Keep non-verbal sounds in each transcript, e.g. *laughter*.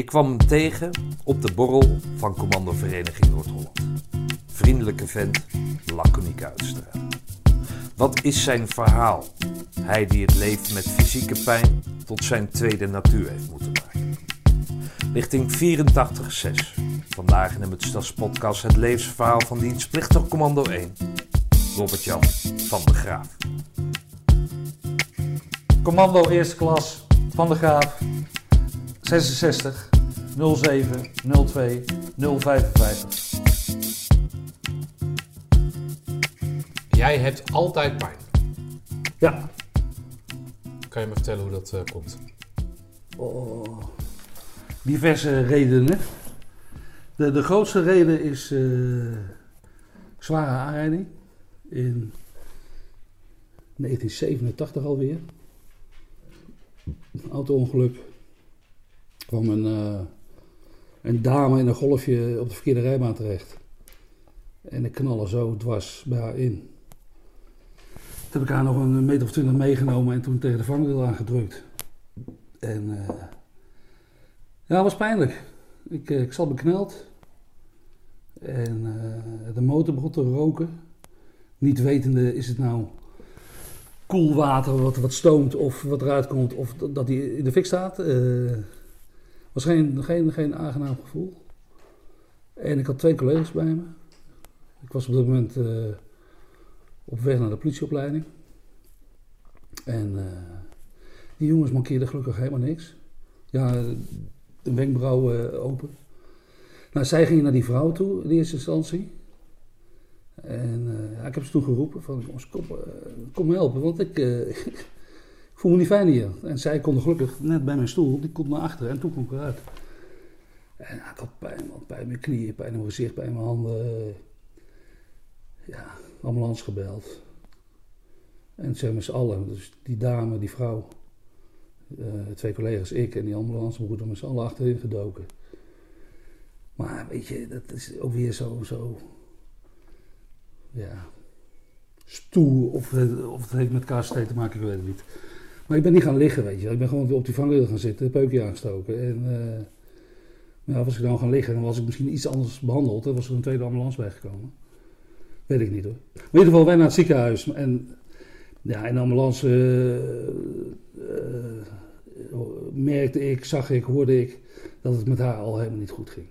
Ik kwam hem tegen op de borrel van Commando Vereniging Noord-Holland. Vriendelijke vent, laconieke uitstraling. Wat is zijn verhaal? Hij die het leven met fysieke pijn tot zijn tweede natuur heeft moeten maken. Lichting 84-6. Vandaag in de Mutstas podcast het levensverhaal van dienstplichtig Commando 1. Robert-Jan van de Graaf. Commando eerste klas van de Graaf 66 07 02 055. Jij hebt altijd pijn. Ja. Kan je me vertellen hoe dat eh, komt? Oh, diverse redenen. De, de grootste reden is eh, zware aanrijding in 1987 alweer. Een auto-ongeluk. Kwam een, eh, een dame in een golfje op de verkeerde rijbaan terecht. En ik knallen zo dwars bij haar in. Toen heb ik haar nog een meter of twintig meegenomen en toen tegen de vangrail aangedrukt. En eh, ja, het was pijnlijk. Ik, eh, ik zat bekneld. En de motor begon te roken. Niet wetende is het nou koel water wat, wat stoomt of wat eruit komt of dat- dat die in de fik staat. Was geen, geen, aangenaam gevoel. En ik had twee collega's bij me. Ik was op dat moment eh, op weg naar de politieopleiding. En eh, die jongens mankeerden gelukkig helemaal niks. Ja, de wenkbrauw eh, open. Nou, zij gingen naar die vrouw toe in eerste instantie. En ik heb ze toen geroepen van, kom, kom helpen, want ik *laughs* voel me niet fijn hier. En zij konden gelukkig net bij mijn stoel, die komt naar achteren en toen kwam ik eruit. En ik had pijn, man, pijn in mijn knieën, pijn in mijn gezicht, pijn in mijn handen. Ja, ambulance gebeld. En ze met z'n allen, dus die dame, die vrouw, eh, twee collega's, ik en die ambulancebroeder met z'n allen achterin gedoken. Maar weet je, dat is ook weer zo, zo ja, stoer. Of, of het heeft met KST te maken, ik weet het niet. Maar ik ben niet gaan liggen, weet je. Ik ben gewoon op die vangrail gaan zitten, peukje aangestoken. En eh, ja, was ik dan gaan liggen, dan was ik misschien iets anders behandeld. Dan was er een tweede ambulance bijgekomen. Weet ik niet hoor. In ieder geval, wij naar het ziekenhuis. En ja, in de ambulance eh, eh, merkte ik, zag ik, hoorde ik dat het met haar al helemaal niet goed ging.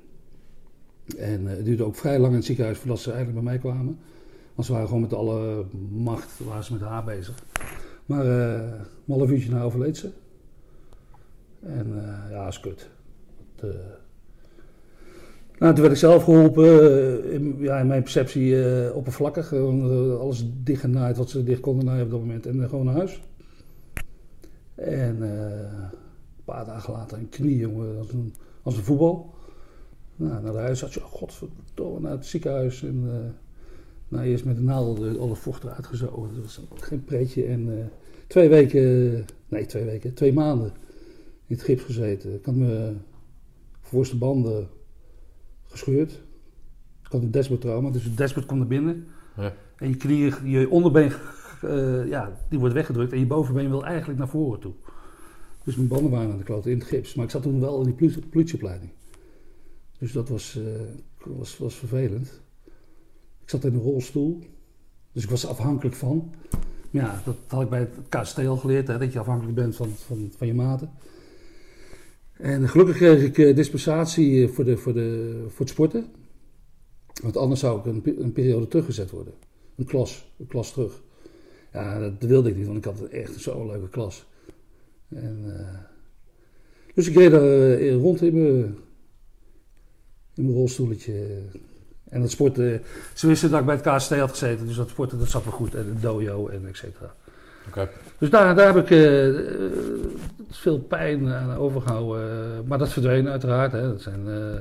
En het duurde ook vrij lang in het ziekenhuis voordat ze eigenlijk bij mij kwamen. Want ze waren gewoon met alle macht waren ze met haar bezig. Maar eh, een half uurtje na overleed ze. En eh, ja, is kut. Nou, toen werd ik zelf geholpen, eh, in, ja, in mijn perceptie oppervlakkig. Gewoon alles dichtgenaaid wat ze dicht konden naaien op dat moment. En gewoon naar huis. En een paar dagen later een knie, jongen, als een, een voetbal. Nou, naar de huisarts, oh, godverdomme, naar het ziekenhuis. En nou, eerst met de naald alle vocht eruit gezogen. Dat was geen pretje. En twee weken, nee twee weken, twee maanden in het gips gezeten. Ik had mijn voorste banden gescheurd. Ik had een despertrauma, dus het dashboard kwam naar binnen. Ja. En je knieën, je onderbeen, eh, ja, die wordt weggedrukt. En je bovenbeen wil eigenlijk naar voren toe. Dus mijn banden waren aan de klote in het gips. Maar ik zat toen wel in die politie- politieopleiding. Dus dat was, eh, was, was vervelend. Ik zat in een rolstoel. Dus ik was er afhankelijk van. Ja, dat had ik bij het KST al geleerd. Hè, dat je afhankelijk bent van, van, van je maten. En gelukkig kreeg ik eh, dispensatie eh, voor, de, voor, de, voor het sporten. Want anders zou ik een, een periode teruggezet worden. Een klas, een klas terug. Ja, dat wilde ik niet, want ik had echt zo'n leuke klas. En, eh, dus ik reed rond in mijn, in mijn rolstoeltje. En dat sporten, ze wisten dat ik bij het KST had gezeten, dus dat sporten dat zat wel goed. En het dojo en et cetera. Oké. Dus daar, daar heb ik eh, veel pijn aan overgehouden. eh, maar dat verdween uiteraard. Hè. Dat zijn, eh,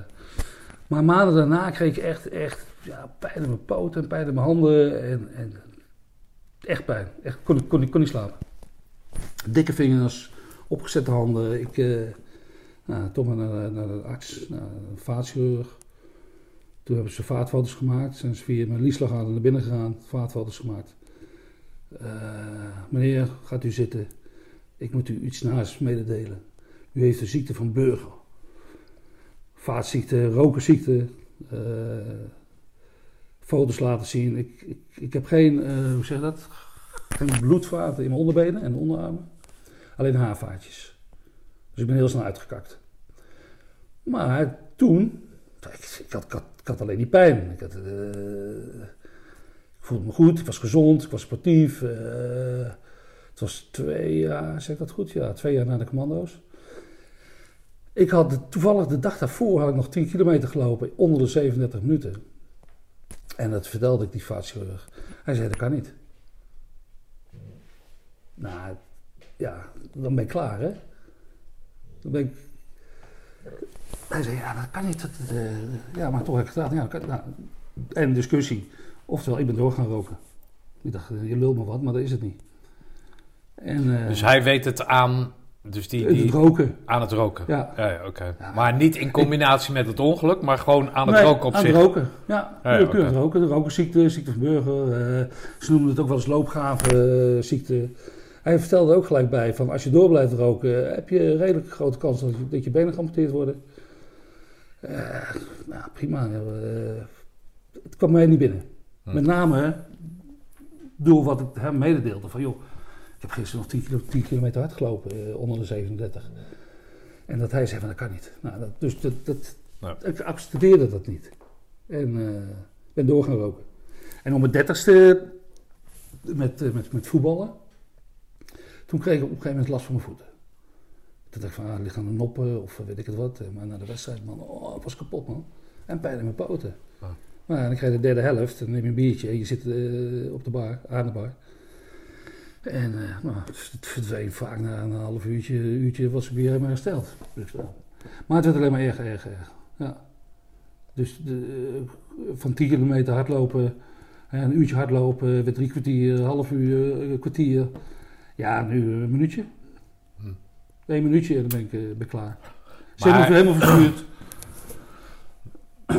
maar maanden daarna kreeg ik echt, echt ja, pijn in mijn poten en pijn in mijn handen. En, en echt pijn. Echt, kon, ik- kon, ik kon niet slapen. Dikke vingers, opgezette handen. Ik nou, toch maar naar, naar de arts, naar een vaatchirurg. Toen hebben ze vaatfoto's gemaakt. Zijn ze via mijn lieslagader naar binnen gegaan, vaatfoto's gemaakt. Eh, meneer, gaat u zitten. Ik moet u iets naast mededelen. U heeft de ziekte van Burger. vaatziekte, rokenziekte. eh, foto's laten zien. Ik, ik, ik heb geen, eh, hoe zeg dat? Geen bloedvaten in mijn onderbenen en onderarmen. Alleen haarvaatjes. Dus ik ben heel snel uitgekakt. Maar toen, ik, ik, had, ik, had, ik had alleen die pijn. Ik, had, eh, voelde me goed, ik was gezond, ik was sportief. eh, het was twee jaar, zeg ik dat goed? Ja, twee jaar na de commando's. Ik had toevallig de dag daarvoor had ik nog 10 kilometer gelopen onder de 37 minuten. En dat vertelde ik die vaatchirurg. Hij zei, dat kan niet. Nou, ja, dan ben ik klaar, hè. Dan ben ik... Hij zei, ja, dat kan niet. Dat, eh, ja, maar toch heb ik het gedaan. Ja, kan, nou, en discussie. Oftewel, ik ben door gaan roken. Ik dacht, eh, je lult me wat, maar dat is het niet. En, eh, Dus hij weet het aan, dus die, het die, roken. aan het roken. Ja. Ja, ja, oké. Ja. Maar niet in combinatie met het ongeluk, maar gewoon aan het Nee, roken op aan zich. het roken, ja. Ja, het roken. De rokenziekte, ziekte van Burger. ze noemden het ook wel eens loopgravenziekte. Hij vertelde er ook gelijk bij van als je door blijft roken, heb je een redelijk grote kans dat je, dat je benen geamputeerd worden. Eh, nou, prima. eh, het kwam mij niet binnen. Hm. Met name door wat ik hem mededeelde van joh, ik heb gisteren nog 10, kilo, 10 kilometer hard gelopen eh, onder de 37. En dat hij zei van dat kan niet. Nou, dat, dus dat, dat, Ja. ik accepteerde dat niet. En ben door gaan roken. En om mijn dertigste met, met, met voetballen, toen kreeg ik op een gegeven moment last van mijn voeten. Toen dacht ik van, ah, ligt aan de noppen of weet ik het wat. Eh, Maar na de wedstrijd, man, oh, was kapot, man. En pijn in mijn poten. Ah. Maar dan krijg je de derde helft, dan neem je een biertje en je zit eh, op de bar, aan de bar. En eh, nou, het verdween vaak na een half uurtje, uurtje was ik weer helemaal hersteld. Maar het werd alleen maar erger, erger, erger. Ja. Dus de, van 10 kilometer hardlopen, een uurtje hardlopen, weer drie kwartier, half uur, kwartier. Ja, nu een minuutje. Eén minuutje en dan ben ik, eh, ben ik klaar. Ze Maar- hebben het helemaal verzuurd.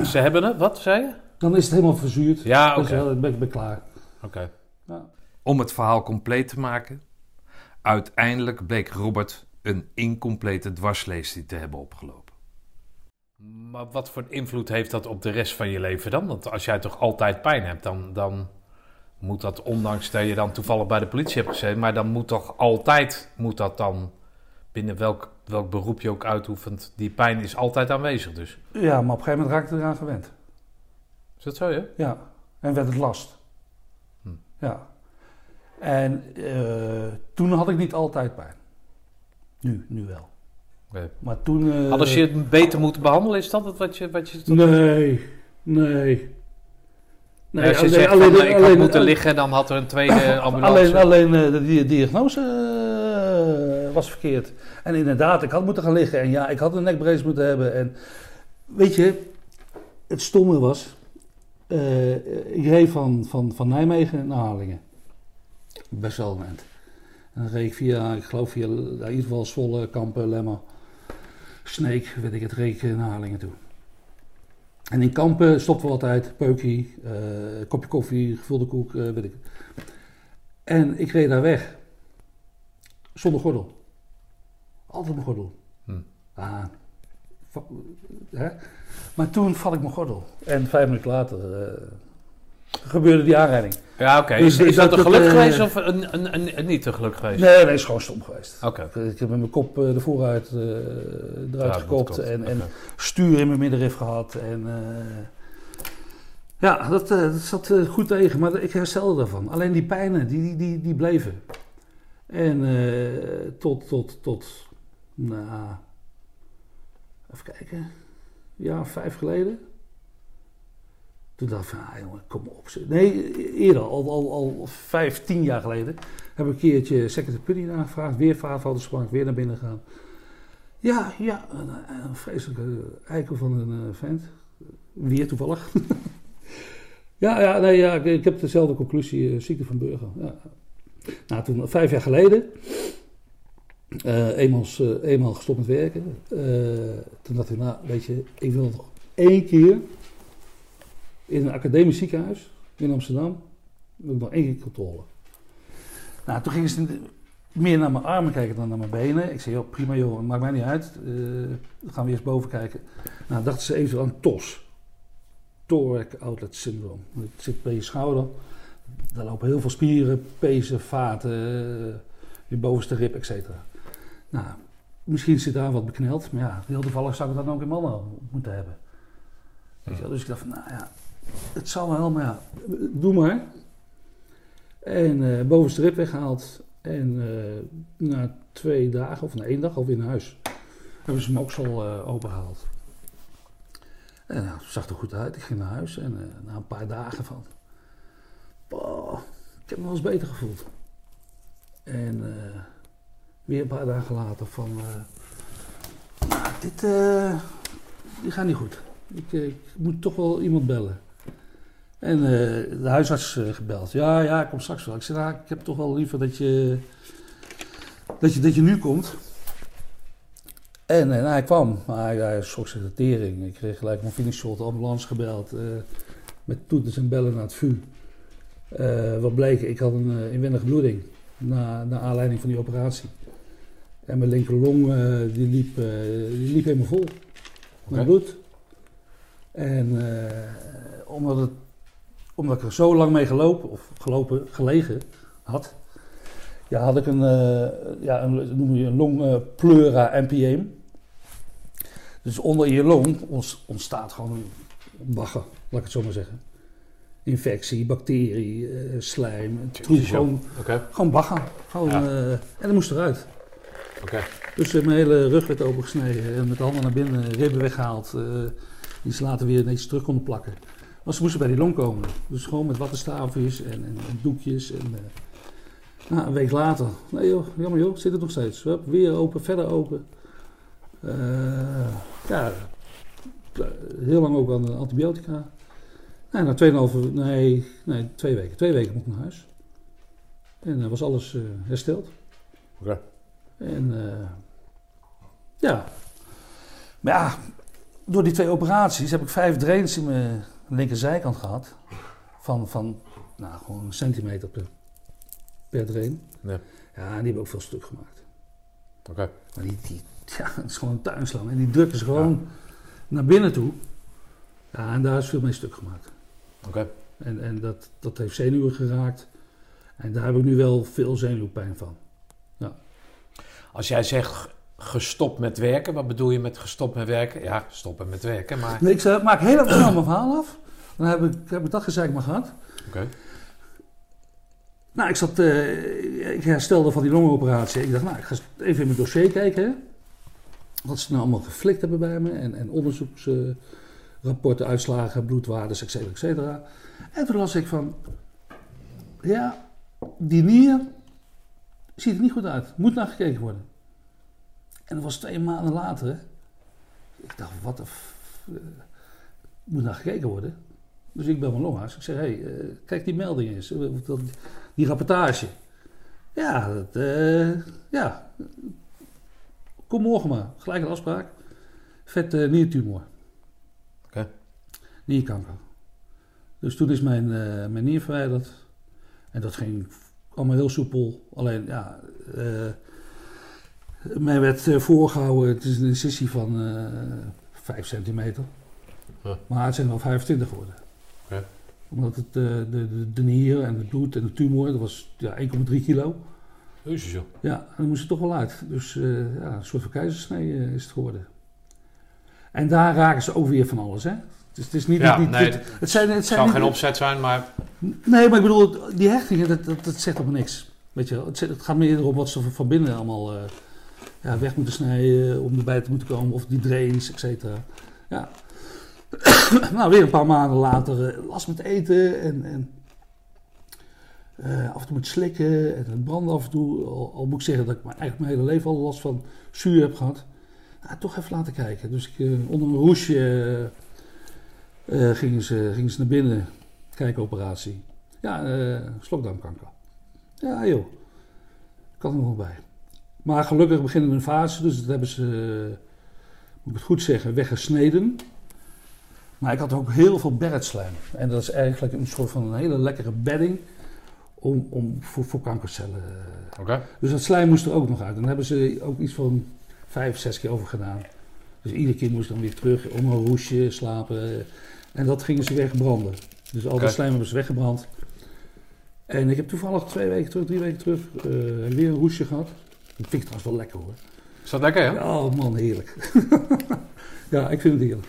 Ze hebben het, wat zei je? Dan is het helemaal verzuurd. Ja, Dan oké. het- ben, ik- ben klaar. Oké. Ja. Om het verhaal compleet te maken, uiteindelijk bleek Robert een incomplete dwarslesie te hebben opgelopen. Maar wat voor invloed heeft dat op de rest van je leven dan? Want als jij toch altijd pijn hebt, dan, dan moet dat, ondanks dat je dan toevallig bij de politie hebt gezeten, maar dan moet toch altijd, moet dat dan, binnen welk, welk beroep je ook uitoefent, die pijn is altijd aanwezig dus. ja, maar op een gegeven moment raakte ik eraan gewend. Is dat zo, ja? Ja, en werd het last. Hm. Ja. En eh, toen had ik niet altijd pijn. Nu, nu wel. Maar toen... eh, Hadden ze je beter moeten behandelen, is dat het wat je... Wat je Nee, nee. Nee, als je zegt van, eh, ik had moeten liggen, dan had er een tweede ambulance. Alleen, alleen de di- diagnose was verkeerd. En inderdaad, ik had moeten gaan liggen. En ja, ik had een nekbrace moeten hebben. En weet je, het stomme was... eh, ik reed van, van, van Nijmegen naar Harlingen. Best wel eind. En dan reed ik via, ik geloof via in ieder geval Zwolle, Kampen, Lemmer, Sneek, weet ik het, reed ik naar Harlingen toe. En in Kampen stopten we altijd, peukie, eh, kopje koffie, gevulde koek, eh, weet ik. En ik reed daar weg. Zonder gordel. Altijd mijn gordel. Hm. Ah, va- hè? Maar toen vat ik mijn gordel. En vijf minuten later eh, gebeurde die aanrijding. Ja, oké. Dus Is, is dat- dat een geluk eh, geweest of een, een, een, een niet een geluk geweest? Nee, nee, is gewoon stom geweest. Oké. Ik heb met mijn kop eh, er vooruit eh, eruit gekopt en, en stuur in mijn middenrif gehad. En, eh, ja, dat, eh, dat zat eh, goed tegen, maar ik herstelde daarvan. Alleen die pijnen, die, die, die, die bleven. En eh, tot, tot, tot, nou, even kijken, ja, vijf geleden. Toen dacht ik van, ah, jongen, kom op. Nee, eerder, al, al, al vijf, tien jaar geleden, heb ik een keertje second opinion aangevraagd. Weer gemaakt, weer naar binnen gegaan. Ja, ja, een, vreselijke eikel van een eh, vent. Weer toevallig. *laughs* ja, ja, nee, ja, ik, ik heb dezelfde conclusie, eh, ziekte van Burger. Ja. Nou, toen, vijf jaar geleden, eh, eenmaal, eh, eenmaal gestopt met werken. eh, toen dacht ik, nou, weet je, ik wil nog één keer in een academisch ziekenhuis in Amsterdam, wil ik nog één keer controle. Nou, toen gingen ze meer naar mijn armen kijken dan naar mijn benen. Ik zei, joh, prima joh, maakt mij niet uit. Dan gaan we eerst boven kijken. Nou, dachten ze even aan TOS. Thorac Outlet Syndrome. Het zit bij je schouder. Daar lopen heel veel spieren, pezen, vaten, je bovenste rib, et cetera. Nou, misschien zit daar wat bekneld. Maar ja, heel toevallig zou ik dat ook in mannen moeten hebben. Dus ik dacht nou ja, het zal wel, maar ja, doe maar. En eh, bovenste rib weggehaald. En eh, na twee dagen, of na één dag, alweer naar huis. Hebben ze hem ook zo eh opengehaald. En nou, het zag er goed uit. Ik ging naar huis en na een paar dagen van... "Boah, ik heb me wel eens beter gevoeld. En weer een paar dagen later van... eh, nou, dit, eh, gaat niet goed. Ik, eh, ik moet toch wel iemand bellen. En de huisarts gebeld. Ja, ja, ik kom straks wel. Ik zei, nou, ik heb toch wel liever dat je, dat je, dat je nu komt. En eh, nou, hij kwam, maar hij, hij zich de tering. Ik kreeg gelijk mijn finishshot, de ambulance gebeld. met toeters en bellen naar het VU. Wat bleek, ik had een inwendige bloeding. Na, naar aanleiding van die operatie. En mijn linkerlong eh, die liep, eh, die liep helemaal vol. Met Oké. bloed. En eh, omdat, het, omdat ik er zo lang mee gelopen, of gelopen, gelegen had, ja, had ik een, ja, een, noem je een long eh, pleura emphysem. Dus onder je long ont- ontstaat gewoon een bagger, laat ik het zo maar zeggen. Infectie, bacterie, slijm, troep, gewoon, Oké, gewoon bagger. Gewoon, Ja. en dat moest eruit. Dus eh, mijn hele rug werd opengesneden en met de handen naar binnen, ribben weggehaald. eh, die ze later weer netjes terug konden plakken. Maar ze moesten bij die long komen. Dus gewoon met wattenstaafjes en, en, en doekjes. En, eh, nou, een week later, nee joh, jammer joh, zit het nog steeds. Hup, weer open, verder open. Eh, ja, heel lang ook aan de antibiotica. Nou, na 2,5, nee, nee, twee weken. Twee weken moet ik naar huis. En dan was alles hersteld. Oké. En eh, ja. Maar ja, door die twee operaties heb ik vijf drains in mijn linkerzijkant gehad. Van, van nou, gewoon een centimeter per, per drain. Ja. Ja, en die hebben ook veel stuk gemaakt. Oké. Maar die, die ja, *laughs* het is gewoon een tuinslang. En die drukken ze gewoon naar binnen toe. Ja, en daar is veel mee stuk gemaakt. Oké. En, en dat, dat heeft zenuwen geraakt. En daar heb ik nu wel veel zenuwpijn van. Als jij zegt gestopt met werken, wat bedoel je met gestopt met werken? Ja, stoppen met werken, maar... Nee, ik zei, maak heel even snel mijn verhaal af. Dan heb ik, heb ik dat gezegd maar gehad. Oké. Nou, ik zat, eh, ik herstelde van die longoperatie. Ik dacht, nou, ik ga even in mijn dossier kijken. hè. Wat ze nou allemaal geflikt hebben bij me. En, en onderzoeksrapporten, uitslagen, bloedwaardes, et cetera, et cetera. En toen las ik van, ja, die nier ziet er niet goed uit. Moet naar gekeken worden. En dat was twee maanden later. Ik dacht, wat de... eh, moet naar gekeken worden. Dus ik bel mijn longarts. Ik zeg, hé, hey, eh, kijk die melding eens. eh, Die rapportage. Ja, dat, ja. Kom morgen maar. Gelijk een afspraak. Vet niertumor. Oké. Nierkanker. Dus toen is mijn, mijn nier verwijderd. En dat ging allemaal heel soepel. Alleen, ja... mij werd eh, voorgehouden, het is een incisie van eh 5 centimeter. Maar het zijn wel 25 geworden. Omdat het, eh, de, de, de nier en het bloed en de tumor, dat was ja, 1,3 kilo. Jezus, joh. Ja, en dan moest het toch wel uit. Dus ja, een soort van keizersnee is het geworden. En daar raken ze ook weer van alles, hè? Het is, het is niet... Ja, niet nee, het, het zijn, het zijn zou geen opzet zijn, maar... Nee, maar ik bedoel, die hechtingen, dat, dat, dat zegt op niks. Weet je wel, het, het gaat meer om wat ze van binnen allemaal ja, weg moeten snijden om erbij te moeten komen. Of die drains, et cetera. Ja. *clears throat* nou, weer een paar maanden later eh, last met eten en, en eh, af en toe met slikken en het branden af en toe. Al, moet ik zeggen dat ik eigenlijk mijn hele leven al last van zuur heb gehad. Nou, toch even laten kijken. Dus ik, eh, onder een roesje eh, gingen, ze, gingen ze naar binnen. Kijkoperatie. Ja, slokdarmkanker. Ja, joh. Kan er nog wel bij. Maar gelukkig beginnen een fase, dus dat hebben ze, moet ik het goed zeggen, weggesneden. Maar ik had ook heel veel beretslijm. En dat is eigenlijk een soort van een hele lekkere bedding om, om voor, voor kankercellen. Oké. Dus dat slijm moest er ook nog uit. En daar hebben ze ook iets van vijf, zes keer over gedaan. Dus iedere keer moest dan weer terug om een roesje slapen. En dat gingen ze wegbranden. Dus al Oké. dat slijm hebben ze weggebrand. En ik heb toevallig twee weken terug, drie weken terug, eh, weer een roesje gehad. Dat vind ik trouwens wel lekker hoor. Is dat lekker, ja? Oh man, heerlijk. *laughs* ja, ik vind het heerlijk.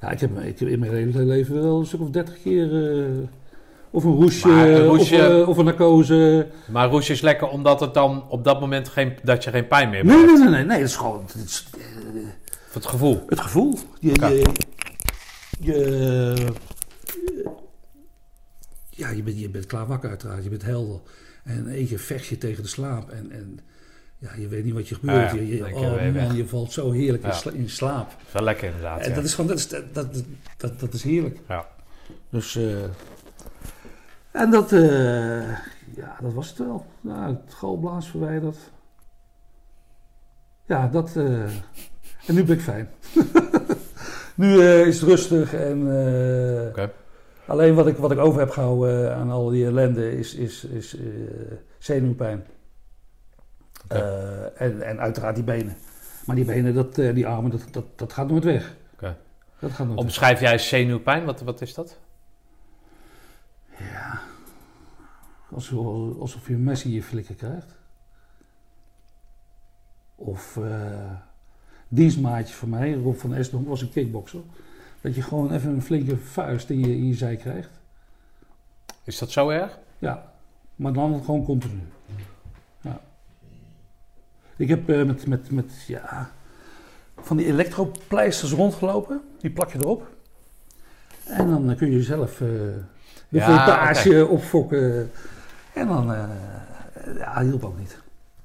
Ja, ik heb, ik heb in mijn hele leven wel een stuk of dertig keer... eh, of een roesje, Maar een roesje- Of, eh, of een narcose. Maar roesje is lekker omdat het dan op dat moment geen, dat je geen pijn meer Nee, hebt. nee, nee, nee, nee, dat is gewoon is, eh, het gevoel. het gevoel. Je, Ja. je, je, ja, je bent, je bent klaar wakker uiteraard, je bent helder. En één keer vecht je tegen de slaap en, en ja, je weet niet wat je gebeurt. Ja, ja, je, oh je man, valt zo heerlijk in, Ja. sla- in slaap. is wel lekker inderdaad. En dat is gewoon, dat is, dat, dat, dat, dat is heerlijk. Ja. Dus, eh, en dat, eh, ja, dat was het wel. Nou, het galblaas verwijderd. Ja, dat, eh, en nu ben ik fijn. *laughs* nu is het rustig en eh, Oké. Alleen wat ik, wat ik over heb gehouden aan al die ellende is, is, is eh, zenuwpijn. Eh, en, en uiteraard die benen. Maar die benen, dat, eh, die armen, dat, dat, dat gaat nooit weg. Oké. Dat gaat nooit weg. Omschrijf jij zenuwpijn? Wat, wat is dat? Ja. Alsof, alsof je een mes in je flikker krijgt. Of eh dienstmaatje van mij, Rob van Esdonk, was een kickboxer. Dat je gewoon even een flinke vuist in je, in je zij krijgt. Is dat zo erg? Ja, maar dan gewoon continu. Ja. Ik heb eh, met, met, met ja, van die elektropleisters rondgelopen. Die plak je erop. En dan eh, kun je zelf eh, de Ja, voltage opfokken. En dan, ja, hielp ook niet.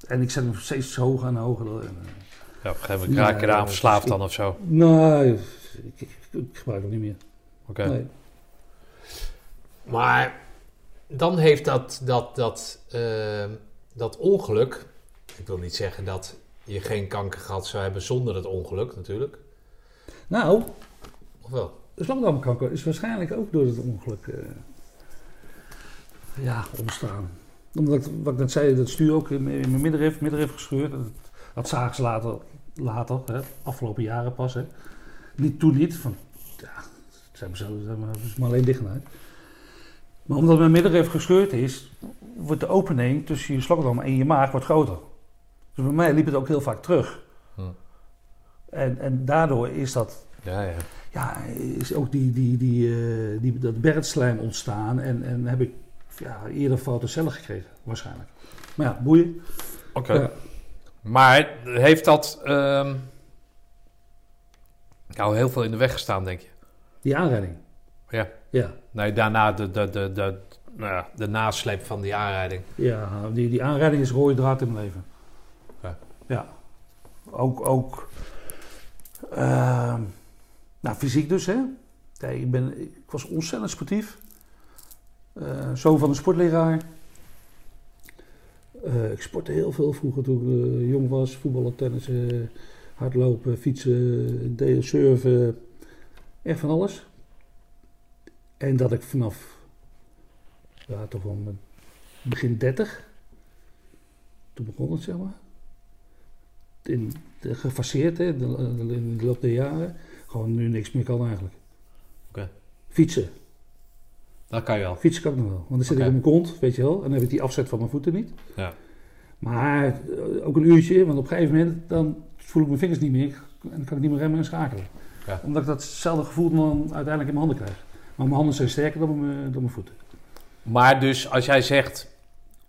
En ik zet hem steeds hoger en hoger. En, Ja, op een gegeven moment raak je eraan verslaafd dan of zo. nee, ik, ik, ik gebruik het niet meer. Oké. Nee. Maar dan heeft dat, dat, dat, eh, dat ongeluk. Ik wil niet zeggen dat je geen kanker gehad zou hebben zonder het ongeluk, natuurlijk. Nou, Of wel? de slagdarmkanker is waarschijnlijk ook door het ongeluk eh, ja, ontstaan. Omdat, ik, wat ik net zei, dat stuur ook in, mijn- in mijn middenrif, middenrif gescheurd. Dat, dat zagen ze later, later hè, afgelopen jaren pas. Hè. Niet toen niet, van ja, ze hebben zo, maar alleen dichtgemaakt. Maar omdat mijn middenrif gescheurd is, wordt de opening tussen je slokdarm en je maag wordt groter. Dus bij mij liep het ook heel vaak terug. Hm. En, en daardoor is dat Ja, ja. ja, is ook die, die, die, eh, die, dat bertslijm ontstaan. En, en heb ik ja, eerder foute cellen gekregen, waarschijnlijk. Maar ja, boeien. Oké. Ja. Maar heeft dat ehm, nou heel veel in de weg gestaan, denk je? Die aanrijding. Ja. Ja, Nee, daarna de, de, de, de, nou ja, de nasleep van die aanrijding. ja die, die aanrijding is rode draad in mijn leven. Ja. Ja. Ook, ook ehm, nou, fysiek dus, hè. Ik, ben, ik was ontzettend sportief. Eh zoon van een sportleraar. Eh, ik sportte heel veel vroeger toen ik eh, jong was. Voetballen, tennissen, hardlopen, fietsen, surfen. Echt van alles. En dat ik vanaf, ja, toch wel mijn begin 30, toen begon het, zeg maar. In, de, gefaseerd, hè, de, de- in de loop der jaren. Gewoon nu niks meer kan eigenlijk. Oké. Fietsen. Dat kan je wel. Fietsen kan ik nog wel. Want dan zit ik op mijn kont, weet je wel. En dan heb ik die afzet van mijn voeten niet. Ja. Maar eh, ook een uurtje, want op een gegeven moment dan voel ik mijn vingers niet meer. En dan kan ik niet meer remmen en schakelen. Ja. Omdat ik datzelfde gevoel dan uiteindelijk in mijn handen krijg. Maar mijn handen zijn sterker dan mijn, dan mijn voeten. Maar dus als jij zegt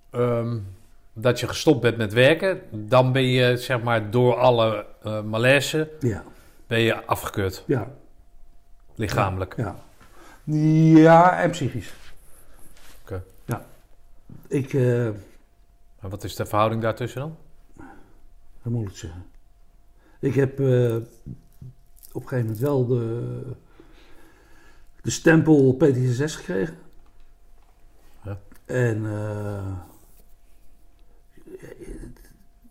ehm, dat je gestopt bent met werken, dan ben je zeg maar door alle eh malaise Ja. ben je afgekeurd, Ja. lichamelijk. Ja. Ja, en psychisch. Oké. Ja. Ik, eh En wat is de verhouding daartussen dan? hoe moet ik zeggen? Ik heb eh, op een gegeven moment wel de, de stempel PTSS gekregen. Ja. En eh,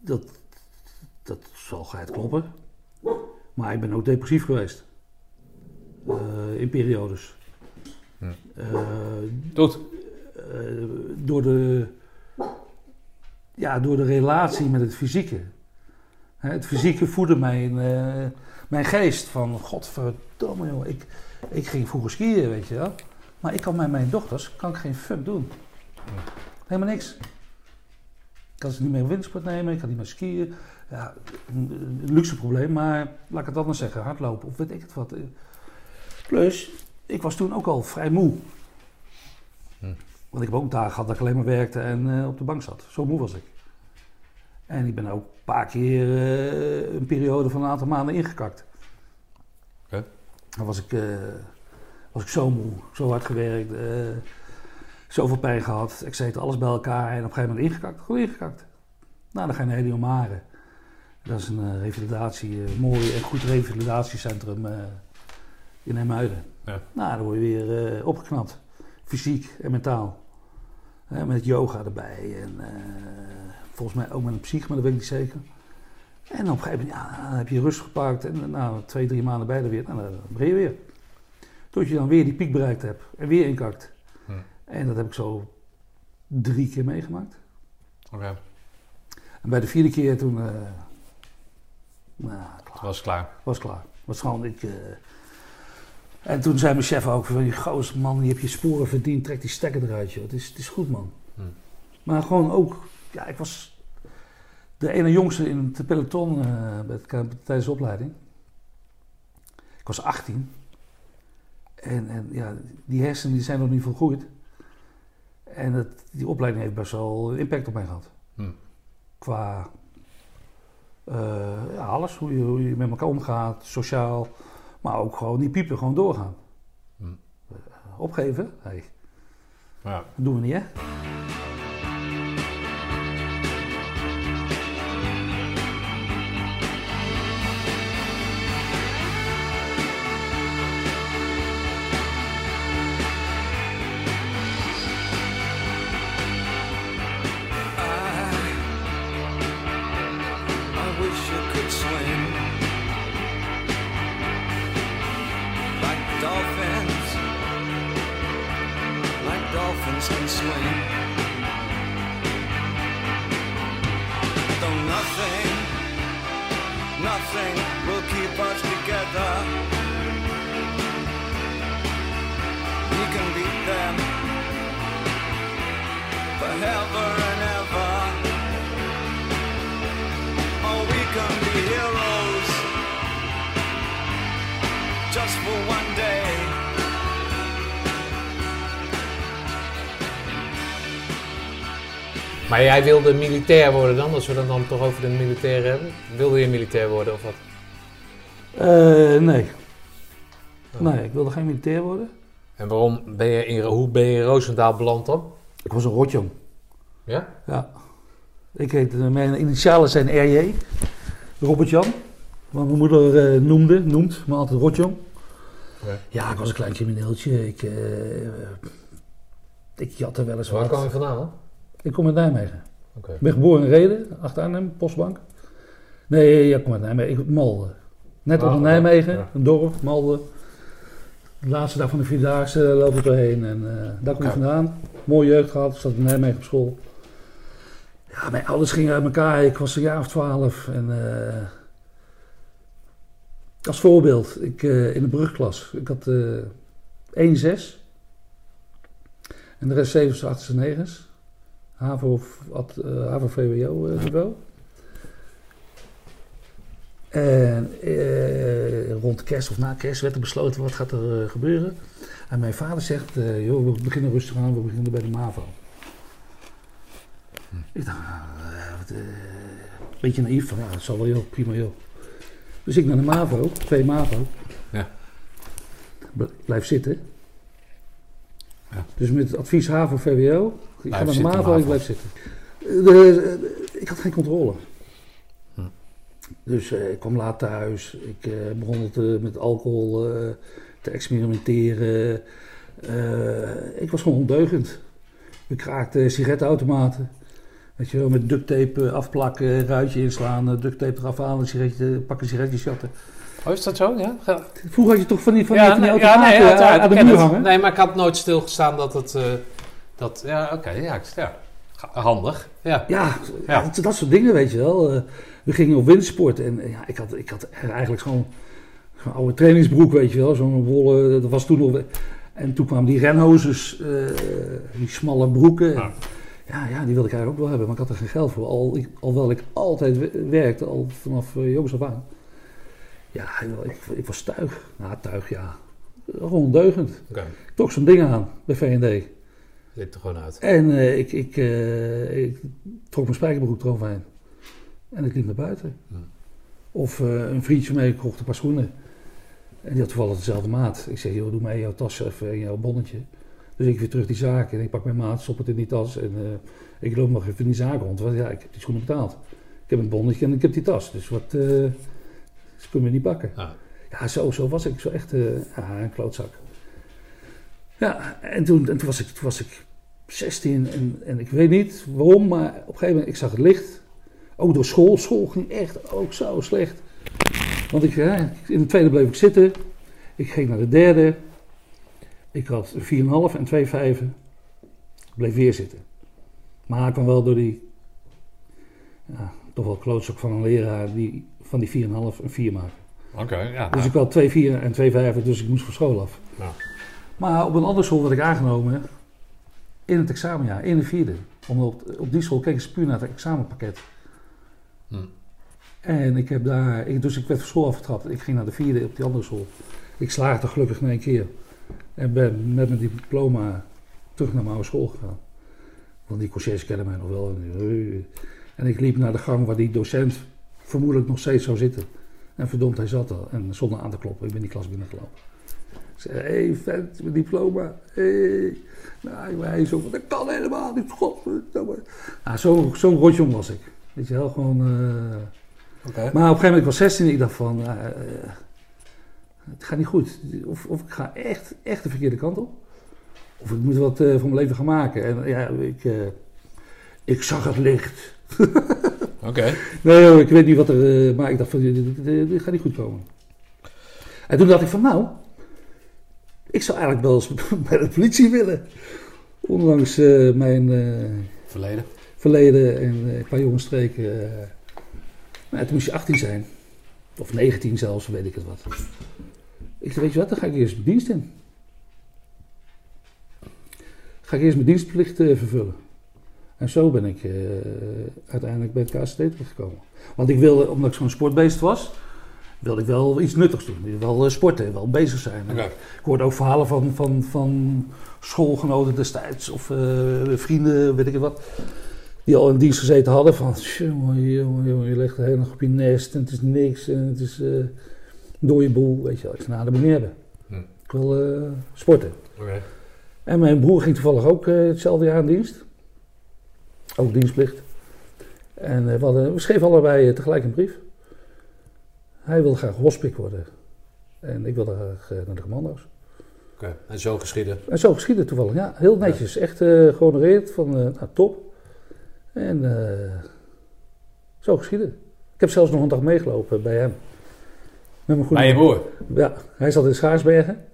dat, dat zal geit kloppen. Maar ik ben ook depressief geweest. Eh, in periodes. Hm. Eh, Doet. door, de, ja, door de relatie met het fysieke. Hè, het fysieke voedde mijn, eh, mijn geest van, godverdomme joh, ik, ik ging vroeger skiën, weet je wel. Maar ik kan met mijn dochters kan ik geen fuck doen. Helemaal niks. Ik kan ze niet meer wintersport nemen, ik kan niet meer skiën. Ja, een, een luxe probleem, maar laat ik het anders zeggen, hardlopen of weet ik het wat. Plus, ik was toen ook al vrij moe. Hm. Want ik heb ook dagen gehad dat ik alleen maar werkte en eh, op de bank zat. Zo moe was ik. En ik ben ook een paar keer eh, een periode van een aantal maanden ingekakt. Oké. Dan was ik, eh, was ik zo moe, zo hard gewerkt, eh, zoveel pijn gehad, ik zet alles bij elkaar en op een gegeven moment ingekakt, gewoon ingekakt. Nou, dan ga je naar Heliomare. Dat is een revalidatie, een mooi en goed revalidatiecentrum in Hemuiden. Ja. Nou, dan word je weer opgeknapt, fysiek en mentaal. Met yoga erbij en volgens mij ook met een psych, maar dat weet ik niet zeker. En op een gegeven moment ja, dan heb je rust gepakt en eh, nou, twee, drie maanden bij er weer, nou, dan begin je weer. Tot je dan weer die piek bereikt hebt en weer inkakt. Hm. En dat heb ik zo drie keer meegemaakt. Oké, En bij de vierde keer toen, eh nou, klaar. was klaar. was klaar. Was gewoon, ik, eh, en toen zei mijn chef ook van, je gozer man, je hebt je sporen verdiend, trek die stekker eruit joh. Het is, het is goed man. Hm. Maar gewoon ook, ja, ik was de ene jongste in het peloton het- tijdens de opleiding. Ik was 18. En, en ja, die hersenen die zijn nog niet volgroeid. En het, die opleiding heeft best wel impact op mij gehad. Hm. Qua eh, ja, alles, hoe je, hoe je met elkaar omgaat, sociaal. Maar ook gewoon die piepen, gewoon doorgaan. Hm. Eh, opgeven? Ja. dat doen we niet hè. Dolphins can swim. Though nothing, nothing will keep us together. We can beat them forever and ever. Oh, we can be heroes just for one Maar jij wilde militair worden dan, als we het dan toch over de militair hebben? Wilde je militair worden of wat? Eh, nee. Nee, ik wilde geen militair worden. En waarom ben je in, hoe ben je in Roosendaal beland dan? Ik was een rotjong. Ja? Ja. Ik heet, eh, mijn initialen zijn RJ. Robert Jan. Wat mijn moeder eh, noemde, noemt, maar altijd Rotjong. Ja. Ja, ik was een klein crimineeltje. Ik, eh ik jatte wel eens Waar wat. kwam je vandaan? Ik kom uit Nijmegen. Ik ben geboren in Reden, achter Arnhem, Postbank. Nee, ja, ik kom uit Nijmegen. Ik, Malden. Net Ah, onder. Nijmegen, Ja. een dorp, Malden. De laatste dag van de Vierdaagse loop ik doorheen en eh, daar kom ik vandaan. Mooie jeugd gehad, zat in Nijmegen op school. Ja, mijn ouders gingen uit elkaar, ik was een jaar of twaalf. En eh, als voorbeeld, ik eh, in de brugklas, ik had eh 1, 6. En de rest 7, 8 en 9. HAVO, of at- eh, HAVO VWO eh, niveau. En eh, rond kerst of na kerst werd er besloten wat gaat er eh, gebeuren. En mijn vader zegt, eh, joh, we beginnen rustig aan, we beginnen bij de MAVO. Ik dacht, ah, eh, een beetje naïef van, ja, dat zal wel joh, prima joh. Dus ik naar de MAVO, twee MAVO. Ja. Blijf zitten. Ja. Dus met het advies HAVO VWO, ik ga naar de MAVO, ik blijf zitten. Eh, de- de- ik had geen controle. Hm. Dus eh, ik kwam laat thuis. Ik eh, begon het, met alcohol te experimenteren. Ik was gewoon ondeugend. We kraakten sigarettenautomaten. Weet je wel, met duct tape afplakken, ruitje inslaan, duct tape eraf halen, sigaretje, pakken sigaretjes jatten. Oh, is dat zo? Ja? Vroeger had je toch van die, van Ja, die, van die nee, ja, nee, eh, aan de muur hangen? Nee, maar ik had nooit stilgestaan dat het, eh, Dat, ja, oké, ja, ja. Ga- Handig, ja. Ja, Ja. Dat, dat soort dingen, weet je wel. Eh, we gingen op windsport en ja, ik, had, ik had eigenlijk gewoon zo'n oude trainingsbroek, weet je wel. Zo'n wollen, dat was toen nog... En toen kwamen die renhozes, die smalle broeken. Ja. Ja. ja, die wilde ik eigenlijk ook wel hebben, maar ik had er geen geld voor. Al, ik, alhoewel ik altijd we- werkte, al vanaf uh, jongs af aan. Ja, ik, ik was tuig. Nou, tuig, ja. Gewoon deugend. Ik trok zo'n ding aan bij V&D. liep er gewoon uit. En eh, ik, ik, eh, ik trok mijn spijkerbroek eroverheen. En ik liep naar buiten. Of eh, een vriendje mee kocht een paar schoenen. En die had toevallig dezelfde maat. Ik zeg, joh, doe mij jouw tas even en jouw bonnetje. Dus ik weer terug die zaak en ik pak mijn maat, stop het in die tas. En ik loop nog even in die zaak rond. Want ja, ik heb die schoenen betaald. Ik heb een bonnetje en ik heb die tas. Dus wat, ze kunnen me niet pakken. Ja. Ja, zo, zo was ik. Zo echt eh, ja, een klootzak. Ja, en toen, en toen, was, ik, toen was ik 16 en, en ik weet niet waarom, maar op een gegeven moment, ik zag het licht. Ook door school. School ging echt ook zo slecht. Want ik, ja, in de tweede bleef ik zitten. Ik ging naar de derde. Ik had een 4,5 en twee vijven. Ik bleef weer zitten. Maar ik kwam wel door die, ja, toch wel klootzak van een leraar die van die 4,5 een 4 maakte. Oké, ja. Dus ik had twee vieren en twee vijven, dus ik moest van school af. Ja. Maar op een andere school werd ik aangenomen in het examenjaar, in de vierde. Omdat op, op die school keken ze puur naar het examenpakket. Hm. En ik heb daar, ik, dus ik werd van school afgetrapt. Ik ging naar de vierde op die andere school. Ik slaagde gelukkig in één keer. En ben met mijn diploma terug naar mijn oude school gegaan. Want die conciërge kenden mij nog wel. En ik liep naar de gang waar die docent vermoedelijk nog steeds zou zitten. En verdomd, hij zat er. En zonder aan te kloppen, ik ben die klas binnengelopen. Ik zei, hé, hey, vent, mijn diploma. Hé. Nou, hij zo, dat kan helemaal niet, godverdomme. Nou, zo- zo'n rotjong was ik. Weet je wel, gewoon... eh, Oké. maar op een gegeven moment, ik was 16 en ik dacht van... eh, eh, het gaat niet goed. Of, of ik ga echt, echt de verkeerde kant op. Of ik moet wat eh, van mijn leven gaan maken. En ja, ik, ik zag het licht. *laughs* Oké. Nee, ik weet niet wat er. eh, maar ik dacht van, dit, dit- dit- dit gaat niet goed komen. En toen dacht ik van, nou, ik zou eigenlijk wel eens *laughs* bij de politie willen. Ondanks eh, mijn eh, Verleden. verleden en eh, qua jongensstreken. eh nou, toen moest je 18 zijn. Of 19 zelfs, weet ik het wat. Ik zei, weet je wat, dan ga ik eerst mijn dienst in. Ga ik eerst mijn dienstplicht vervullen. En zo ben ik eh, uiteindelijk bij het KST terechtgekomen. Want ik wilde, omdat ik zo'n sportbeest was, wilde ik wel iets nuttigs doen. Wel eh, sporten, wel bezig zijn. Ik hoorde ook verhalen van, van, van schoolgenoten destijds of eh, vrienden, weet ik het wat. Die al in dienst gezeten hadden van, jongen, jongen, jongen, je legt heel nog op je nest en het is niks en het is eh door je boel, weet je wel. Ik zei, nou, dat moet hebben. Hm. Ik wil sporten. En mijn broer ging toevallig ook hetzelfde jaar in dienst. Ook dienstplicht. En eh, we, hadden, we schreven allebei eh, tegelijk een brief. Hij wilde graag hospik worden. En ik wilde graag eh, naar de commando's. Oké. En zo geschieden. En zo geschiedde toevallig, ja. Heel netjes. Echt eh gehonoreerd van, nou, top. En zo geschiedde. Ik heb zelfs nog een dag meegelopen bij hem. Met mijn goede Bij je broer. Ja, hij zat in Schaarsbergen.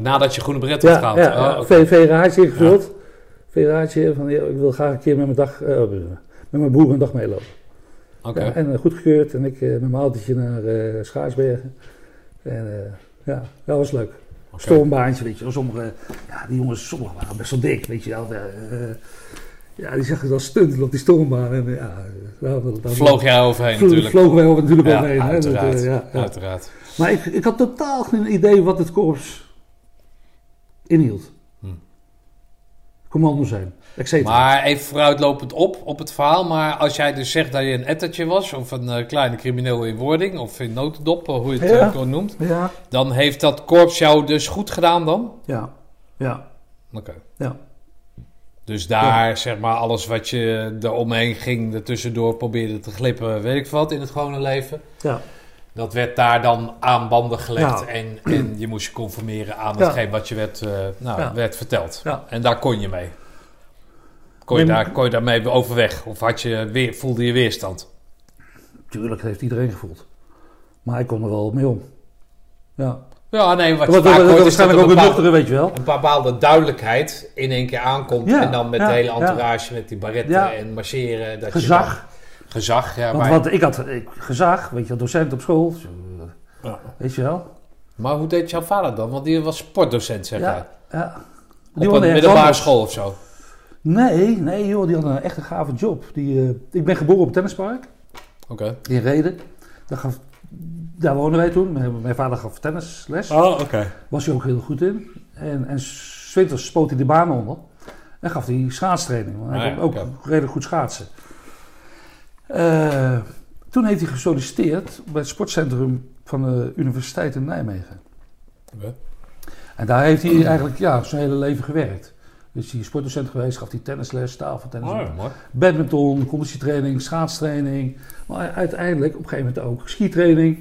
Nadat je groene bret had Ja, gehaald. ja, Oh, ja. oké. V- Van, ja, ik wil graag een keer met mijn, dag, eh, met mijn broer een dag meelopen. Oké. Ja, en uh, goedgekeurd. En ik eh, met mijn autootje naar eh, Schaarsbergen. En eh, ja, dat was leuk. Stormbaantje, weet je wel. Sommige, ja, die jongens, sommigen waren best wel dik, weet je wel. Eh, eh, ja, die zag je dan stunten op die stormbaan. En ja, daar, daar, Vloog jij overheen vlo- natuurlijk. vlogen wij over natuurlijk Ja, overheen. Dat, uiteraard. eh, ja, ja. Uiteraard. Maar ik, ik had totaal geen idee wat het korps inhield. Commando zijn, et cetera. Maar even vooruitlopend op, op het verhaal. Maar als jij dus zegt dat je een ettertje was, of een eh, kleine crimineel in wording, of in notendop, hoe je het Ja. ook noemt, Ja, dan heeft dat korps jou dus goed gedaan dan? ja, ja, Oké. ja. Dus daar, zeg maar, alles wat je eromheen ging, er tussendoor probeerde te glippen, weet ik wat, in het gewone leven. ja. Dat werd daar dan aan banden gelegd Ja. en, en je moest je conformeren aan Ja. hetgeen wat je werd, eh, nou, Ja. werd verteld. Ja. En daar kon je mee. Kon je, Nee, daar, kon je daarmee overweg? Of had je weer, voelde je weerstand? Tuurlijk heeft iedereen gevoeld. Maar ik kon er wel mee om. Ja, Ja, nee, wat je Wat, vaak wat, waarschijnlijk ook een nuchtere, weet je wel. een bepaalde duidelijkheid in één keer aankomt. Ja, en dan met ja, de hele ja. entourage, met die barretten Ja. en marcheren. Dat Je Gezag. Gezag, ja. Want, Maar, want ik had ik, gezag, weet je wel, docent op school. zo, Ja. Weet je wel. maar hoe deed jouw vader dan? Want die was sportdocent, zeg. Ja, ja. Op Die een woonde ergens middelbare anders. school of zo. Nee, nee joh, die had een echt een gave job. Die, eh, ik ben geboren op het tennispark Oké. in Reden. Daar, gaf, daar woonden wij toen. Mijn, mijn vader gaf tennisles. Oh, oké. Was hij ook heel goed in. En, en 's winters spoot hij de baan onder. En gaf hij schaatstraining. Want hij Ah ja, kon ook redelijk goed schaatsen. Eh, toen heeft hij gesolliciteerd bij het sportcentrum van de Universiteit in Nijmegen. En daar heeft hij eigenlijk ja, zijn hele leven gewerkt. Dus hij is sportdocent geweest, gaf hij tennisles, tafeltennis, Oh, ja, badminton, conditietraining, schaatstraining. Maar uiteindelijk op een gegeven moment ook skitraining.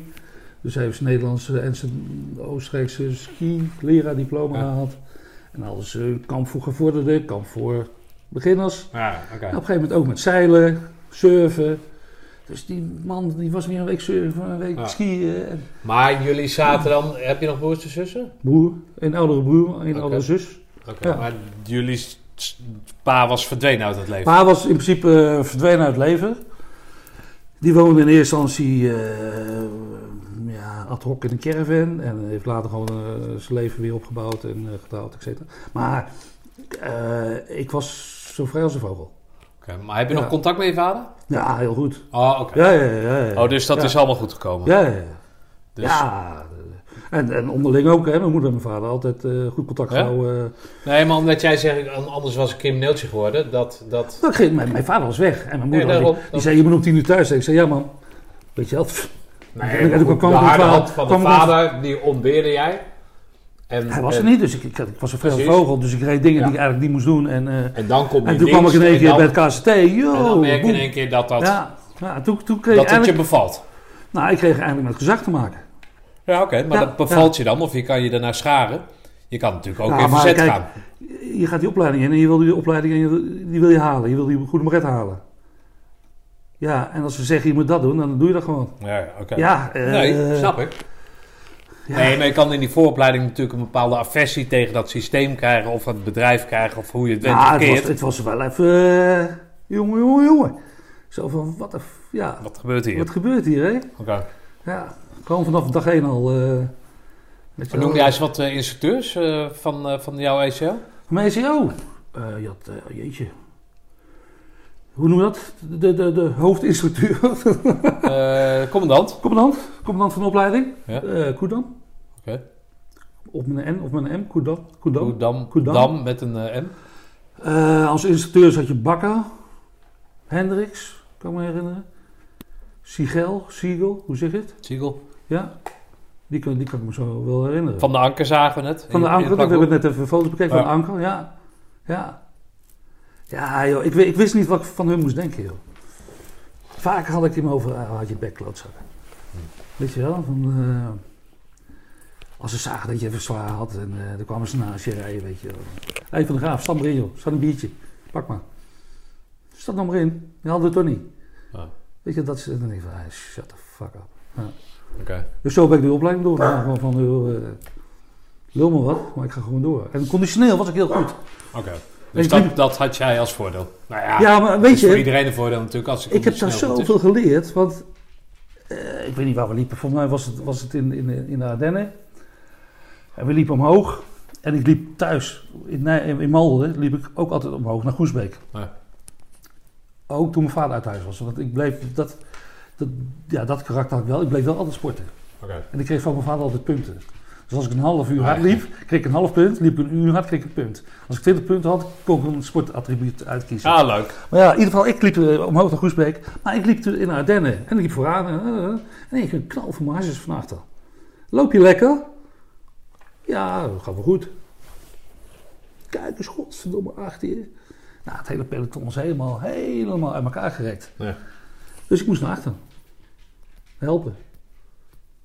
Dus hij heeft zijn Nederlandse en zijn Oostenrijkse ski-leraar-diploma Ja. gehaald. En een kamp voor gevorderden, kamp voor beginners. Ja. En op een gegeven moment ook met zeilen, surfen. Dus die man die was weer een week surfen, een week Ja. skiën. En Maar jullie zaten dan... Heb je nog broers en zussen? broer, een oudere broer, een oudere zus. Oké, Ja. Maar jullie pa was verdwenen uit het leven. Hij was in principe eh, verdwenen uit het leven. Die woonde in eerste instantie eh, ja, ad hoc in een caravan. En heeft later gewoon eh, zijn leven weer opgebouwd en eh, getrouwd, et cetera. Maar ik was zo vrij als een vogel. Maar heb je Ja. nog contact met je vader? Ja, heel goed. Oh, oké. Ja, ja, ja. ja. Oh, dus dat is allemaal goed gekomen. Ja, ja, ja. Dus, Ja, en, en onderling ook. Hè. Mijn moeder en mijn vader altijd eh, goed contact Ja? gehouden. Nee, maar omdat jij zegt, anders was ik crimineeltje geworden. Dat, dat... Ik ging- mijn, mijn vader was weg. En mijn moeder Nee, die, daarom. die zei, je moet om tien uur thuis zijn. Ik zei, ja man. Weet je wel. Nee, *laughs* En goed, kwam de ik harde hand van de vader, die ontbeerde jij. En, Hij was er en, niet, dus ik, ik, ik was een Precies. vogel. Dus ik reed dingen Ja. die ik eigenlijk niet moest doen. En, eh, En dan kom je en toen kwam ik in één keer dan- bij het KCT. Yo, En dan merk je in één keer dat dat, Ja, ja toen, toen kreeg dat het je bevalt. Nou, ik kreeg eigenlijk met gezag te maken. Ja, oké. maar Ja, dat bevalt je dan? Of je kan je daarna scharen? Je kan natuurlijk ook in verzet kijk, gaan. Je gaat die opleiding in en je wil die opleiding en je, die wil je halen. Je wil die goede moret halen. Ja, en als ze zeggen je moet dat doen, dan doe je dat gewoon. Ja, oké. Ja, eh, Nee, snap ik. Ja. Nee, maar je kan in die vooropleiding natuurlijk een bepaalde aversie tegen dat systeem krijgen. Of het bedrijf krijgen. Of hoe je het bent Ja, het, was, het was wel even... eh, jongen, jongen, jongen. Zo van, wat Ja, Wat gebeurt hier? wat gebeurt hier, hè? Oké. Ja, gewoon vanaf dag één al... eh weet je Maar wel. Noem jij eens wat eh, instructeurs eh, van, eh, van jouw ECO? Van mijn ECO. Eh, je had, eh, jeetje. Hoe noem je dat? De, de, de hoofdinstructeur. Eh, commandant. commandant. Commandant van de opleiding. Ja. Eh, Koedam. Oké. Of met een N of met een M. Koedam. Koedam. Koedam. Koedam. Dam met een eh, M. Als instructeurs had je Bakker. Hendricks. Kan ik me herinneren. Sigel. Siegel. Hoe zeg je het? Siegel. Ja. Die kan, die kan ik me zo wel herinneren. Van de anker zagen we net. Van de anker, het we hebben plakboek. net even een foto bekeken van Ja. de anker, ja. Ja, ja joh, ik, ik wist niet wat ik van hun moest denken, joh. Vaak had ik hem over, ah, had je bekklootzak. Weet je wel, van, eh, als ze zagen dat je even zwaar had en eh dan kwamen ze naast je rijden, weet je wel. Hé, Van de Graaf, stap maar in joh, staat een biertje, pak maar. Stap nog maar in, je hadden het toch niet. Ja. Weet je, dat is, dan denk ik van, ah, shut the fuck up. Oké. Dus zo ben ik de opleiding door. Gewoon van, joh, eh, lul me wat, maar ik ga gewoon door. En conditioneel was ik heel goed. Oké. Dus Ik dat, dat had jij als voordeel. Nou ja, Ja, maar weet is voor je, iedereen een voordeel natuurlijk. Als ik heb daar zoveel geleerd. Want eh, ik weet niet waar we liepen. Volgens mij was het, was het in, in, in de Ardennen. En we liepen omhoog. En ik liep thuis in, Nij- in Malden. liep ik ook altijd omhoog naar Goesbeek. Ja. Ook toen mijn vader uit huis was. Want ik bleef dat, dat, ja, dat karakter had ik wel. Ik bleef wel altijd sporten. En ik kreeg van mijn vader altijd punten. Dus als ik een half uur hard liep, kreeg ik een half punt. Liep ik een uur hard, kreeg ik een punt. Als ik 20 punten had, kon ik een sportattribuut uitkiezen. Ah, leuk. Maar ja, in ieder geval, ik liep eh, omhoog naar Goesbeek. Maar ik liep toen in Ardennen. En ik liep vooraan. En, eh, eh, en ik een knal van mijn hartjes van achter. Loop je lekker? Ja, dat gaat wel goed. Kijk eens, godverdomme, achter je. Nou, het hele peloton was helemaal, helemaal uit elkaar gerekt. Ja. Dus ik moest naar achter. Helpen.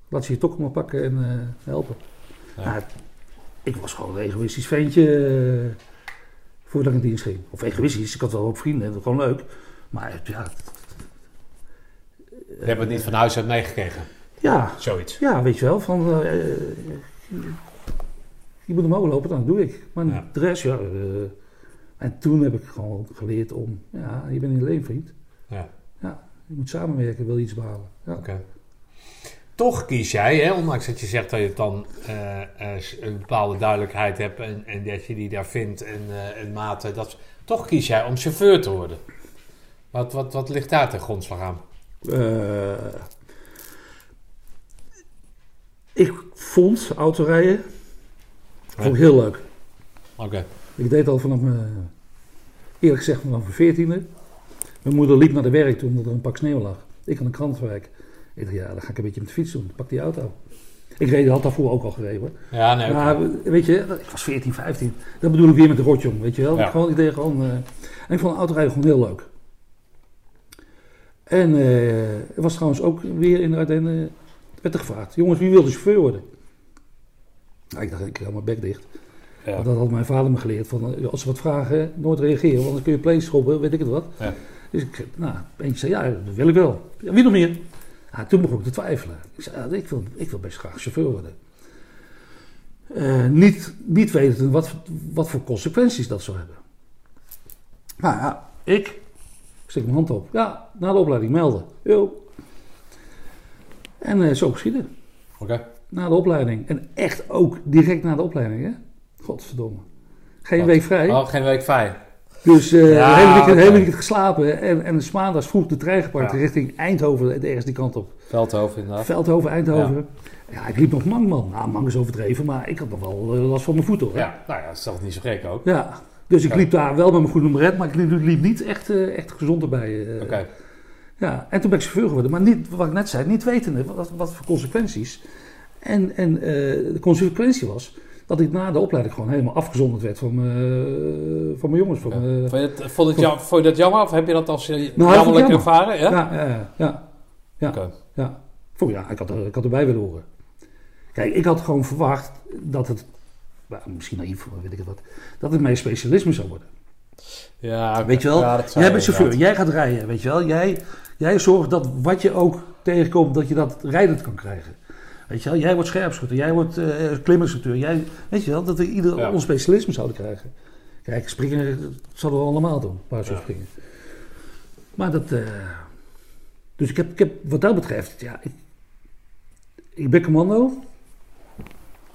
Laat ze je toch maar pakken en helpen. Ja. Nou, ik was gewoon een egoïstisch ventje eh, voordat ik in dienst ging. Of egoïstisch, ik had wel ook vrienden, dat was gewoon leuk. Maar ja, Je hebt het niet van huis uit meegekregen. ja, Zoiets. ja weet je wel, van, eh, eh, je moet omhoog lopen, dan doe ik. Maar Ja. de rest, ja. en toen heb ik gewoon geleerd om, ja, je bent niet alleen vriend. Ja. Ja, je moet samenwerken, wil je iets behalen. Ja. Oké. Toch kies jij, hè, ondanks dat je zegt dat je dan eh, eh, een bepaalde duidelijkheid hebt en, en dat je die daar vindt en, eh en mate, dat, toch kies jij om chauffeur te worden. Wat, wat, wat ligt daar ten grondslag aan? Ik vond autorijden vond ik heel leuk. Oké. Ik deed al vanaf mijn, eerlijk gezegd vanaf mijn veertiende. Mijn moeder liep naar de werk toen er een pak sneeuw lag. Ik aan de krantenwijk. Ik dacht, ja, dan ga ik een beetje met de fiets doen. Pak die auto. Ik reed, had daarvoor ook al gereden. hoor. Ja, nee. Maar weet je, ik was 14, 15. Dat bedoel ik weer met de rotjong, weet je wel. Ja. Gewoon, ik deed gewoon... eh, en ik vond autorijden gewoon heel leuk. En eh er was trouwens ook weer in de Ardennen... werd er gevraagd, jongens, wie wil de chauffeur worden? Nou, ik dacht, ik hou mijn bek dicht. Ja. Want dat had mijn vader me geleerd. Van, eh, als ze wat vragen, nooit reageren. Want dan kun je play schoppen, weet ik het wat. Ja. Dus ik, nou, eentje zei, ja, dat wil ik wel. Ja, wie nog meer? Ja, toen begon ik te twijfelen. Ik zei, ja, ik, wil, ik wil best graag chauffeur worden. Eh, niet, niet weten wat, wat voor consequenties dat zou hebben. Nou ja, ik, ik steek mijn hand op. Ja, na de opleiding melden. Jo. En eh, zo geschieden. Oké. Na de opleiding. En echt ook direct na de opleiding, hè? Godverdomme. Geen Wat? week vrij. Oh, geen week vrij. Dus eh Ja, hele weekend geslapen. En, en maandags vroeg de trein gepakt Ja. richting Eindhoven. Ergens die kant op. Veldhoven inderdaad. Veldhoven, Eindhoven. Ja. ik liep nog mang, man. Nou, mang is overdreven. Maar ik had nog wel eh, last van mijn voeten, hoor. Ja, nou ja, dat is toch niet zo gek ook. Ja. Dus ik liep daar wel met mijn goede nummer, maar ik liep, liep niet echt, eh, echt gezond erbij. Oké. Ja, en toen ben ik chauffeur geworden. Maar niet, wat ik net zei, niet wetende wat, wat voor consequenties. En, en de consequentie was dat ik na de opleiding gewoon helemaal afgezonderd werd van, mijn- van mijn jongens. Van Ja. mijn- Vond, je het, vond, het jou- vond je dat jammer of heb je dat als uh, Nou, dat ik jammerlijk jammer. ervaren? Ja? ja, ja, ja, ja, ja, ja. Vond- ja, ik, had er, ik had erbij willen horen. Kijk, ik had gewoon verwacht dat het, nou, misschien naïef, weet ik het wat, dat het mijn specialisme zou worden. Ja. Weet je wel, Ja, dat jij bent chauffeur, jij gaat rijden, weet je wel. Jij, jij zorgt dat wat je ook tegenkomt, dat je dat rijdend kan krijgen. Weet je wel, jij wordt scherpschutter, jij wordt klimmerstructeur. Jij, weet je wel, dat we ieder Ja. ons specialisme zouden krijgen. Kijk, springen dat zouden we allemaal doen, paar zo Ja. springen. Maar dat... eh, dus ik heb, ik heb, wat dat betreft, ja, ik, ik ben commando.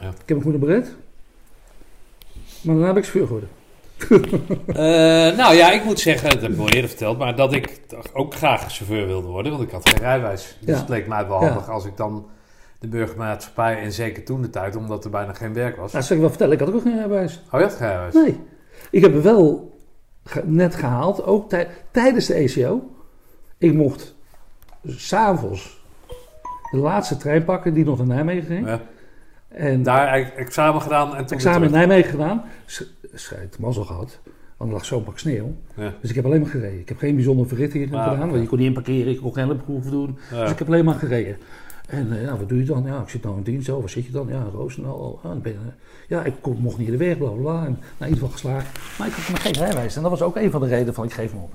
Ja. Ik heb een goede beret. Maar daarna ben ik chauffeur geworden. *laughs* Eh, nou ja, ik moet zeggen, dat heb ik wel eerder verteld, maar dat ik ook graag chauffeur wilde worden, want ik had geen rijbewijs. Dus Ja. het leek mij wel Ja. handig als ik dan de burgermaatschappij, en zeker toen de tijd, omdat er bijna geen werk was. Nou, zal ik wel vertellen, ik had ook geen rijbewijs. Oh, je had geen rijbewijs? Nee. Ik heb wel ge- net gehaald, ook tij- tijdens de ECO. Ik mocht s'avonds de laatste trein pakken die nog naar Nijmegen ging. Ja. En Daar examen gedaan en toen examen in. Nijmegen gedaan. Sch- Schijt, mazzel gehad. Want er lag zo'n pak sneeuw. Ja. Dus ik heb alleen maar gereden. Ik heb geen bijzondere verrichtingen Ah, gedaan. Want je kon niet inparkeren, ik kon geen hulpproeven doen. Ja. Dus ik heb alleen maar gereden. En eh, ja, wat doe je dan? Ja, ik zit nou in dienst. Oh, waar zit je dan? Ja, Roosendaal. Ah, dan ben je, eh, ja, ik kon, mocht niet in de weg, bla bla bla. En nou, in ieder geval geslaagd. Maar ik had maar geen rijwijs. En dat was ook een van de redenen van ik geef hem op.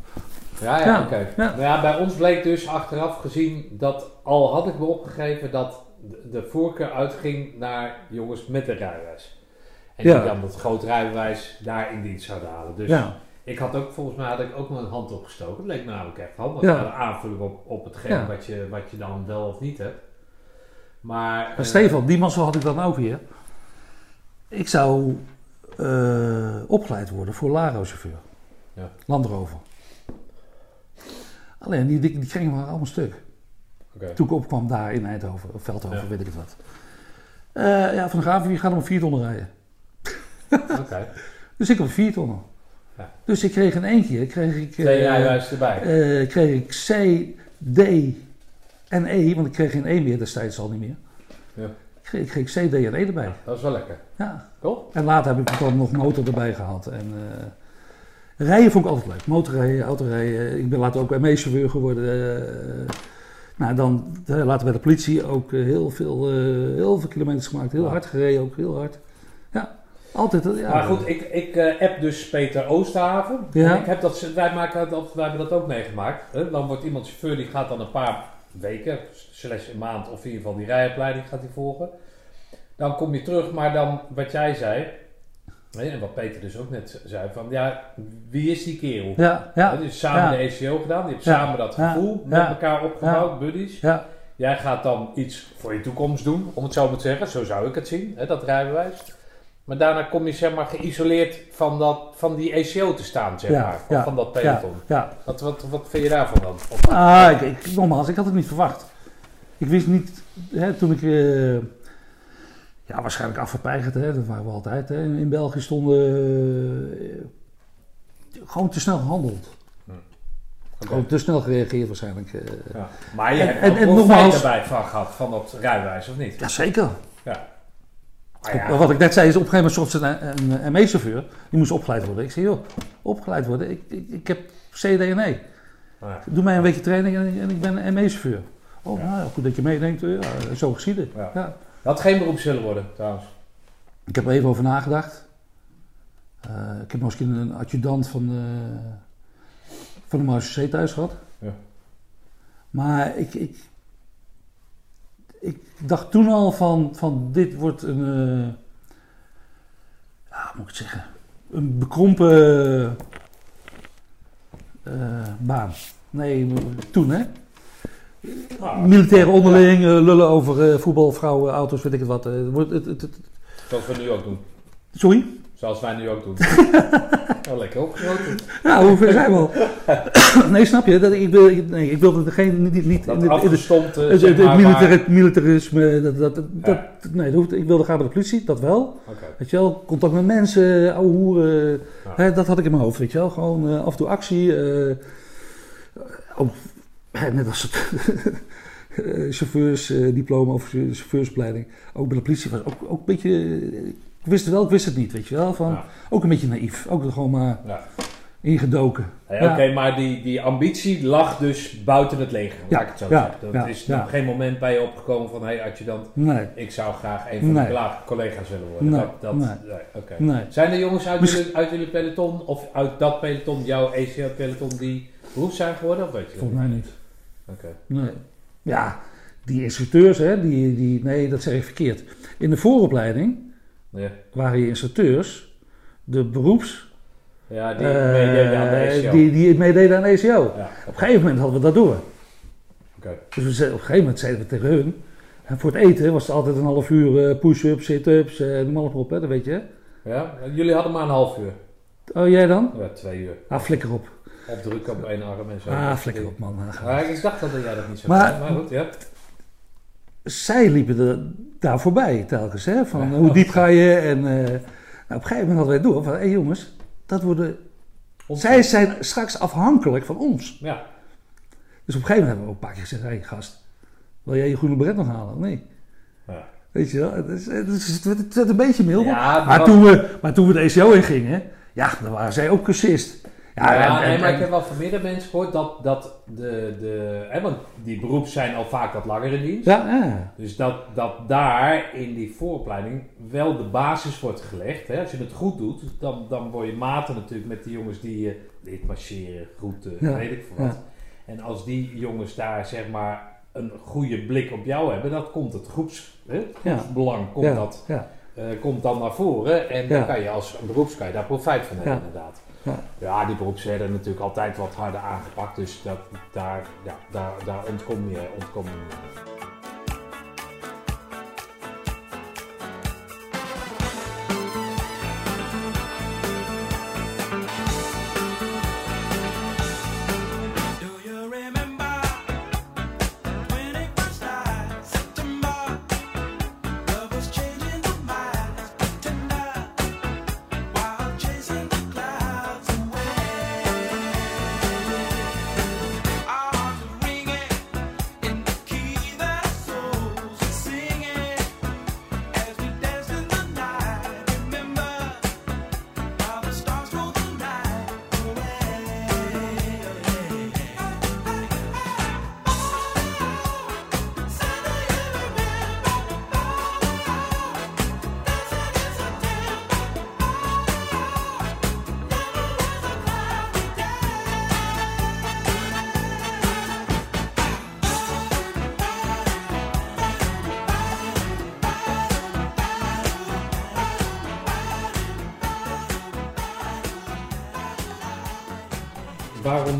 Ja, ja, Ja, oké. ja. Nou ja, bij ons bleek dus achteraf gezien dat al had ik me opgegeven dat de- voorkeur uitging naar jongens met een rijbewijs. En die dan het groot rijbewijs daar in dienst zouden halen. Dus ik had ook, volgens mij had ik ook mijn hand opgestoken. Dat leek me namelijk echt handig. Ja. Aanvulling op, op hetgeen wat, je, wat je dan wel of niet hebt. Maar, maar eh, Stefan, die mazzel had ik dan ook weer. Ik zou eh, opgeleid worden voor Laro-chauffeur. Ja. Land Rover. Alleen, die, die, die gingen maar allemaal stuk. Toen ik opkwam daar in Eindhoven, of Veldhoven, Ja. weet ik het wat. Eh, ja, Van de Graven, die gaat om vier tonnen rijden. *laughs* Oké. Dus ik op vier tonnen. Ja. Dus ik kreeg in één keer, kreeg ik, Twee erbij. kreeg ik C, D en E, want ik kreeg geen E meer destijds al niet meer. Ja. Ik kreeg, C, D en E erbij. Dat is wel lekker. Ja. Cool. En later heb ik dan nog motor erbij gehad. En, eh, rijden vond ik altijd leuk. Motorrijden, autorijden. Ik ben later ook ME-chauffeur geworden. eh. nou, dan eh, later bij de politie ook heel, veel, heel veel kilometers gemaakt. Heel hard gereden, ook heel hard. Ja, altijd. Ja, maar goed, ik, ik app dus Peter Oosterhaven. Ja. En ik heb dat, wij, maken dat, wij hebben dat ook meegemaakt. Hè? Dan wordt iemand chauffeur, die gaat dan een paar weken, slash een maand of in ieder geval die rijopleiding gaat hij volgen. Dan kom je terug, maar dan wat jij zei, en wat Peter dus ook net zei, van ja, wie is die kerel? Ja, ja. Hè, dus samen ja. de ECO gedaan, die hebt Ja. samen dat gevoel met elkaar opgebouwd, buddies. Ja, Jij gaat dan iets voor je toekomst doen, om het zo maar te zeggen. Zo zou ik het zien, hè, dat rijbewijs. Maar daarna kom je zeg maar geïsoleerd van, dat, van die ECO te staan, zeg Ja, maar. Of ja, van dat peloton. ja. Wat, wat, wat vind je daarvan dan? Of- Ah, ik, ik, nogmaals, ik had het niet verwacht. Ik wist niet, hè, toen ik, eh, ja, waarschijnlijk afgepeigerd, hè, dat waren we altijd, hè, in België stonden, eh, gewoon te snel gehandeld. Oké. Gewoon te snel gereageerd waarschijnlijk. eh. Ja. Maar je En- hebt en- ook erbij van gehad, van dat rijbewijs, of niet? Jazeker. Ah, ja. Wat ik net zei is, op een gegeven moment een, een ME-chauffeur, die moest opgeleid worden. Ik zei, joh, opgeleid worden, ik, ik, ik heb CDNE. Ja. Doe mij een weekje training en, en ik ben een ME-chauffeur. Oh, Ja. nou goed dat je meedenkt. Ja, zo geschieden. Ja. Had geen beroep zullen worden, trouwens. Ik heb er even over nagedacht. Eh, ik heb keer een adjudant van de, van de Marseille thuis gehad. Ja. Maar ik, ik, ik dacht toen al van, van dit wordt een, eh, ja, moet ik het zeggen, een bekrompen eh, baan. Nee, toen hè. Nou, Militaire onderling, eh, lullen over voetbal, vrouwen, auto's, weet ik het wat. Het wordt- het, het, we nu ook doen. sorry? Zoals wij nu ook doen. *laughs* oh, lekker opgesloten. Ja, hoe ver zijn we al? *laughs* nee, snap je? Dat, ik, wil, ik- nee, ik wilde degene niet, niet, niet Dat in de, in de, afgestompte, het, militarisme, dat, dat, dat, Ja. dat- nee, dat hoeft, ik wilde gaan bij de politie, dat wel. Weet je wel, contact met mensen, ouwe hoeren, Ja. hè, dat had ik in mijn hoofd, weet je wel. Gewoon eh, af en toe actie. eh, hè, net als het *laughs* eh, chauffeursdiploma of chauffeursopleiding. Ook bij de politie was ook, ook een beetje, eh, ik wist het wel, ik wist het niet, weet je wel. Van, Ja. Ook een beetje naïef, ook er gewoon maar Ja. ingedoken. Hey. Oké, maar die, die ambitie lag dus buiten het leger, Ja, laat ik het zo zeggen. Dat ja, is nog geen moment bij je opgekomen van, hé hey, adjudant, Nee, ik zou graag een van Nee. de collega- collega's willen worden. Nee, Dat, dat, nee. nee, oké. nee. Zijn er jongens uit Misschien- jullie, uit jullie peloton, of uit dat peloton, jouw ECO-peloton, die beroep zijn geworden? Of weet je Volgens mij niet. Oké. Nee. Ja, die instructeurs, hè, die, die, nee, dat zeg ik verkeerd. In de vooropleiding Ja. waren je instructeurs de beroeps... Ja, die eh, meededen aan de ECO. die, die meededen aan de ECO. Ja, Op een gegeven moment hadden we dat door. oké. Dus we zeiden, op een gegeven moment zeiden we tegen hun... En voor het eten was het altijd een half uur eh, push-ups, sit-ups, eh noem maar op, hè, dat weet je. Ja, jullie hadden maar een half uur. Oh, jij dan? Ja, twee uur. Ah, flikker op. Opdrukken op één arm en zo. Ah, flikker op, man. Ah, ik dacht dat jij dat niet zo Maar- maar goed, ja. Zij liepen er daar voorbij telkens. Hè? Van Ja. hoe diep ga je? En eh, nou, op een gegeven moment hadden wij door van, hé jongens, dat worden, zij zijn straks afhankelijk van ons. Ja, Dus op een gegeven moment hebben we ook een paar keer gezegd, hé gast, wil jij je groene beret nog halen? Nee. Ja. Weet je wel, het, is, het, is, het, werd- het werd een beetje mild. Ja, maar, toen we, maar toen we de ECO in gingen, ja, dan waren zij ook cursist. Ja, Ja, en- nee, en- maar ik heb wel van meerdere mensen gehoord dat, dat de, de hè, want die beroeps zijn al vaak wat langer in dienst. ja, ja. Dus dat, dat daar in die vooropleiding wel de basis wordt gelegd. Hè. Als je het goed doet, dan, dan word je maten natuurlijk met die jongens die je leert marcheren, groeten, Ja, weet ik veel wat. En als die jongens daar zeg maar een goede blik op jou hebben, dat komt het groeps, hè, groepsbelang komt, dat, ja. eh, komt dan naar voren. En dan kan je als beroeps kan je daar profijt van hebben inderdaad. Ja. Die beroeps werden natuurlijk altijd wat harder aangepakt. Dus dat, daar, ja, daar, daar ontkom je, ontkom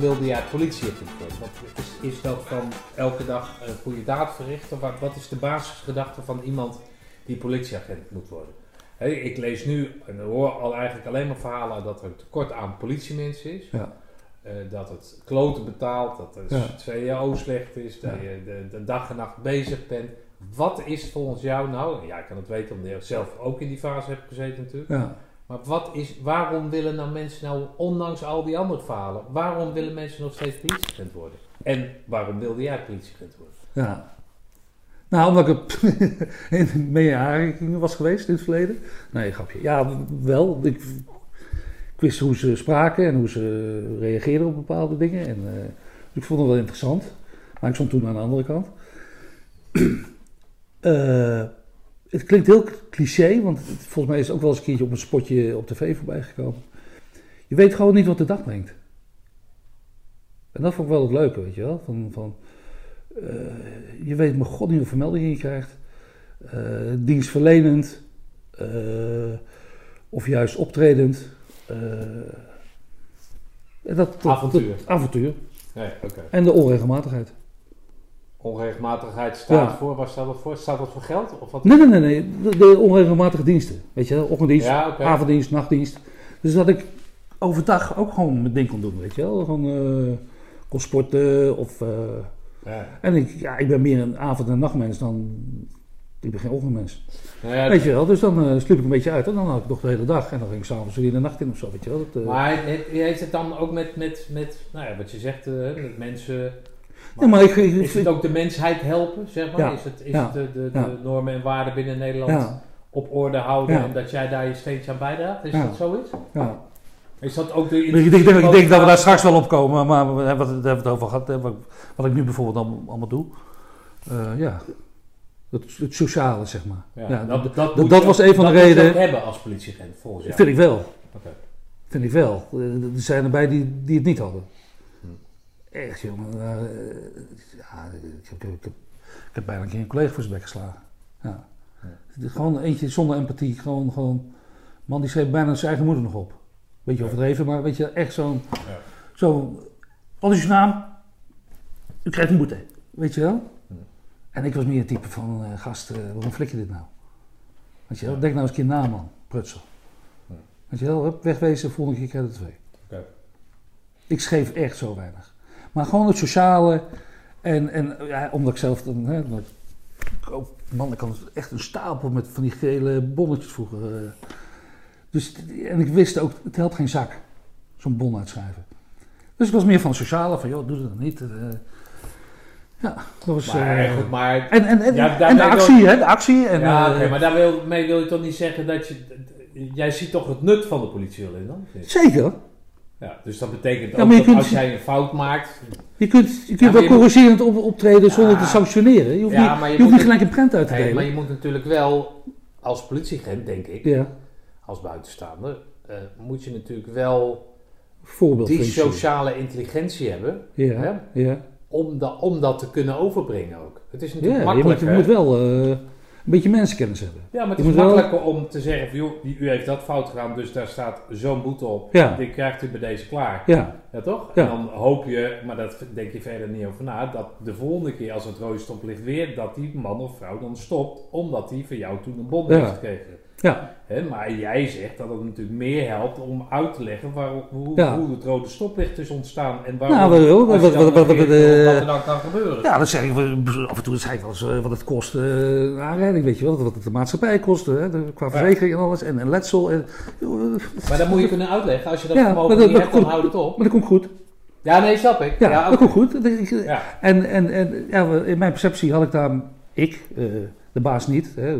wilde jij politieagent worden? Wat is, is dat van elke dag een goede daad verrichten? Wat, wat is de basisgedachte van iemand die politieagent moet worden? Ik lees nu en hoor al eigenlijk alleen maar verhalen dat er een tekort aan politiemensen is. Ja. Eh, dat het kloten betaalt, dat het Ja. CAO slecht is, dat Ja. je de, de dag en nacht bezig bent. Wat is volgens jou nou, en ja ik kan het weten omdat je zelf ook in die fase hebt gezeten natuurlijk. Ja. Maar wat is, waarom willen nou mensen nou, ondanks al die andere verhalen, waarom willen mensen nog steeds politieagent worden? En waarom wilde jij politieagent worden? Ja. Nou, omdat ik *laughs* in mee in aanraking was geweest in het verleden. Nee, grapje. Ja, wel. Ik, ik wist hoe ze spraken en hoe ze reageerden op bepaalde dingen. En, eh, ik vond het wel interessant. Maar ik stond toen aan de andere kant. *clears throat* Eh, het klinkt heel cliché, want het- volgens mij is het ook wel eens een keertje op een spotje op tv voorbij gekomen. Je weet gewoon niet wat de dag brengt. En dat vond ik wel het leuke, weet je wel. Van, van, eh, je weet mijn god niet hoeveel meldingen je krijgt. Eh, dienstverlenend. eh, of juist optredend. en dat, dat- Avontuur. dat- avontuur. Nee. En de onregelmatigheid. Onregelmatigheid staat Ja. voor, waar staat dat voor? Staat dat voor geld? Of wat? Nee, nee, nee, nee. De, de onregelmatige diensten. Weet je wel, ochtenddienst, Ja, avonddienst, nachtdienst. Dus dat ik overdag ook gewoon mijn ding kon doen, weet je wel. Gewoon eh, kon sporten of... eh, Ja. en ik, ja, ik ben meer een avond- en nachtmens dan... Ik ben geen ochtendmens. Nou ja, Weet je wel, dus dan eh, sliep ik een beetje uit en dan had ik nog de hele dag. En dan ging ik s'avonds weer in de nacht in of zo, weet je wel. Dat, Maar he- heeft het dan ook met, met, met nou ja, wat je zegt, met mensen... ja, maar ik, ik, Is het ook de mensheid helpen, zeg maar? Ja. Is het, is Ja. het de, de, normen en waarden binnen Nederland op orde houden en dat jij daar je steentje aan bijdraagt? Is dat zoiets? ja. Is dat ook de... Ik denk, ik, denk, dat we daar straks wel op komen, maar we hebben het, hebben we het over gehad. Wat, wat ik nu bijvoorbeeld allemaal, allemaal doe. Eh, ja, het, het sociale, zeg maar. Ja, dat, dat, dat, dat was een van de dat redenen. ook hebben als politieagent, volgens jou. vind ik wel. Oké. Vind ik wel. Eh, Er zijn erbij die, die het niet hadden. Echt, jongen. eh, ja, ik, heb, ik, heb, ik heb bijna een keer een collega voor zijn bek geslagen. Ja. Gewoon eentje zonder empathie. Gewoon, gewoon, man die schreef bijna zijn eigen moeder nog op. Beetje overdreven, maar weet je, echt zo'n... Ja. Zo, wat is uw naam? U krijgt een boete. Weet je wel? En ik was meer het type van, eh, gast, eh, waarom flik je dit nou? Weet je wel? Denk nou eens een keer na, man. Prutsel. Weet je wel? Hup, wegwezen, volgende keer krijg je er twee. Ik schreef echt zo weinig. Maar gewoon het sociale. En, en ja, omdat ik zelf dan. Hè, man, ik had echt een stapel met van die gele bonnetjes vroeger. eh. Dus, en ik wist ook, het helpt geen zak. Zo'n bon uitschrijven. Dus ik was meer van het sociale, van joh, doe dat dan niet. eh. ja, dat was. Maar eh, goed, maar... en, en, en, Ja, en de wil- actie, hè? De actie. En, ja, oké, maar daarmee wil je toch niet zeggen dat je... Jij ziet toch het nut van de politie wel in dan? Zeker. Ja, dus dat betekent Ja, ook dat kunt- als jij een fout maakt... Je kunt, je kunt Ja, wel corrigerend op, optreden zonder te sanctioneren. Je hoeft, niet, je je hoeft niet gelijk een prent uit te Nee, delen. maar je moet natuurlijk wel, als politieagent denk ik, Ja, als buitenstaander, eh, moet je natuurlijk wel die sociale intelligentie hebben Ja, hè? ja. om, da- om dat te kunnen overbrengen ook. Het is natuurlijk ja je, moet, makkelijker. je moet wel eh, een beetje mensenkennis hebben. ja, maar het is wel- makkelijker om te zeggen, van, joh, u heeft dat fout gedaan, dus daar staat zo'n boete op. Ja. Die krijgt u bij deze klaar. Ja, Ja, toch? Ja. En dan hoop je, maar dat denk je verder niet over na, dat de volgende keer als het rode stoplicht weer, dat die man of vrouw dan stopt, omdat hij van jou toen een bon heeft gekregen. Ja, maar jij zegt dat het natuurlijk meer helpt om uit te leggen waarom, hoe, Ja. hoe het rode stoplicht is ontstaan en waarom Nou, wat- wat- wat- dan wat- wat- eh, er dan kan gebeuren. ja, dat zeg ik af en toe. Zei ik wel eens, eh, wat het kost eh, een aanrijding, weet je wel. Wat het de maatschappij kost, hè, de- qua verzekering en alles. En, en letsel. En, eh, Maar dat moet je kunnen uitleggen. Als je dat Ja, vermogen niet hebt, dan houd het op. maar dat komt goed. Ja, nee, snap ik. Ja, Ja, dat komt goed. Ja. En, en, en ja, in mijn perceptie had ik daar, ik, eh, de baas niet, hè,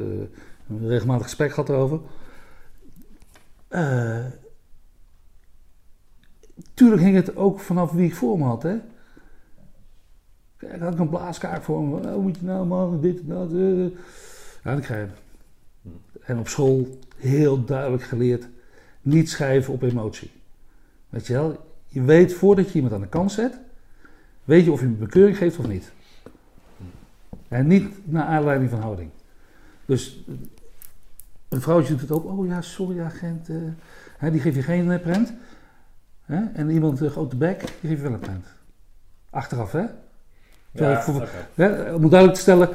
een regelmatig gesprek gehad erover. Eh, tuurlijk hing het ook vanaf wie ik voor me had. Hè. Kijk, had ik een blaaskaart voor me. Oh, moet je nou man, dit en dat. eh. Ja, dat krijg. En op school heel duidelijk geleerd, niet schrijven op emotie. Weet je wel, je weet voordat je iemand aan de kant zet, weet je of je een bekeuring geeft of niet. En niet naar aanleiding van houding. Dus een vrouwtje doet het ook. Oh ja, sorry agent. eh, hè, die geeft je geen prent. Hè? En iemand een grote bek, die geef je wel een punt. Achteraf, hè? Terwijl ik voor- oké. hè? Om duidelijk te stellen,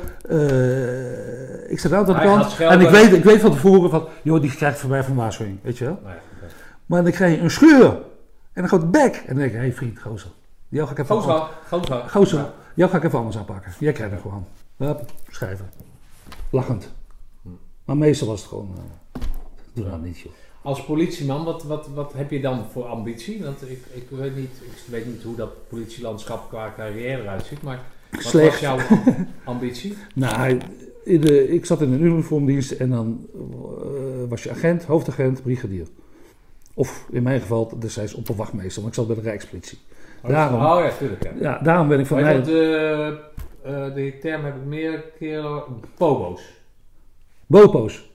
ik zat altijd aan de kant. En ik weet, ik weet van tevoren van, joh, die krijgt van mij van waarschuwing, weet je wel. Nee. Maar dan krijg je een scheur en een grote bek. En dan denk ik, hé hey, vriend, gozer. Jou ga ik even Gozer, gozer. Gozer, jou ga ik even anders aanpakken. Jij krijgt hem gewoon. Hup, schrijven. Lachend. Maar meestal was het gewoon, eh, doe dat niet joh. Als politieman, wat, wat, wat heb je dan voor ambitie? Want ik, ik, weet niet, ik weet niet hoe dat politielandschap qua carrière eruit ziet, maar wat Slecht. was jouw *laughs* ambitie? Nou, in de, ik zat in een uniformdienst en dan eh, was je agent, hoofdagent, brigadier. Of in mijn geval destijds opperwachtmeester, want ik zat bij de Rijkspolitie. Daarom. Oh ja, tuurlijk. Ja. Ja, daarom ben ik van mij... dat, eh, die term heb ik meer keren... Pobo's. Bopo's.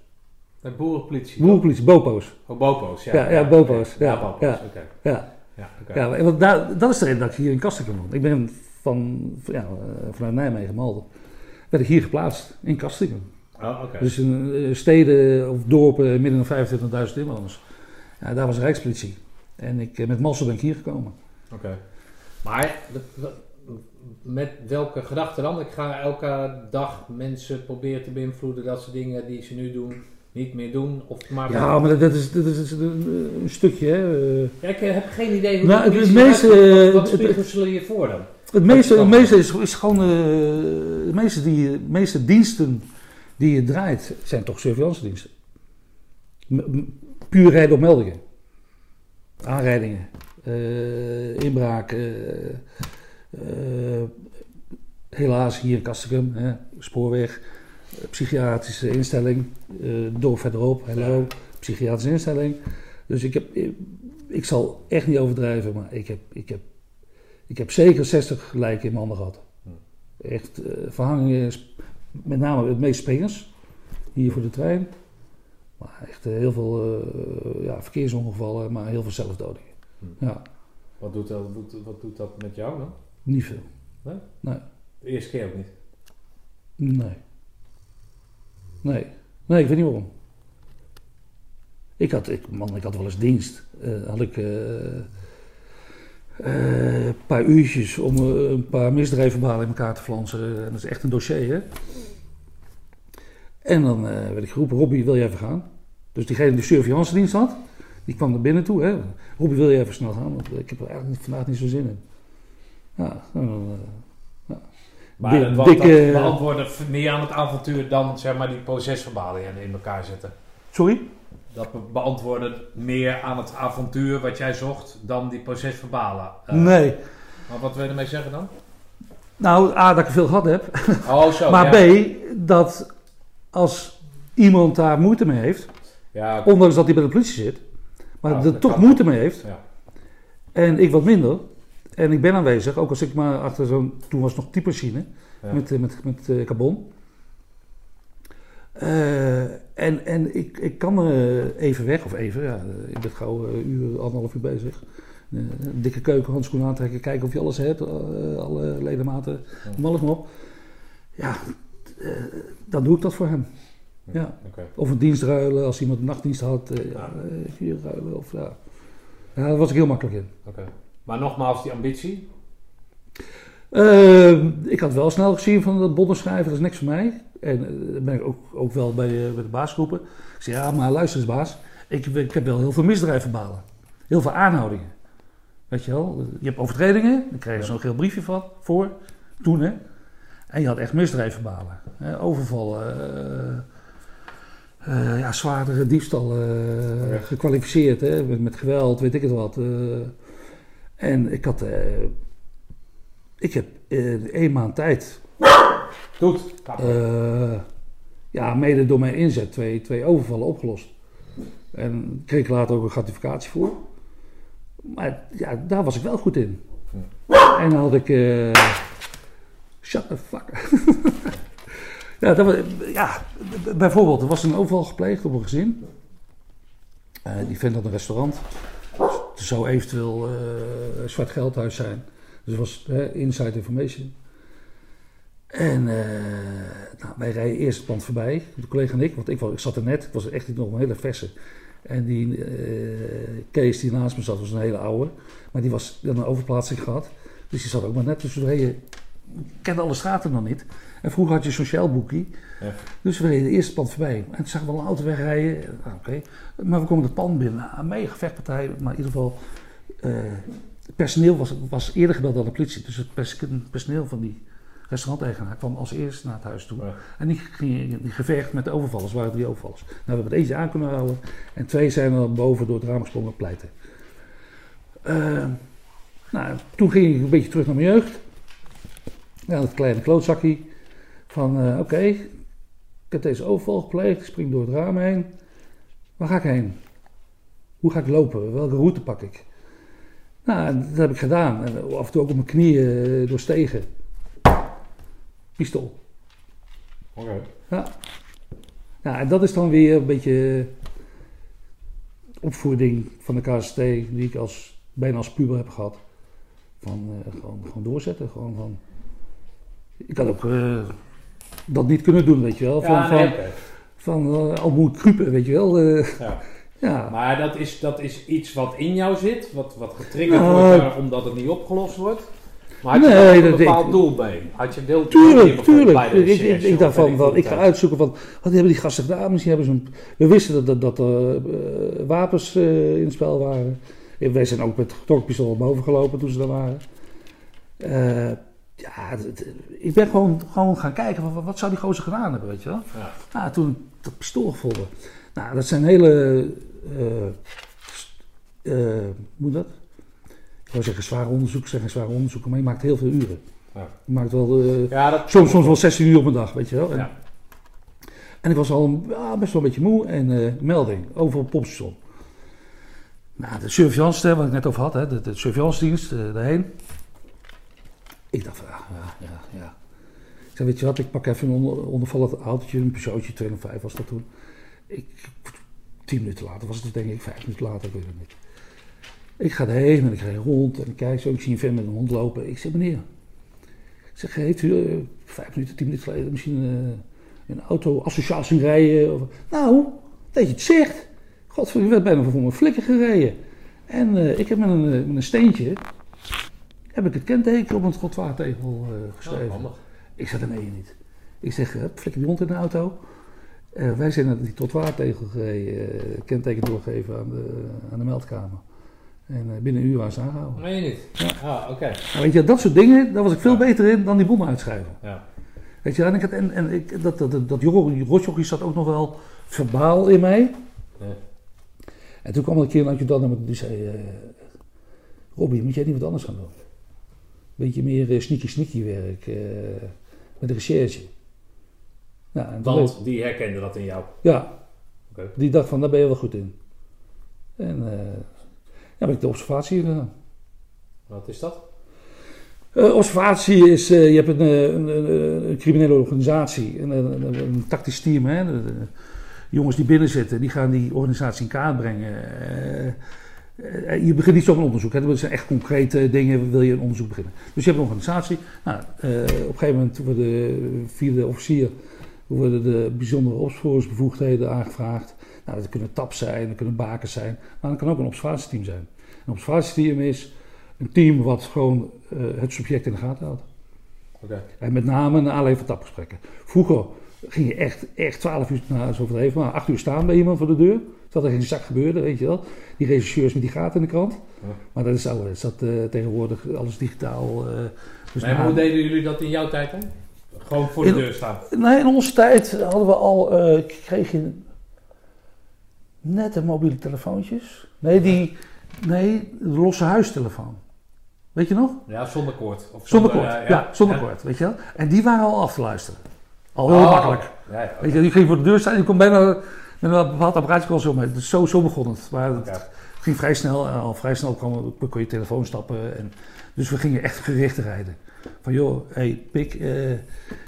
Bij boerenpolitie. Boerenpolitie, bopo's. Oh, bopo's. Ja, Ja, ja, bopo's. Ja, Ja, bopo's. ja. Oké. Ja, Ja, oké. ja want daar, dat is de reden dat ik hier in Kastrikum woon. Ik ben van, ja, vanuit Nijmegen, Malden, werd ik hier geplaatst, in Kastrikum. Oh, oké. Dus in eh, steden of dorpen midden van 25.000 inwoners. Ja, daar was de Rijkspolitie. En ik, eh, met Massel ben ik hier gekomen. Oké. Maar de- de- met welke gedachte dan? Ik ga elke dag mensen proberen te beïnvloeden dat ze dingen die ze nu doen niet meer doen. Of maar Ja, maar dat is, dat is een, stukje. Hè. eh. Ja, ik heb geen idee hoe Nou, het meeste, eh, Wat, wat spiegelen je voor dan? Het meeste, het meeste is, is gewoon. eh, de, meeste die, de meeste diensten die je draait zijn toch surveillance diensten. Puur rijden op meldingen. Aanrijdingen. eh, inbraken. eh, eh, helaas hier in Kastrikum. Hè, spoorweg. eh, psychiatrische instelling. eh door verderop. Hello. Psychiatrische instelling. Dus ik heb. Ik, ik zal echt niet overdrijven, maar ik heb, ik heb ik heb zeker 60 lijken in mijn handen gehad. Echt eh, verhangingen, met name het meest springers, hier voor de trein. Maar echt eh, heel veel eh, ja, verkeersongevallen, maar heel veel zelfdodingen. Hm. Ja, Wat doet, dat, wat, wat doet dat met jou dan? Niet veel. De eerste keer ook niet. Nee. Nee. Nee, ik weet niet waarom. Ik had, ik, man, ik had wel eens dienst. Eh, had ik eh, eh, een paar uurtjes om een paar misdrijfverbalen in elkaar te flansen. En dat is echt een dossier, hè. En dan werd ik geroepen, Robbie, wil jij even gaan? Dus diegene die surveillance dienst had, die kwam naar binnen toe. Hè. Robbie, wil je even snel gaan? Want ik heb er eigenlijk vandaag niet zo zin in. Ja, eh, Maar Dik- dikke- dat beantwoordde meer aan het avontuur dan zeg maar die procesverbalen in, elkaar zetten. sorry? Dat be- beantwoordde meer aan het avontuur wat jij zocht dan die procesverbalen. Eh, nee. Maar wat wil je ermee zeggen dan? Nou, A, dat ik er veel gehad heb. Oh, zo. maar ja. B, dat als iemand daar moeite mee heeft, Ja, ondanks dat hij bij de politie zit, maar Nou, er dat toch moeite mee heeft, ja. en ik wat minder, en ik ben aanwezig, ook als ik maar achter zo'n, toen was het nog typemachine, Ja. met, eh, met, met eh, carbon. Eh, en en ik, ik kan eh, even weg, of even, ja, ik ben gauw een uur, anderhalf uur bezig. Een dikke keukenhandschoen aantrekken, kijken of je alles hebt, alle ledematen, Ja. alles maar op. Ja, dan doe ik dat voor hem. Ja. Of een dienst ruilen, als iemand een nachtdienst had, ja, hier ruilen. Of, ja. ja, daar was ik heel makkelijk in. Oké. Maar nogmaals, die ambitie. Eh, ik had wel snel gezien van dat bonnen schrijven, dat is niks voor mij. En eh, dan ben ik ook, ook wel bij, eh, bij de baasgroepen. Ik zei, ja, maar luister eens baas, ik, ik heb wel heel veel misdrijfverbalen. Heel veel aanhoudingen. Weet je wel, je hebt overtredingen, daar kreeg je zo'n geel briefje van, voor, toen hè. En je had echt misdrijfverbalen. Hè, overvallen, eh, ja, zwaardere diefstal, Ja. gekwalificeerd, hè, met, met geweld, weet ik het wat. En ik had... eh, ik heb in één maand tijd, Doet. eh, ja, mede door mijn inzet, twee, twee overvallen opgelost. En kreeg ik later ook een gratificatie voor. Maar ja, daar was ik wel goed in. En dan had ik. shut the fuck. *laughs* ja, dat was, ja, bijvoorbeeld, er was een overval gepleegd op een gezin. Die vindt dat een restaurant. Er zou eventueel een zwart geldhuis zijn. Dus was eh, inside information. En eh, nou, wij rijden eerst het pand voorbij, de collega en ik, want ik, ik zat er net, ik was echt nog een hele verse. En die eh, Kees die naast me zat, was een hele oude. Maar die was die had een overplaatsing gehad. Dus die zat ook maar net. Dus we reden, ik kende alle straten nog niet. En vroeger had je zo'n Shell-boekie. Ja. Dus we reden de eerste pand voorbij. En toen zagen we een auto wegrijden. Nou, Oké. Maar we komen het pand binnen. Een mega vechtpartij. Maar in ieder geval... eh, het personeel was, was eerder gebeld dan de politie. Dus het pers- personeel van die restauranteigenaar kwam als eerste naar het huis toe. Ja. En die, ging, die gevecht met de overvallers waren drie overvallers. Nou, we hebben het eentje aan kunnen houden. En twee zijn er boven door het raam gesprongen pleiten. Eh, nou, toen ging ik een beetje terug naar mijn jeugd. Ja, dat kleine klootzakje. Van, eh, oké, ik heb deze overval gepleegd. Ik spring door het raam heen. Waar ga ik heen? Hoe ga ik lopen? Welke route pak ik? Nou, dat heb ik gedaan. En af en toe ook op mijn knieën eh, doorstegen. Pistool. Oké. Ja. ja, en dat is dan weer een beetje opvoeding van de KST die ik als, bijna als puber heb gehad. Van eh, gewoon, gewoon doorzetten. Gewoon van, ik had ook eh, dat niet kunnen doen, weet je wel. Van, Ja, nee, van, van eh, al moet ik kruipen, weet je wel. eh, Ja. *laughs* ja. Maar dat is, dat is iets wat in jou zit, wat, wat getriggerd Nou, wordt eh, omdat het niet opgelost wordt. Maar had je Nee, een bepaald ik- doel mee? Had je deel Tuurlijk, tuurlijk. Bij de Ik, ik, ik, dacht van, ik ga uitzoeken van, wat hebben die gasten gedaan? Misschien hebben ze een, we wisten dat, dat, dat wapens in het spel waren. Wij zijn ook met getrokken boven gelopen toen ze daar waren. Ja, het- ik ben gewoon, gewoon gaan kijken, van, wat, zou die gozer gedaan hebben, weet je wel? Ja. Nou, toen ik dat pistool gevonden. Nou, dat zijn hele, eh, st- eh, hoe moet dat? Ik wou zeggen zware onderzoeken, zeggen zware onderzoeken, maar je maakt heel veel uren. Ja. Je maakt wel... eh, Ja, dat Soms, soms wel 16 uur op een dag, weet je wel. En, Ja. en ik was al best wel een beetje moe. En eh, melding over op popstation. Nou, de surveillance, waar ik net over had, hè, de, de surveillance-dienst eh, daarheen. Ik dacht ja, ja, ja, ja. Ik zei, weet je wat, ik pak even een onder, ondervallend autootje, een Peugeotje 205 was dat toen. Ik, tien minuten later was het denk ik, vijf minuten later, ik weet het niet. Ik ga erheen en ik ga rond en ik kijk zo, ik zie een vent met een hond lopen. Ik zeg, meneer, ik zeg, heeft u eh, vijf minuten, tien minuten geleden misschien eh, een auto-associatie rijden? Of, nou, dat je het zegt. Godver, je werd bijna voor mijn flikker gereden. En eh, ik heb met een, met een steentje, heb ik het kenteken op een trottoirtegel eh geschreven. Oh, ik zeg, nee, niet. Ik zeg, eh, flikker die hond in de auto. Eh, wij zijn naar die trottoirtegel gereden, kenteken doorgeven aan de, aan de meldkamer. En binnen een uur waren ze aangehouden. Meen je niet? Ja. Ah, oké. Nou, weet je, dat soort dingen, daar was ik veel Ja. beter in dan die bonnen uitschrijven. Ja. Weet je, en, ik had, en, en ik, dat, dat, dat, dat rotjochie zat ook nog wel verbaal in mij. Ja. En toen kwam er een keer een adjudant naar me toe die zei... Robbie, moet jij niet wat anders gaan doen? Beetje meer eh, sneaky sneaky werk eh, met de recherche. Ja, en toen weet- Want die herkende dat in jou. ja, die dacht van, daar ben je wel goed in. En eh ja, heb ik de observatie gedaan. Wat is dat? Eh, observatie is, eh, je hebt een, eh, een, een, een criminele organisatie, een, tactisch team. Hè? De, de jongens die binnen zitten, die gaan die organisatie in kaart brengen. Eh, eh, je begint niet zo'n onderzoek. Hè? Dat zijn echt concrete dingen, wil je een onderzoek beginnen. Dus je hebt een organisatie. Nou, eh, op een gegeven moment worden de vierde officier worden de bijzondere opsporingsbevoegdheden aangevraagd. Nou, dat kunnen TAP zijn, dat kunnen bakers zijn, maar dat kan ook een observatieteam zijn. Een observatieteam is een team wat gewoon eh, het subject in de gaten houdt. En met name naar aanleiding van tapgesprekken. Vroeger ging je echt, echt 12 uur, nou, zo even, maar 8 uur staan bij iemand voor de deur. Dat er geen zak gebeurde, weet je wel. Die regisseurs met die gaten in de krant. Ja. Maar dat is oude. Dat zat eh, tegenwoordig alles digitaal. eh, dus Maar na- hoe deden jullie dat in jouw tijd dan? Gewoon voor de In- deur staan. Nee, in onze tijd hadden we al, eh, kreeg je nette mobiele telefoontjes. Nee, die, nee, de losse huistelefoon. Weet je nog? Ja, zonder koord. Of Zonder koord. eh, ja, zonder koord, weet je wel. En die waren al af te luisteren. Al heel Oh, makkelijk. Ja, ja, Weet je, die ging voor de deur staan en die kon bijna met een bepaald apparaatje kon zo mee. Dus zo, zo begon het. Maar het ging vrij snel. En al vrij snel kwam, kon je telefoon stappen. En, dus we gingen echt gericht rijden. Van joh, hey Pik, eh,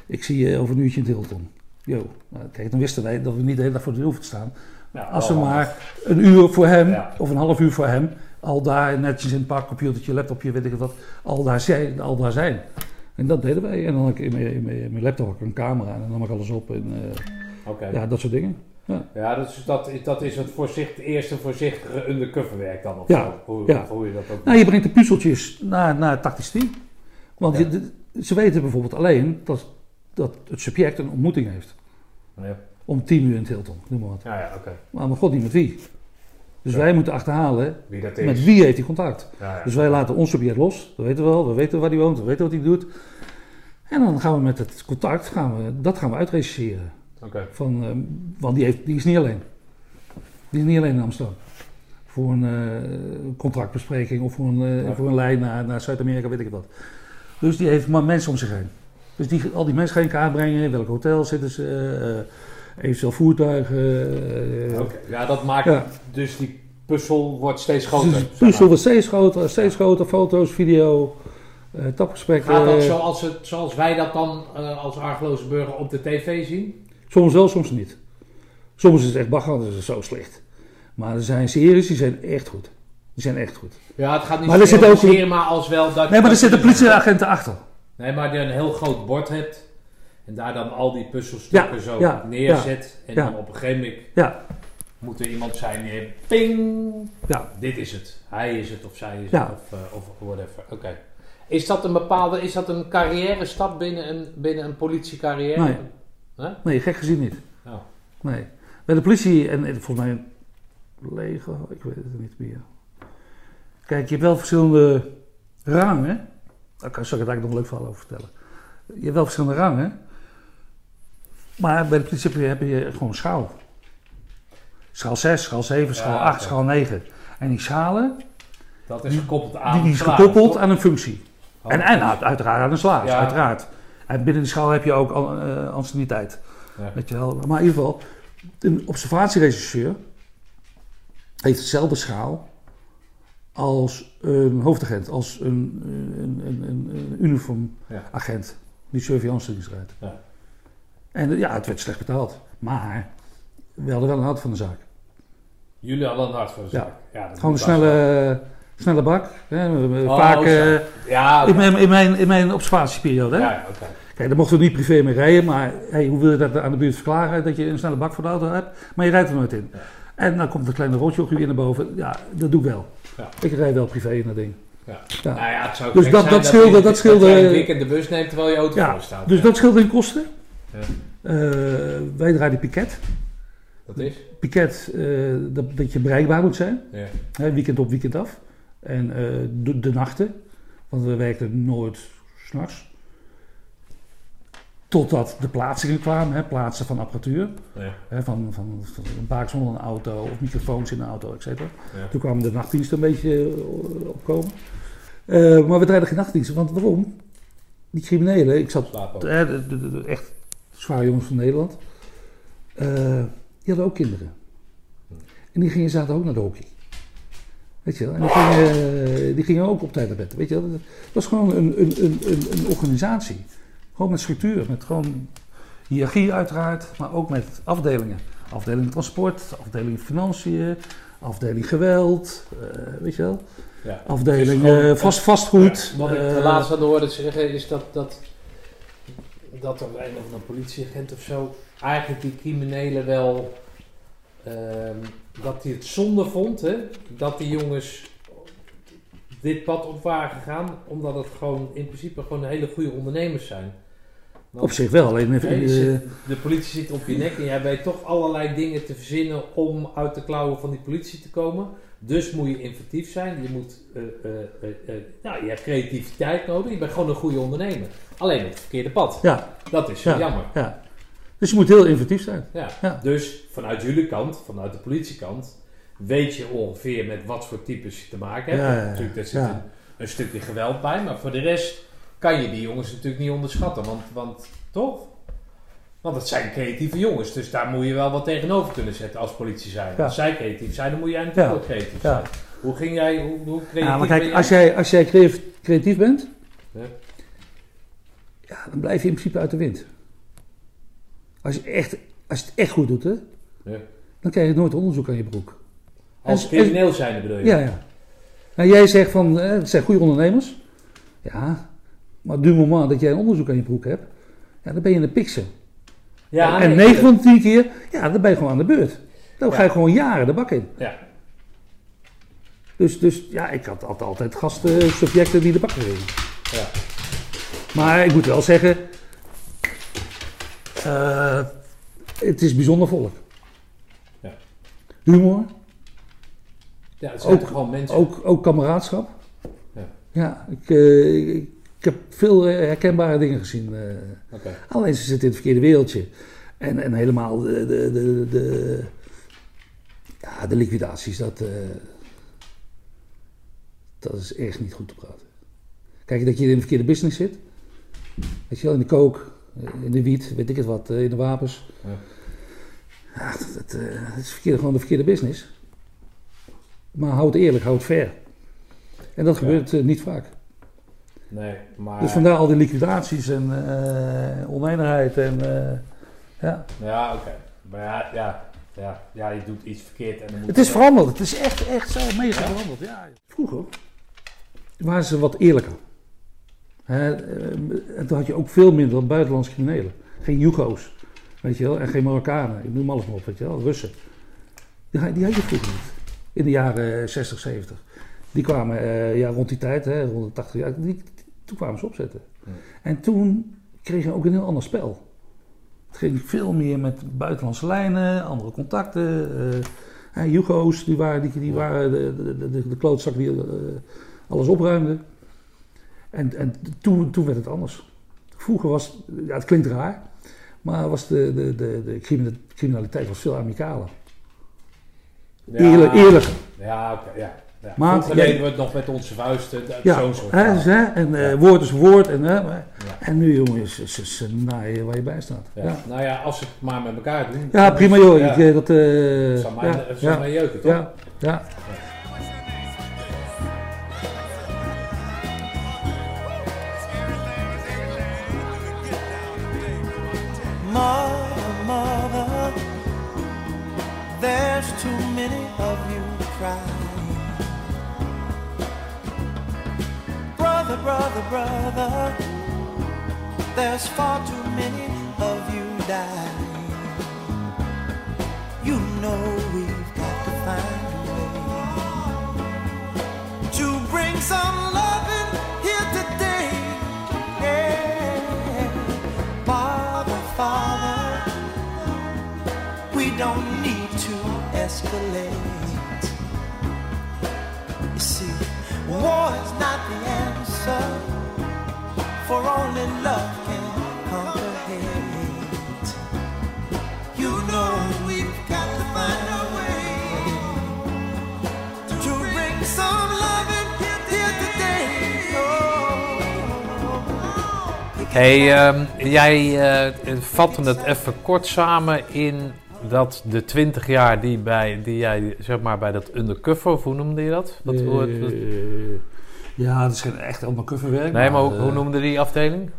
ik zie je over een uurtje in Hilton. Jo, nou, kijk, dan wisten wij dat we niet de hele dag voor de deur hoefden te staan. Ja, Als we maar een uur voor hem, Ja. of een half uur voor hem, al daar netjes in het pak, computertje, laptopje, weet ik wat, al daar zijn. Al daar zijn. En dat deden wij. En dan had ik in mijn, in mijn, in mijn laptop een camera en dan nam ik alles op. En, eh, ja, dat soort dingen. Ja, dus dat, is- dat is het voorzicht, eerste voorzichtige undercoverwerk dan of Ja. Hoe, ja. hoe je dat ook Nou, je brengt de puzzeltjes naar, naar tactisch team. Want Ja. je- ze weten bijvoorbeeld alleen dat, dat het subject een ontmoeting heeft. Ja, Om tien uur in het Hilton, noem maar wat. ja, ja oké. Maar mijn god niet met wie. Dus Ja. wij moeten achterhalen Wie dat is. met wie heeft hij contact. Ja, ja. Dus wij laten ons subject los. Dat weten we wel. We weten waar hij woont. We weten wat hij doet. En dan gaan we met het contact, gaan we, dat gaan we uitrechercheren. Oké. Van, ehm, want die, heeft, die is niet alleen. Die is niet alleen in Amsterdam. Voor een eh, contractbespreking of voor een, eh, Ja. voor een lijn naar, naar Zuid-Amerika, weet ik wat. Dus die heeft maar mensen om zich heen. Dus die, al die mensen gaan in kaart brengen. In welk hotel zitten ze? eh, eventueel voertuigen. eh. Ja, dat maakt Ja. dus die puzzel wordt steeds groter. Dus zeg het maar. puzzel wordt steeds groter, steeds groter. Foto's, video, eh tapgesprekken. Gaat dat eh, zoals, het, zoals wij dat dan eh, als argeloze burger op de tv zien? Soms wel, soms niet. Soms is het echt bagger, dat is zo slecht. Maar er zijn series die zijn echt goed. Die zijn echt goed. Ja, het gaat niet Maar er zit ook- serie, maar als wel dat... Nee, maar er zitten politieagenten achter. Nee, maar je een heel groot bord hebt en daar dan al die puzzelstukken Ja, zo ja, neerzet. En dan op een gegeven moment Ja, moet er iemand zijn die ping, ja. dit is het. Hij is het of zij is het of, eh, of whatever. Oké. Is dat een bepaalde, is dat een carrière stap binnen een, binnen een politiecarrière? Nee. Huh? Nee, gek gezien niet. Oh. Nee. Bij de politie en, en volgens mij leger, ik weet het niet meer. Kijk, je hebt wel verschillende rangen. Daar kan- zal ik het eigenlijk nog een leuk verhaal over vertellen. Je hebt wel verschillende rangen. Maar bij de politie heb je, heb je gewoon een schaal. Schaal 6, schaal 7, schaal Ja, 8, oké. schaal 9. En die schalen, Dat is gekoppeld aan die, die is gekoppeld aan een functie. Oh. En, en uit- uiteraard aan een salaris, Ja. uiteraard. En binnen die schaal heb je ook al- eh anciëniteit. Ja. Weet je wel. Maar in ieder geval, een observatieregisseur heeft dezelfde schaal als een hoofdagent, als een, een, een, een, uniformagent die surveillance rijdt. Ja. En ja, het werd slecht betaald. Maar we hadden wel een hart van de zaak. Jullie hadden een hart voor de zaak. Ja, dat Gewoon een snelle, snelle bak. Hè. Oh, Vaak eh, Ja, in, mijn, in, mijn, in mijn observatieperiode. Hè. ja. Kijk, daar mochten we niet privé mee rijden, maar hey, hoe wil je dat aan de buurt verklaren dat je een snelle bak voor de auto hebt, maar je rijdt er nooit in. En dan komt een kleine rotjochje weer naar boven. Ja, dat doe ik wel. Ja. Ik rijd wel privé in dat ding. Ja. Ja. Nou ja, het zou Dus dat- dat scheelde- je- dat scheelde- jij een weekend de bus neemt terwijl je auto Ja, voor staat. Dus Ja. dat scheelt in kosten. Ja. Eh, wij draaien piket. Dat is? Piket, eh, dat, dat je bereikbaar moet zijn. Ja. Hè, weekend op, weekend af. En eh, de, de nachten. Want we werkten nooit s'nachts. Totdat de plaatsingen kwamen, hè, plaatsen van apparatuur. Ja. Hè, van, van, van een baak zonder een auto of microfoons in een auto, et cetera. Ja. Toen kwamen de nachtdiensten een beetje eh, opkomen. Eh, maar we draaiden geen nachtdiensten, want waarom? Die criminelen, ik zat eh, de, de- de- de echt zware jongens van Nederland, die hadden ook kinderen. En die gingen zaten ook naar de hockey. Weet je wel? En die gingen, eh, die gingen ook op tijd naar bed. Weet je wel? Dat was gewoon een, een, een, een, een organisatie. Gewoon met structuur, met gewoon hiërarchie uiteraard, maar ook met afdelingen. Afdeling transport, afdeling financiën, afdeling geweld, eh, weet je wel. Ja. Afdeling Dus gewoon- vast, vastgoed. Ja, Wat ik eh, de laatste had horen zeggen is dat, dat, dat er een of een politieagent of zo eigenlijk die criminelen wel dat hij het zonde vond hè, dat die jongens dit pad op waren gegaan omdat het gewoon in principe gewoon hele goede ondernemers zijn. Want- op zich wel, alleen even, Nee, eh, zit- de politie zit op je nek en jij weet toch allerlei dingen te verzinnen om uit de klauwen van die politie te komen. Dus moet je inventief zijn. Je, moet, eh, eh, nou, je hebt creativiteit nodig. Je bent gewoon een goede ondernemer. Alleen op het verkeerde pad. ja, Dat is Ja. jammer. ja. Dus je moet heel inventief zijn. Ja. Ja. Dus vanuit jullie kant, vanuit de politiekant, weet je ongeveer met wat voor types je te maken hebt. Ja, ja, ja. Natuurlijk, daar zit een, een stukje geweld bij. Maar voor de rest kan je die jongens natuurlijk niet onderschatten. Want, want toch? Want het zijn creatieve jongens. Dus daar moet je wel wat tegenover kunnen zetten als politie zijn. Als zij creatief zijn, dan moet jij natuurlijk ook creatief zijn. Hoe ging jij, hoe, hoe creatief Ja, maar ben kijk, jij? als jij, als jij creatief, creatief bent, Ja. ja, dan blijf je in principe uit de wind. Als je, echt, als je het echt goed doet, hè, Ja. dan krijg je nooit onderzoek aan je broek. Als En- crimineel zijn bedoel je? Ja, ja. Nou, jij zegt van, eh, het zijn goede ondernemers. Ja, maar du moment dat jij een onderzoek aan je broek hebt, ja, dan ben je een pikser. Ja, en nee, 9 van de 10 keer, ja, dan ben je gewoon aan de beurt. Dan ga je gewoon jaren de bak in. Ja. Dus, dus ja, ik had altijd, altijd gastsubjecten die de bak in gingen. Ja. Maar ik moet wel zeggen, eh, het is bijzonder volk. Ja. Humor, Ja, het zijn Ook- gewoon mensen. ook, ook kameraadschap. Ja. Ja, ik, eh, ik, ik heb veel herkenbare dingen gezien. eh. Alleen ze zitten in het verkeerde wereldje. En, en helemaal de, de, de, de, ja, de liquidaties, dat, dat is echt niet goed te praten. Kijk, dat je in de verkeerde business zit. Weet je wel, in de kook, in de wiet, weet ik het wat, eh, in de wapens. Ja. Ja, dat, dat, eh, dat is verkeerde, gewoon de verkeerde business. Maar houd eerlijk, houd fair. En dat Ja. gebeurt eh, niet vaak. Nee, maar... Dus vandaar al die liquidaties en eh oneenigheid en eh, ja. Ja, oké. Maar ja, ja, ja, ja, je doet iets verkeerd en dan moet Het is veranderd. Het is echt, echt zo mega veranderd. Ja. Vroeger waren ze wat eerlijker. Eh, en toen had je ook veel minder buitenlandse criminelen. Geen Jugo's, weet je wel, en geen Marokkanen. Ik noem alles maar op, weet je wel, Russen. Die, had- die had je vroeger niet. In de jaren 60, 70. Die kwamen eh, ja, rond die tijd, hè, rond de 80 jaar, die, toen kwamen ze opzetten. Ja. En toen kreeg je ook een heel ander spel. Het ging veel meer met buitenlandse lijnen, andere contacten. eh, hè, Jugo's, die waren, die, die waren de, de, de, de klootzak die eh, alles opruimde. En, en toen, toen werd het anders. Vroeger was, ja, het klinkt raar, maar was de, de, de, de crimina- criminaliteit was veel amicaler. Ja, Eerlijk, eerlijker. Ja, oké, ja. ja. Maar- we het nog met onze vuisten, dat- Ja, zo'n soort hè, hè, en eh, Ja. woord is woord. En, hè, maar- Ja. en nu jongen, ze, ze, ze naaien waar je bij staat. Nou ja, als ze het maar met elkaar doen. ja prima is- joh. Ik, eh, dat, eh, Het zou mij, ja, het zou ja, mij jeuken, toch? ja, ja. Brother, brother, there's far too many of you dying. You know we've got to find a way to bring some loving here today. Yeah. Father, Father, we don't need to escalate. You see, war is not the answer, for only love can conquer hate. You know we've got to find a way to bring some loving here today. Oh. Hey, ehm, jij eh, vatte het even kort samen in dat de 20 jaar die, bij, die jij zeg maar bij dat undercover, of hoe noemde je dat? dat Eh, woord, dat- ja, dat is geen echt undercover werk. nee, maar hoe, eh, hoe noemde die afdeling?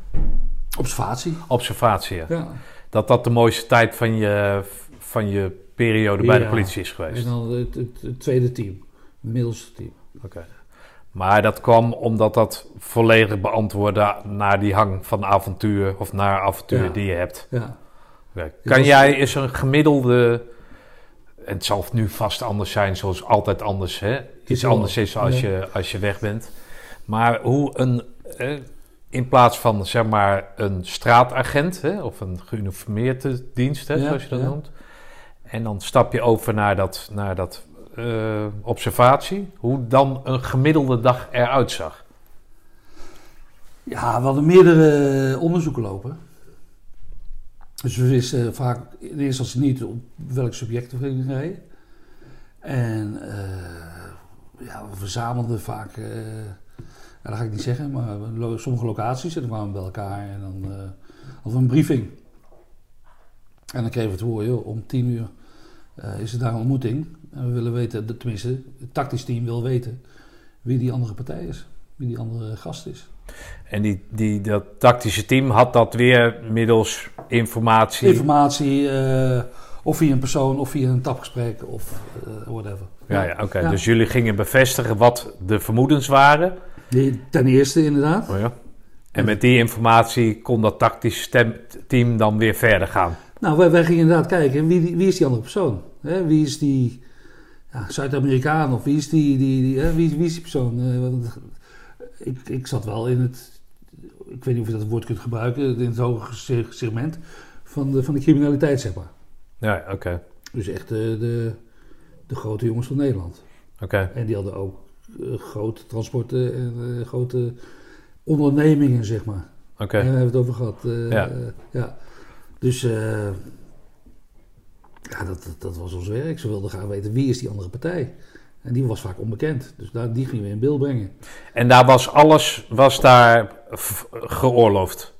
Observatie. Observatie. ja. Dat dat de mooiste tijd van je, van je periode bij de politie is En geweest. dan het, het, het tweede team. Het middelste team. Oké. Maar dat kwam omdat dat volledig beantwoordde naar die hang van avontuur of naar avontuur Ja. die je hebt. Ja. Oké. Kan was- jij eens een gemiddelde, en het zal nu vast anders zijn zoals altijd anders, hè? iets anders is als, ja. je, als je weg bent. Maar hoe een, eh, in plaats van zeg maar een straatagent hè, of een geuniformeerde dienst, hè, Ja, zoals je dat ja. noemt. En dan stap je over naar dat, naar dat eh, observatie. Hoe dan een gemiddelde dag eruit zag. Ja, we hadden meerdere onderzoeken lopen. Dus we wisten vaak in eerste instantie niet op welk subject we gingen rijden. En eh, ja, we verzamelden vaak, eh, ja, dat ga ik niet zeggen, maar sommige locaties. En dan kwamen we bij elkaar en dan eh, hadden we een briefing. En dan kregen we het horen, joh, om tien uur eh, is er daar een ontmoeting. En we willen weten, de- tenminste, het tactisch team wil weten wie die andere partij is. Wie die andere gast is. En die, die, dat tactische team had dat weer middels informatie. informatie, eh, of via een persoon, of via een tapgesprek, of eh, whatever. ja, ja oké. Ja. Dus jullie gingen bevestigen wat de vermoedens waren. Ten eerste inderdaad. Oh ja. En met die informatie kon dat tactische stem- team dan weer verder gaan. Nou, wij, wij gingen inderdaad kijken, wie, wie is die andere persoon? Wie is die ja, Zuid-Amerikaan of wie is die, die, die? Wie, wie is die persoon? Eh, ik, ik zat wel in het, ik weet niet of je dat woord kunt gebruiken, in het hoge se- segment van de, van de criminaliteit, zeg maar. Ja, oké. Dus echt de, de, de grote jongens van Nederland. Oké. En die hadden ook grote transporten en eh, grote ondernemingen, zeg maar. Oké. Daar hebben we het over gehad. eh, Ja. eh, ja. Dus eh, ja, dat, dat, dat was ons werk. Ze wilden graag weten wie is die andere partij. En die was vaak onbekend. Dus daar, die gingen we in beeld brengen. En daar was alles was daar geoorloofd.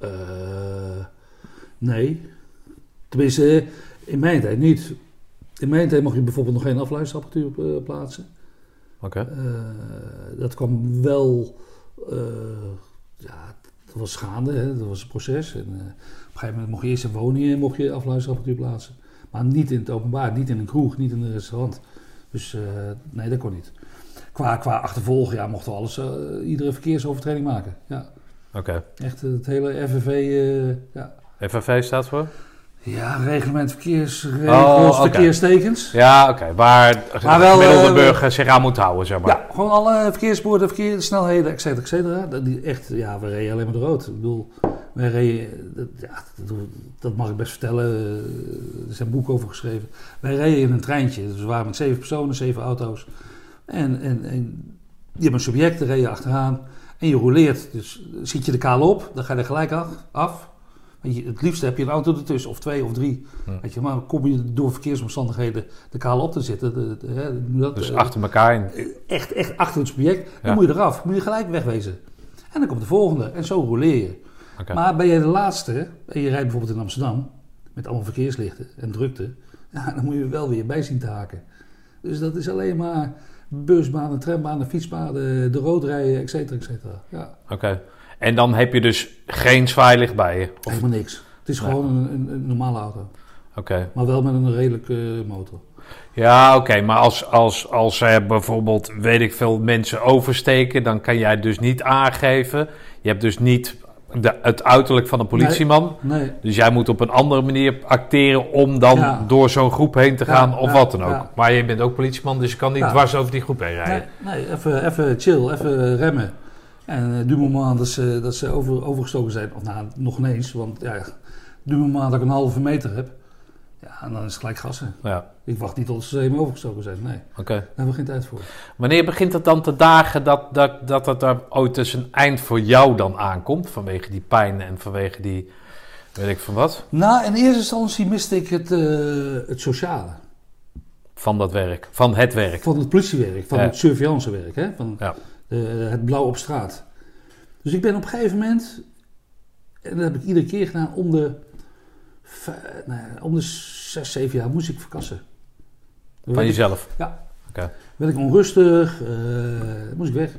Eh, nee. Tenminste, eh, in mijn tijd niet. In mijn tijd mocht je bijvoorbeeld nog geen afluisterapparatuur eh, plaatsen. Eh, dat kwam wel. eh, ja, dat was gaande, hè? dat was een proces. En, eh, op een gegeven moment mocht je eerst in woningen mocht je afluisterapparatuur plaatsen. Maar niet in het openbaar, niet in een kroeg, niet in een restaurant. Dus nee, dat kon niet. Qua, qua achtervolgen, ja, mochten we alles, iedere verkeersovertreding maken. Ja, Oké. echt het hele eh, ja. FNV staat voor? Ja, reglement verkeersregels, Oh, verkeerstekens. Ja, oké. Waar Maar wel, de gemiddelde eh, burger zich aan moet houden, zeg maar. Ja, gewoon alle verkeersborden, verkeerssnelheden, et cetera, et cetera. Die echt, ja, we reden alleen maar de rood. Ik bedoel, wij reden, dat, ja, dat, dat mag ik best vertellen. eh, Er zijn boeken over geschreven. Wij reden in een treintje. Dus we waren met zeven personen, zeven auto's. En, en, en je hebt een subject, daar rij je achteraan. En je rouleert. Dus zit je de kale op, dan ga je er gelijk af. af. Je, het liefst heb je een auto ertussen, of twee of drie. Weet je, maar kom je door verkeersomstandigheden de kale op te zitten. De, dat, Dus Eh, achter elkaar in. echt, echt achter het subject, dan Ja. moet je eraf. Moet je gelijk wegwezen. En dan komt de volgende. En zo rouleer je. Maar ben je de laatste, en je rijdt bijvoorbeeld in Amsterdam, met allemaal verkeerslichten en drukte, *laughs* ja, dan moet je wel weer bij zien te haken. Dus dat is alleen maar busbanen, trambanen, fietspaden, de rood rijden, et cetera, et cetera. Ja, Oké. En dan heb je dus geen zwaailicht bij je. Of- helemaal niks. Het is gewoon een, een, een normale auto. Oké. Maar wel met een redelijke motor. Ja, oké. Maar als, als, als er bijvoorbeeld, weet ik veel, mensen oversteken, dan kan jij dus niet aangeven. Je hebt dus niet de, het uiterlijk van een politieman. Nee, Dus jij moet op een andere manier acteren om dan Ja. door zo'n groep heen te Ja, gaan of ja, wat dan ook. Maar je bent ook politieman, dus je kan niet dwars over die groep heen rijden. nee, nee even, even chill, even remmen. En uh, du moment dat ze, dat ze over, overgestoken zijn, of nou, nog ineens, want ja, du moment dat ik een halve meter heb, ja, dan is het gelijk gassen. Ja, Ik wacht niet tot ze even overgestoken zijn, nee, oké. daar hebben we geen tijd voor. Wanneer begint het dan te dagen dat, dat, dat het er ooit eens een eind voor jou dan aankomt? Vanwege die pijn en vanwege die, weet ik van wat, Nou, in eerste instantie miste ik het, eh, het sociale. van dat werk, van het werk. Van het politiewerk, van Ja. het surveillancewerk, hè? Van Ja. Eh, het blauw op straat. Dus ik ben op een gegeven moment, en dat heb ik iedere keer gedaan, om de, nou ja, om de zes, zeven jaar moest ik verkassen. Dan Van werd ik- jezelf. werd ik onrustig, eh, moest ik weg.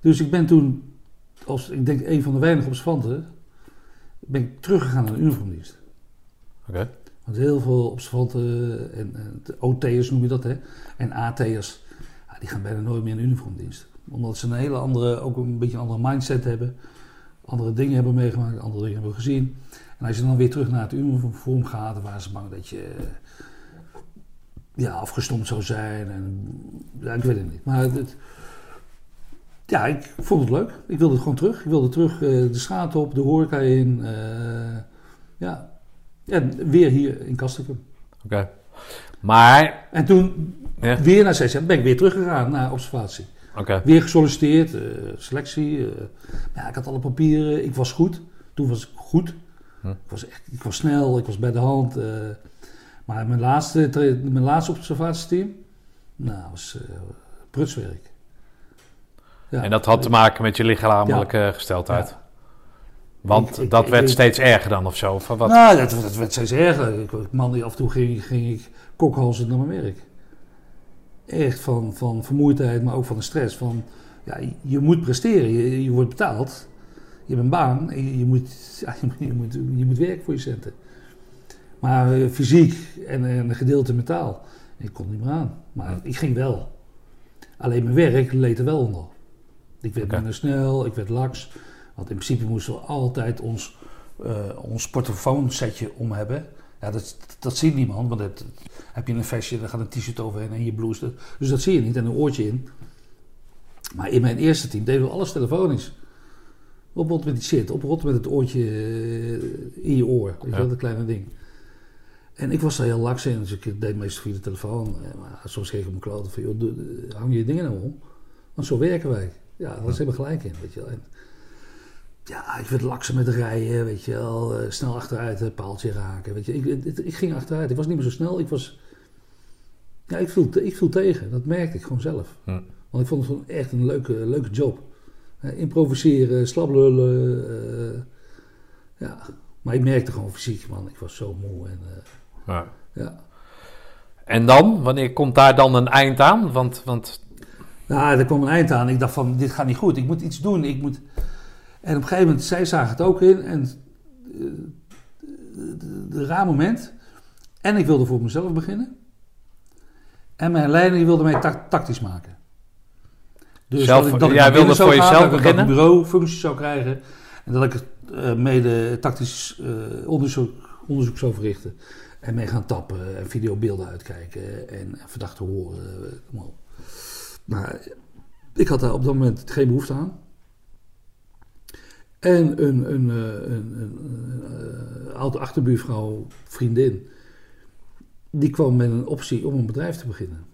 Dus ik ben toen, als ik denk een van de weinige observanten, ben ik teruggegaan naar de uniformdienst. Oké. Want heel veel observanten en, en OT'ers noem je dat, hè? En AT'ers, ja, die gaan bijna nooit meer in de uniformdienst. Omdat ze een hele andere, ook een beetje een andere mindset hebben. Andere dingen hebben meegemaakt, andere dingen hebben gezien. En als je dan weer terug naar het uniform gaat, dan waren ze bang dat je ja, afgestompt zou zijn. En, ja, ik weet het niet. Maar het, ja, ik vond het leuk. Ik wilde het gewoon terug. Ik wilde terug eh, de straat op, de horeca in. eh, ja. En weer hier in Kastrikum. Oké. Maar, En toen, ja, weer na zes jaar, ben ik weer teruggegaan naar observatie. Weer gesolliciteerd, eh, selectie. eh. ja, ik had alle papieren, ik was goed. Toen was ik goed. Hm. Ik, was echt, ik was snel, ik was bij de hand. eh. maar mijn laatste, mijn laatste observatieteam, nou, was prutswerk. Ja. En dat had te maken met je lichamelijke gesteldheid. Ja. Want Ik- dat ik- werd ik- steeds erger dan of zo. Van wat? Nou, dat, dat werd steeds erger. Ik, man, af en toe ging, ging ik kokhalzend naar mijn werk. Echt van, van vermoeidheid, maar ook van de stress. Van, ja, je, moet presteren, je, je wordt betaald. Je hebt een baan en je, je moet, *laughs* ja, je, moet- je, moet, je moet werken voor je centen. Maar eh, fysiek en, en een gedeelte mentaal, ik kon niet meer aan. Maar ik ging wel. Alleen mijn werk leed er wel onder. Ik werd minder snel, ik werd laks. Want in principe moesten we altijd ons eh, ons portofoonsetje om hebben. Ja, dat, dat ziet niemand, want dat, heb je een vestje, daar gaat een t-shirt overheen en je blouse. Dus dat zie je niet en een oortje in. Maar in mijn eerste team deden we alles telefonisch. Oprot met die shit, oprot met het oortje eh, in je oor. Weet je Ja. wel, dat kleine ding. En ik was daar heel laks in, dus ik deed meestal via de telefoon. Eh, Maar soms kreeg ik mijn kloten van, joh, hang je dingen nou om. Want zo werken wij. Ja, daar is helemaal gelijk in, weet je wel. En, ja, ik werd lakser met rijden, weet je wel. eh, snel achteruit, een paaltje raken, weet je. Ik, ik, ik ging achteruit, ik was niet meer zo snel. Ik was... Ja, ik viel, ik viel tegen. Dat merkte ik gewoon zelf. Hm. Want ik vond het gewoon echt een leuke, leuke job. Eh, improviseren, slaplullen. eh, ja. Maar ik merkte gewoon fysiek, man. Ik was zo moe. En, eh, Ja. ja. En dan? Wanneer komt daar dan een eind aan? Want, want Nou, er kwam een eind aan. Ik dacht van, dit gaat niet goed. Ik moet iets doen. Ik moet... En op een gegeven moment, zij zagen het ook in. En een raar moment. En ik wilde voor mezelf beginnen. En mijn leider die wilde mij tac- tactisch maken. Dus Zelf- dat ik, dat jij wilde voor jezelf dat ik- dat ik beginnen? een bureaufunctie zou krijgen. En dat ik eh, mede tactisch onderzoek, onderzoek zou verrichten. En mee gaan tappen en videobeelden uitkijken en verdachten horen. Maar ik had daar op dat moment geen behoefte aan. En een, een, eh, een, een, eh, oude achterbuurvrouw, vriendin, die kwam met een optie om een bedrijf te beginnen.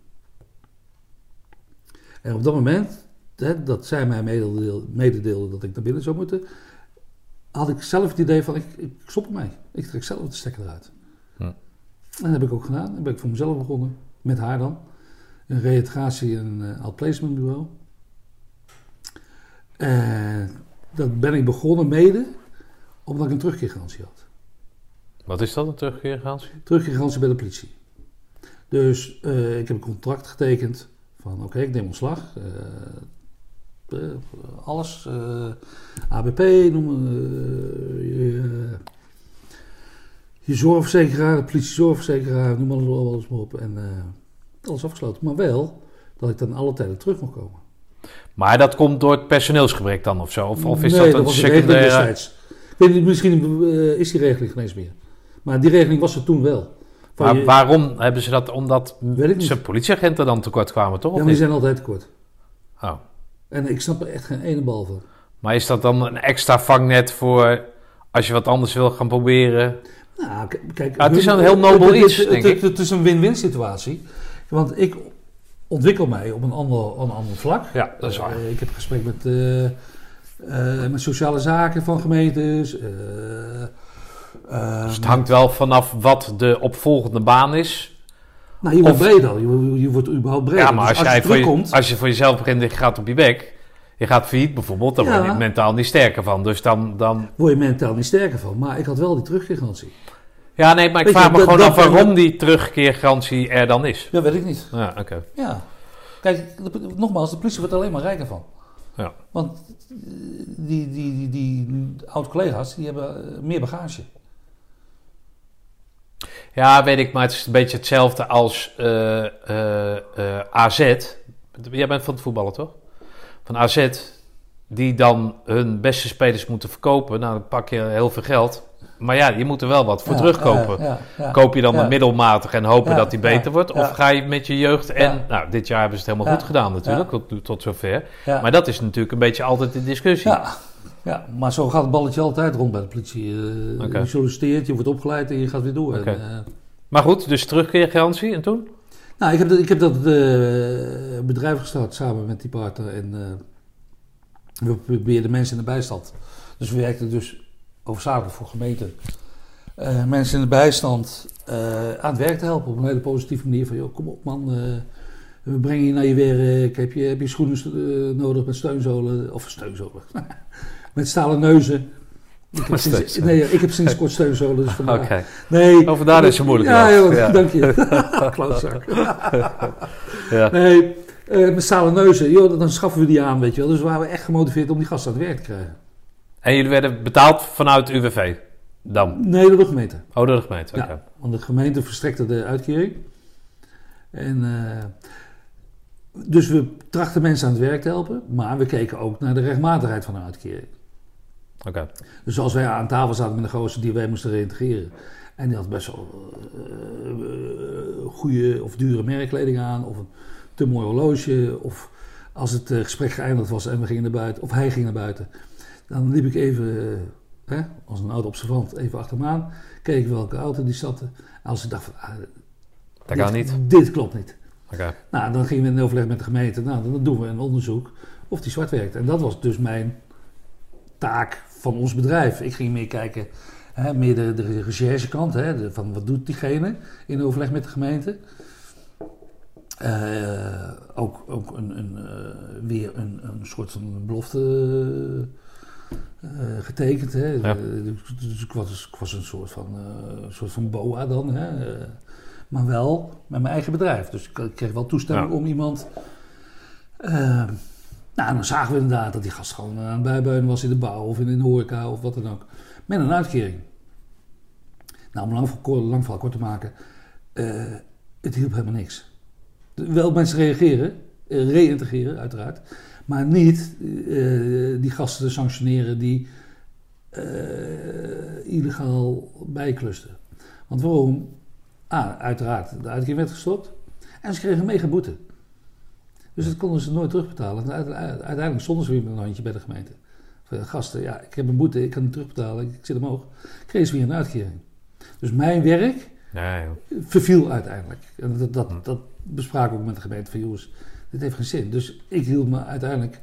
En op dat moment, hè, dat zij mij mededeel- mededeelde dat ik naar binnen zou moeten, had ik zelf het idee van, ik, ik stop ermee. Ik trek zelf de stekker eruit. Hm. En dat heb ik ook gedaan. Dan ben ik voor mezelf begonnen, met haar dan. Een reïntegratie en een outplacement bureau. En dat ben ik begonnen mede omdat ik een terugkeergarantie had. wat is dat, een terugkeergarantie? Terugkeergarantie bij de politie. Dus eh, ik heb een contract getekend van oké, ik neem ontslag. eh, eh, alles. ABP, noem je, je zorgverzekeraar, de politiezorgverzekeraar, noem alles, alles maar op. En alles afgesloten. Maar wel dat ik dan alle tijden terug mag komen. Maar dat komt door het personeelsgebrek dan of zo? Of, of is nee, dat een secundaire... destijds. Ik weet niet, misschien eh, is die regeling geen eens meer. Maar die regeling was er toen wel. Van Maar je- waarom hebben ze dat? Omdat zijn politieagenten dan tekort kwamen, toch? Ja, die zijn altijd tekort. Oh. En ik snap er echt geen ene bal van. Maar is dat dan een extra vangnet voor als je wat anders wil gaan proberen? Nou, kijk, het is een heel nobel iets, denk ik. Het is een win-win situatie. Want ik ontwikkel mij op een ander, een ander vlak. Ja, dat is waar. Eh, ik heb gesprek met, eh, eh, met sociale zaken van gemeentes. eh, eh, Dus het hangt wel vanaf wat de opvolgende baan is. nou, je wordt of- breder. Je, je wordt überhaupt breder. Ja, maar Dus als, jij je voor, je, als je voor jezelf begint en je gaat op je bek, je gaat failliet bijvoorbeeld, dan Ja. word je mentaal niet sterker van. Dus dan, dan... word je mentaal niet sterker van. Maar ik had wel die terugkeergarantie. Ja, nee, maar ik je, vraag me gewoon af waarom die terugkeergarantie er dan is. Ja, weet ik niet. Ja, oké. Ja. Kijk, de- nogmaals, de politie wordt er alleen maar rijker van. Ja. Want eh, die, die, die, die oud-collega's, die hebben eh, meer bagage. Ja, weet ik, maar het is een beetje hetzelfde als eh, AZ. Jij bent van het voetballen, toch? Van AZ, die dan hun beste spelers moeten verkopen. Nou, dan pak je heel veel geld. Maar ja, je moet er wel wat voor Ja, terugkopen. ja, ja, ja. Koop je dan een middelmatig en hopen dat die beter wordt? Of ga je met je jeugd en... Nou, dit jaar hebben ze het helemaal goed gedaan natuurlijk, tot, tot zover. Maar dat is natuurlijk een beetje altijd de discussie. Ja. ja, maar zo gaat het balletje altijd rond bij de politie. Eh, Oké. Je solliciteert, je wordt opgeleid en je gaat weer door. En, eh, Maar goed, dus terugkeergarantie en toen? nou, ik heb, dat- ik heb dat eh, bedrijf gestart samen met die partner. En we probeerden mensen in de bijstand. Dus we werkten dus hoofdzakelijk voor gemeenten. eh, mensen in de bijstand eh, aan het werk te helpen. Op een hele positieve manier. Van, joh, kom op man. eh, we brengen je naar je werk. Heb je, heb je schoenen nodig met steunzolen? Of steunzolen. *laughs* met stalen neuzen. Ik heb sinds, nee, ik heb sinds kort steunzolen. Dus vandaar. Oké. Nee. Oh, vandaar is het moeilijk Ja, joh, Ja. dank je. *laughs* *laughs* Klootzak. Ja. Nee, met stalen neuzen, joh, dan schaffen we die aan, weet je wel. Dus waren we echt gemotiveerd om die gasten aan het werk te krijgen. En jullie werden betaald vanuit UWV? Dan? Nee, door de gemeente. Oh, door de gemeente, oké. Ja, want de gemeente verstrekte de uitkering. En, eh, dus we trachten mensen aan het werk te helpen, maar we keken ook naar de rechtmatigheid van een uitkering. Oké. Dus als wij aan tafel zaten met een gozer die wij moesten reintegreren. En die had best wel eh, goede of dure merkkleding aan. Of een te mooi horloge. Of als het eh, gesprek geëindigd was en we gingen naar buiten. Of hij ging naar buiten. Dan liep ik even, eh, hè, als een oud observant, even achter hem aan. Keek welke auto die zat. Als ik dacht van, ah, Dat dit, kan niet. dit klopt niet. Oké. Nou, dan gingen we in overleg met de gemeente. Nou, dan doen we een onderzoek of die zwart werkt. En dat was dus mijn taak van ons bedrijf. Ik ging meer kijken, hè, meer de, de recherchekant, hè, de- van wat doet diegene in overleg met de gemeente. Eh, ook ook een, een, eh, weer een, een soort van belofte eh, getekend. Hè. Ja. Dus, ik, was, ik was een soort van, eh, soort van boa dan. Hè. eh, maar wel met mijn eigen bedrijf. Dus ik, ik kreeg wel toestemming Ja. om iemand. eh, nou, dan zagen we inderdaad dat die gast gewoon aan het bijbeunen was in de bouw of in de horeca of wat dan ook. Met een uitkering. Nou, om lang, lang verhaal kort te maken. het hielp helemaal niks. Wel mensen reageren, reïntegreren uiteraard. Maar niet eh, die gasten te sanctioneren die eh, illegaal bijklusten. Want waarom? Ah, uiteraard, de uitkering werd gestopt. En ze kregen een mega boete. Dus dat konden ze nooit terugbetalen. En uite- uiteindelijk stonden ze weer met een handje bij de gemeente. Van, gasten, ja, ik heb een boete, ik kan het terugbetalen, ik zit omhoog. Kregen ze weer een uitkering. Dus mijn werk Ja, verviel uiteindelijk. En dat, dat, dat bespraken we ook met de gemeente van jongens, dit heeft geen zin. Dus ik hield me uiteindelijk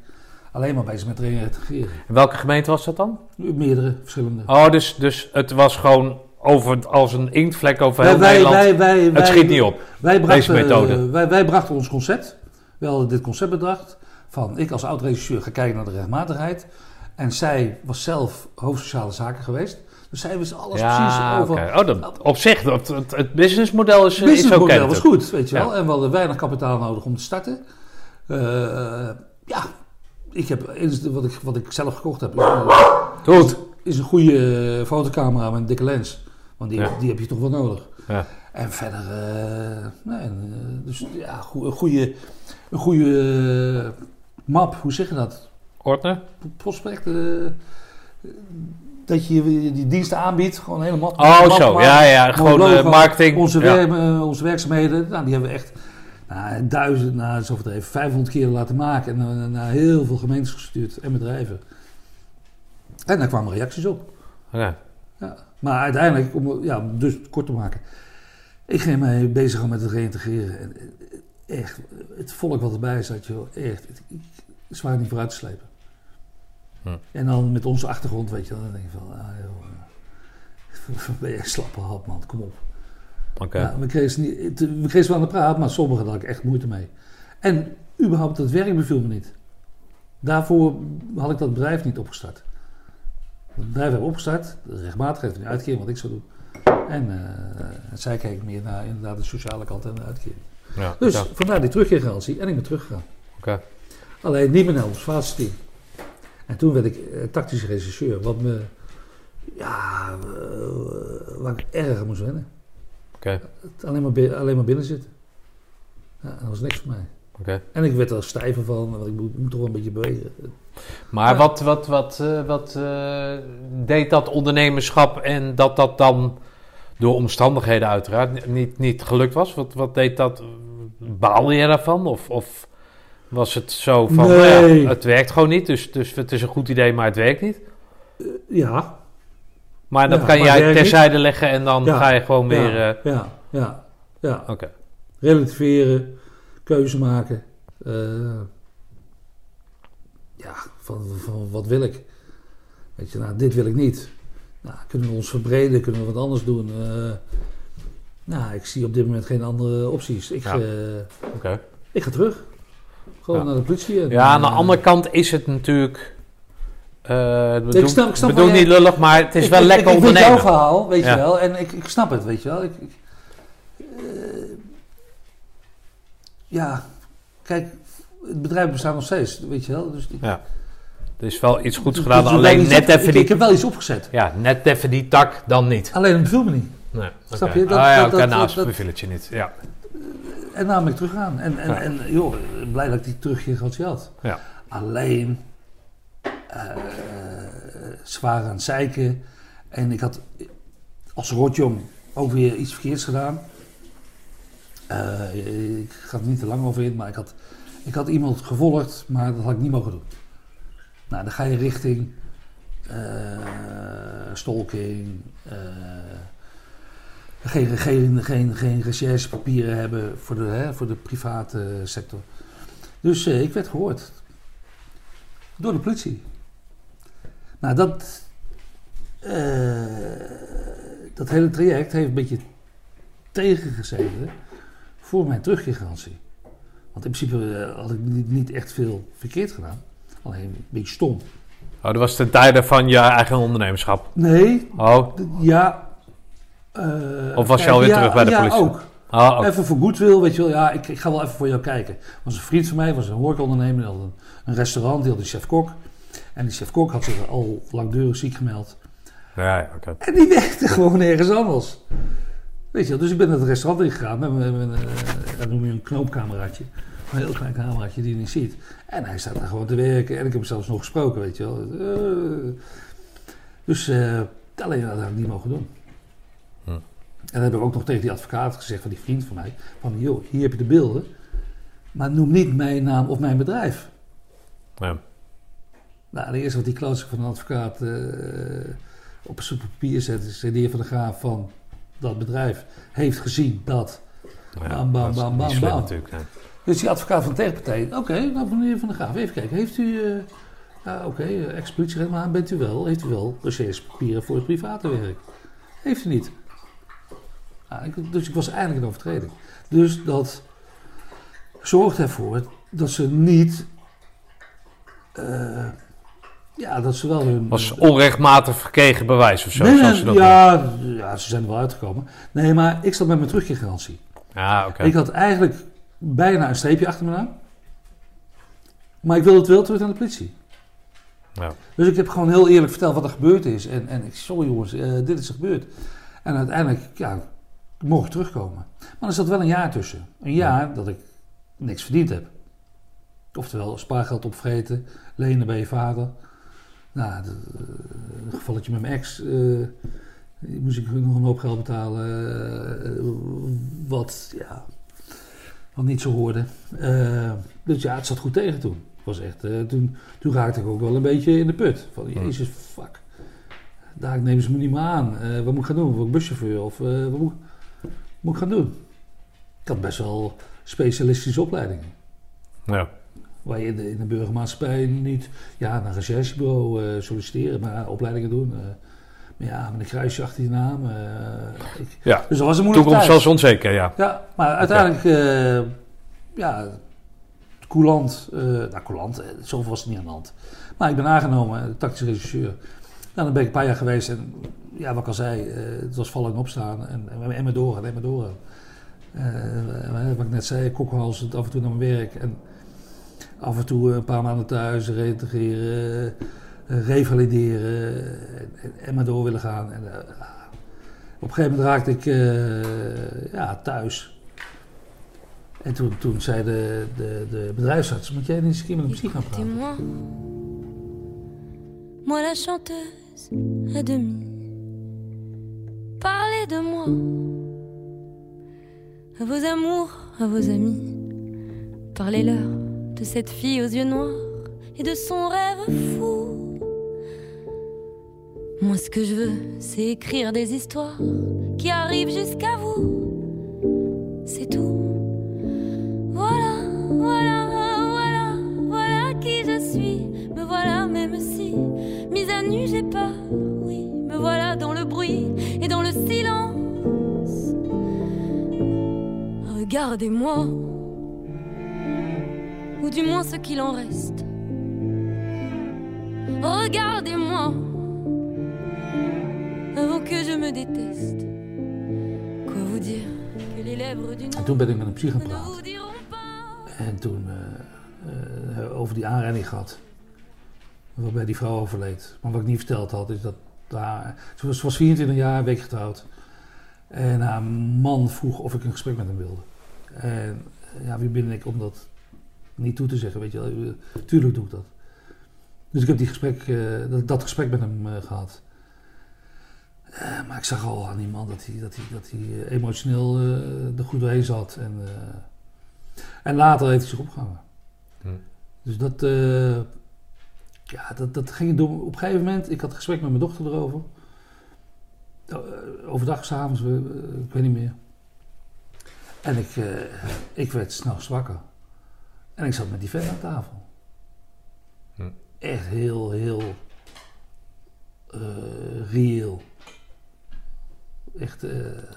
alleen maar bezig met reintegreren. In welke gemeente was dat dan? Meerdere verschillende. Oh, dus, dus het was gewoon over, als een inktvlek over heel wij, Nederland. wij, wij, het schiet niet op. Wij brachten, Deze methode. Wij, wij brachten ons concept. We hadden dit concept bedacht. Van ik als oud-regisseur ga kijken naar de rechtmatigheid. En zij was zelf hoofdsociale zaken geweest. Dus zij wist alles precies over. Oh, dat, op zich, dat, het, het businessmodel is, is oké. businessmodel was goed, weet je wel. Ja. En we hadden weinig kapitaal nodig om te starten. Eh, ja, ik heb, wat, ik, wat ik zelf gekocht heb, is, een- Goed. is een goede eh, fotocamera met een dikke lens. Want die, Ja. die heb je toch wel nodig. Ja. En verder, eh, nee, dus ja, een goede, een goede map, hoe zeg je dat? Ordner? Prospect, dat je die diensten aanbiedt, gewoon een hele map. Oh, zo. maken. Ja, ja. Gewoon logo. eh, marketing. Onze, ja. wer- eh, onze werkzaamheden, nou, die hebben we echt nou, duizend, nou, dat is overdreven, 500 keer laten maken en eh, naar heel veel gemeentes gestuurd en bedrijven. En daar kwamen reacties op. Oké. Ja. Maar uiteindelijk, om ja, dus het kort te maken, ik ging mij bezig met het reïntegreren. En echt, het volk wat erbij zat, joh, echt, ik, zwaar niet vooruit te slepen. En dan met onze achtergrond, weet je wel, dan denk je van, ah joh, eh, *laughs* ben je een slappe hap man, kom op. Ja, we, kregen ze niet, we kregen wel aan de praat, maar sommigen had ik echt moeite mee. En überhaupt, het werk beviel me niet. Daarvoor had ik dat bedrijf niet opgestart. Het bedrijf heb ik opgestart, de rechtmatigheid van de uitkering, wat ik zou doen. En eh, zij keek meer naar inderdaad de sociale kant en de uitkering. Ja. Dus ja. vandaar die terugkeergarantie en ik ben teruggegaan. Alleen niet meer naar ons team. En toen werd ik eh, tactische regisseur, wat me, ja, eh, waar ik erg aan moest wennen. Alleen, maar alleen maar binnen zitten. Ja, dat was niks voor mij. Oké. En ik werd er stijver van, want ik moet, moet toch wel een beetje bewegen. Maar Ja. wat, wat, wat, eh, wat deed dat ondernemerschap en dat dat dan door omstandigheden uiteraard ni- niet, niet gelukt was? Wat, wat deed dat? Baalde je daarvan? Of, of was het zo van, nou Nee. ja, het werkt gewoon niet, dus, dus het is een goed idee, maar het werkt niet? Ja, Maar dan Ja, kan maar jij terzijde leggen en dan Ja. ga je gewoon weer... ja, eh, ja, ja, ja. Oké, Relativeren, keuze maken. eh, ja, van, van wat wil ik? Weet je, nou, dit wil ik niet. Nou, kunnen we ons verbreden? Kunnen we wat anders doen? Eh, nou, ik zie op dit moment geen andere opties. Ik, eh, oké. ik ga terug. Gewoon Ja. naar de politie. en, Ja, aan de eh, andere kant is het natuurlijk... eh ik bedoel, Ik snap- ik snap bedoel niet lullig, maar het is ik, wel ik- lekker ik, ik weet ondernemen. jouw verhaal, weet Ja. je wel. En ik, ik snap het, weet je wel. Ik, ik- eh, ja, kijk, het bedrijf bestaat nog steeds, weet je wel. Dus Ja. Er is wel iets goeds gedaan, alleen net even die... ik heb wel iets opgezet. Ja, net even die tak, dan niet. Alleen het beviel me niet. Nee, Snap je? Dat- ah, ja, dat- oké, dat- nou, beviel het je niet. Ja. En daarom ben ik teruggegaan. En, en, Ja. en joh, blij dat ik die terugkeergarantie had. Ja. Alleen, ze waren aan het zeiken. En ik had als rotjong ook weer iets verkeerds gedaan. Eh, ik ga er niet te lang over in, maar ik had, ik had iemand gevolgd, maar dat had ik niet mogen doen. Nou, dan ga je richting eh, stalking, geen, geen, geen, geen recherchepapieren hebben voor de, hè, voor de private sector. Dus eh, ik werd gehoord. Door de politie. Nou, dat, eh, dat hele traject heeft een beetje tegengezeten voor mijn terugkeergarantie. Want in principe eh, had ik niet, echt veel verkeerd gedaan. Alleen een beetje stom. Oh, dat was ten tijde van je eigen ondernemerschap. Nee, Oh, ja. Eh, Of was je alweer ja, terug bij de ja, politie? ook. oh, oh. Even voor goodwill, weet je wel. Ja, ik, ik ga wel even voor jou kijken. was een vriend van mij, was een horecaondernemer. Die had een, een restaurant, die had een chef-kok. En die chef-kok had zich al langdurig ziek gemeld. Ja, ja, oké. En die *laughs* werkte gewoon ergens anders. Weet je wel, dus ik ben naar het restaurant ingegaan met mijn, eh, dat noem je een knoopcameraatje. Een heel klein cameraatje die je niet ziet. En hij staat daar gewoon te werken. En ik heb hem zelfs nog gesproken, weet je wel. Eh, dus eh, alleen dat had ik niet mogen doen. En dan heb ik ook nog tegen die advocaat gezegd van die vriend van mij. Van joh, hier heb je de beelden. Maar noem niet mijn naam of mijn bedrijf. Ja. Nou, de eerste wat die klootzak van een advocaat eh, op een stuk papier zet, is de heer Van der Graaf van dat bedrijf heeft gezien dat. Ja, Bam, bam, dat bam, niet bam, slim bam. natuurlijk. Dus die advocaat van de tegenpartij, oké, nou van de heer Van der Graaf, even kijken, heeft u, ja, oké, eh, ex-politieagent, maar bent u wel, heeft u wel recherchepapieren voor het private werk? Heeft u niet? Ik- dus ik was eigenlijk een overtreding. Dus dat zorgt ervoor dat ze niet, eh, ja, dat ze wel hun... Was onrechtmatig verkregen bewijs of zo, Nee, ze dat ja, ja, ze zijn er wel uitgekomen. Nee, maar ik zat met mijn terugkeergarantie. Ja, oké. Ik had eigenlijk bijna een streepje achter me naam. Maar ik wilde het wel terug naar de politie. Ja. Dus ik heb gewoon heel eerlijk verteld wat er gebeurd is. En, en ik sorry jongens, eh, dit is er gebeurd. En uiteindelijk, ja, mocht terugkomen. Maar er zat wel een jaar tussen. Een jaar dat ik niks verdiend heb. Oftewel, spaargeld opvreten, lenen bij je vader. Nou, de- een gevalletje met mijn ex. eh, moest ik nog een hoop geld betalen. eh, wat, ja, wat niet zo hoorde. Eh, dus ja, het zat goed tegen toen. Was echt, eh, toen. Toen raakte ik ook wel een beetje in de put. Van, jezus, fuck. Daar nemen ze me niet meer aan. Eh, wat moet ik gaan doen? Word ik buschauffeur? Of eh, wat moet, moet ik gaan doen? Ik had best wel specialistische opleidingen. Ja. Waar je in de, in de burgermaatschappij niet ja, naar een recherchebureau eh, solliciteren, maar opleidingen doen. eh. maar ja, met een kruisje achter je naam. eh, ik- ja. dus dat was een moeilijke Toekomst was onzeker, ja. Ja, maar uiteindelijk, eh, ja, coulant, nou coulant, zoveel was er niet aan de hand. Maar ik ben aangenomen, tactische regisseur. Nou, dan ben ik een paar jaar geweest en ja, wat ik al zei, eh, het was vallen en opstaan en, en, en maar doorgaan, en maar doorgaan. Eh, wat ik net zei, kokkenhals, af en toe naar mijn werk en af en toe een paar maanden thuis, reintegreren, eh, revalideren en, en, maar door willen gaan. En, eh, op een gegeven moment raakte ik eh, ja, thuis. En toen, toen zei de, de, de bedrijfsarts, moet jij niet eens een keer met een psych gaan praten? Moi la chanteuse à demi. Parlez de moi, à vos amours, à vos amis. Parlez-leur de cette fille aux yeux noirs et de son rêve fou. Moi, ce que je veux, c'est écrire des histoires qui arrivent jusqu'à vous. C'est tout. Voilà, voilà, voilà, voilà qui je suis. Me voilà, même si, mise à nu, j'ai peur. Regardez-moi, ou du moins ce qu'il en reste. Regardez-moi, avant que je me déteste. Quoi vous dire que les lèvres d'une En toen ben ik met een gaan praten. pas. En toen eh, eh, over die aanrijding gehad. Waarbij die vrouw overleed. Maar wat ik niet verteld had, is dat haar, ze, was, ze was 24 jaar, een week getrouwd. En haar man vroeg of ik een gesprek met hem wilde. En ja, wie ben ik om dat niet toe te zeggen, weet je wel. Tuurlijk doe ik dat. Dus ik heb die gesprek, eh, dat, dat gesprek met hem eh, gehad. Eh, maar ik zag al aan die man dat hij, dat hij, dat hij emotioneel er goed doorheen zat. En, en later heeft hij zich opgehangen. Hm. Dus dat, ja, dat, dat ging door. Op een gegeven moment, ik had een gesprek met mijn dochter erover. Eh, overdag, s'avonds, ik weet niet meer. En ik, eh, ik werd snel zwakker. En ik zat met die vent aan tafel. Hm. Echt heel, heel eh, reëel. Echt, eh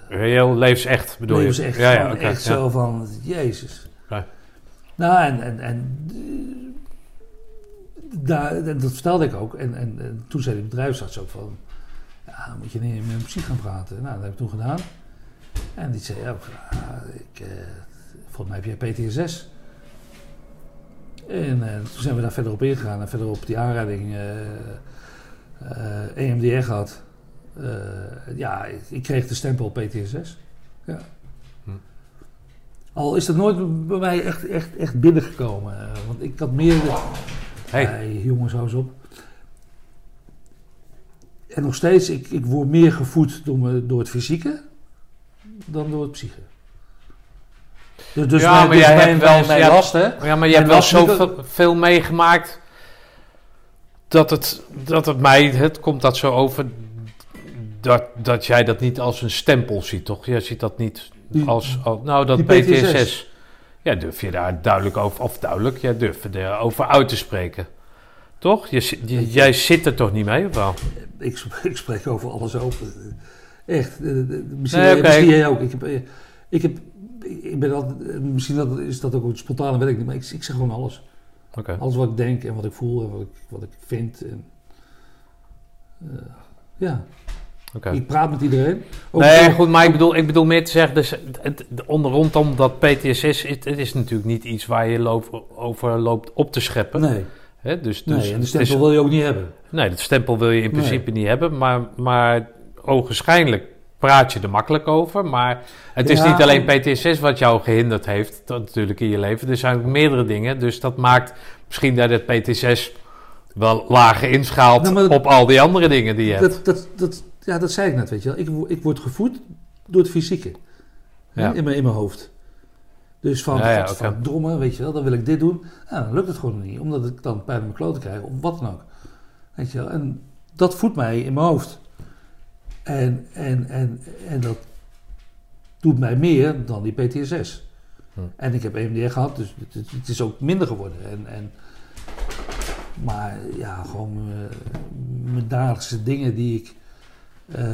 Reëel, levensecht bedoel je? echt, ja, ja, echt ja. zo van, jezus. Ja. Nou, en, en, en daar, en dat vertelde ik ook. En, en, en toen zei de bedrijfsarts ook van, ja, moet je niet met een psych gaan praten. Nou, dat heb ik toen gedaan. En die zei ook, ja, ik, eh, volgens mij heb jij PTSS. En eh, toen zijn we daar verder op ingegaan en verder op die aanrijding eh eh, EMDR gehad. Eh, ja, ik, ik kreeg de stempel PTSS. Ja. Hm. Al is dat nooit bij mij echt, echt, echt binnengekomen. eh, want ik had meer... Hey. Hey, jongens, hou eens op. En nog steeds, ik, ik word meer gevoed door, me, door het fysieke dan door het psyche. Dus, dus Ja, mijn, maar dus jij mijn, hebt wel- mijn, last, hè? Ja, maar je hebt wel zoveel veel meegemaakt dat het, dat het mij, het komt dat zo over, dat, dat jij dat niet als een stempel ziet, toch? Jij ziet dat niet als, als nou dat PTSS. Ja, durf je daar duidelijk over, of duidelijk, jij durft erover uit te spreken. Toch? Je, je- jij zit er toch niet mee, of wel? Ik, *laughs* ik spreek over alles open. Echt. eh, eh, Misschien, Nee, oké. misschien jij ook. Ik heb, eh, ik heb, ik ben altijd, eh, misschien dat, is dat ook een spontane werk, maar ik, ik zeg gewoon alles. Alles wat ik denk en wat ik voel en wat ik, wat ik vind. En, eh, ja, ik praat met iedereen. Ook- Nee, goed, maar ik bedoel, ik bedoel meer te zeggen, dus het, het, onder rondom dat PTSS, is, het is natuurlijk niet iets waar je loopt, over loopt op te scheppen. Nee? Dus, dus nee, en de het stempel is- wil je ook niet hebben. nee, dat stempel wil je in Nee. principe niet hebben, maar, maar ogenschijnlijk praat je er makkelijk over. Maar het is Ja, niet alleen en- PTSS wat jou gehinderd heeft, dat natuurlijk in je leven. Er zijn ook meerdere dingen, dus dat maakt misschien dat het PTSS wel lager inschaalt Nou, op al die andere dingen die je hebt. Dat, dat, dat, ja, dat zei ik net, weet je wel. Ik, ik word gevoed door het fysieke. Ja. In, mijn, in mijn hoofd. Dus van, Ja, weet je wel, dan wil ik dit doen. Nou, dan lukt het gewoon niet, omdat ik dan pijn in mijn kloten krijg, of wat dan ook. Weet je wel, en dat voedt mij in mijn hoofd. En, en, en, en dat doet mij meer dan die PTSS. Hm. En ik heb EMDR gehad, dus het, is ook minder geworden. En, en, maar ja, gewoon eh, mijn dagelijkse dingen die ik... eh,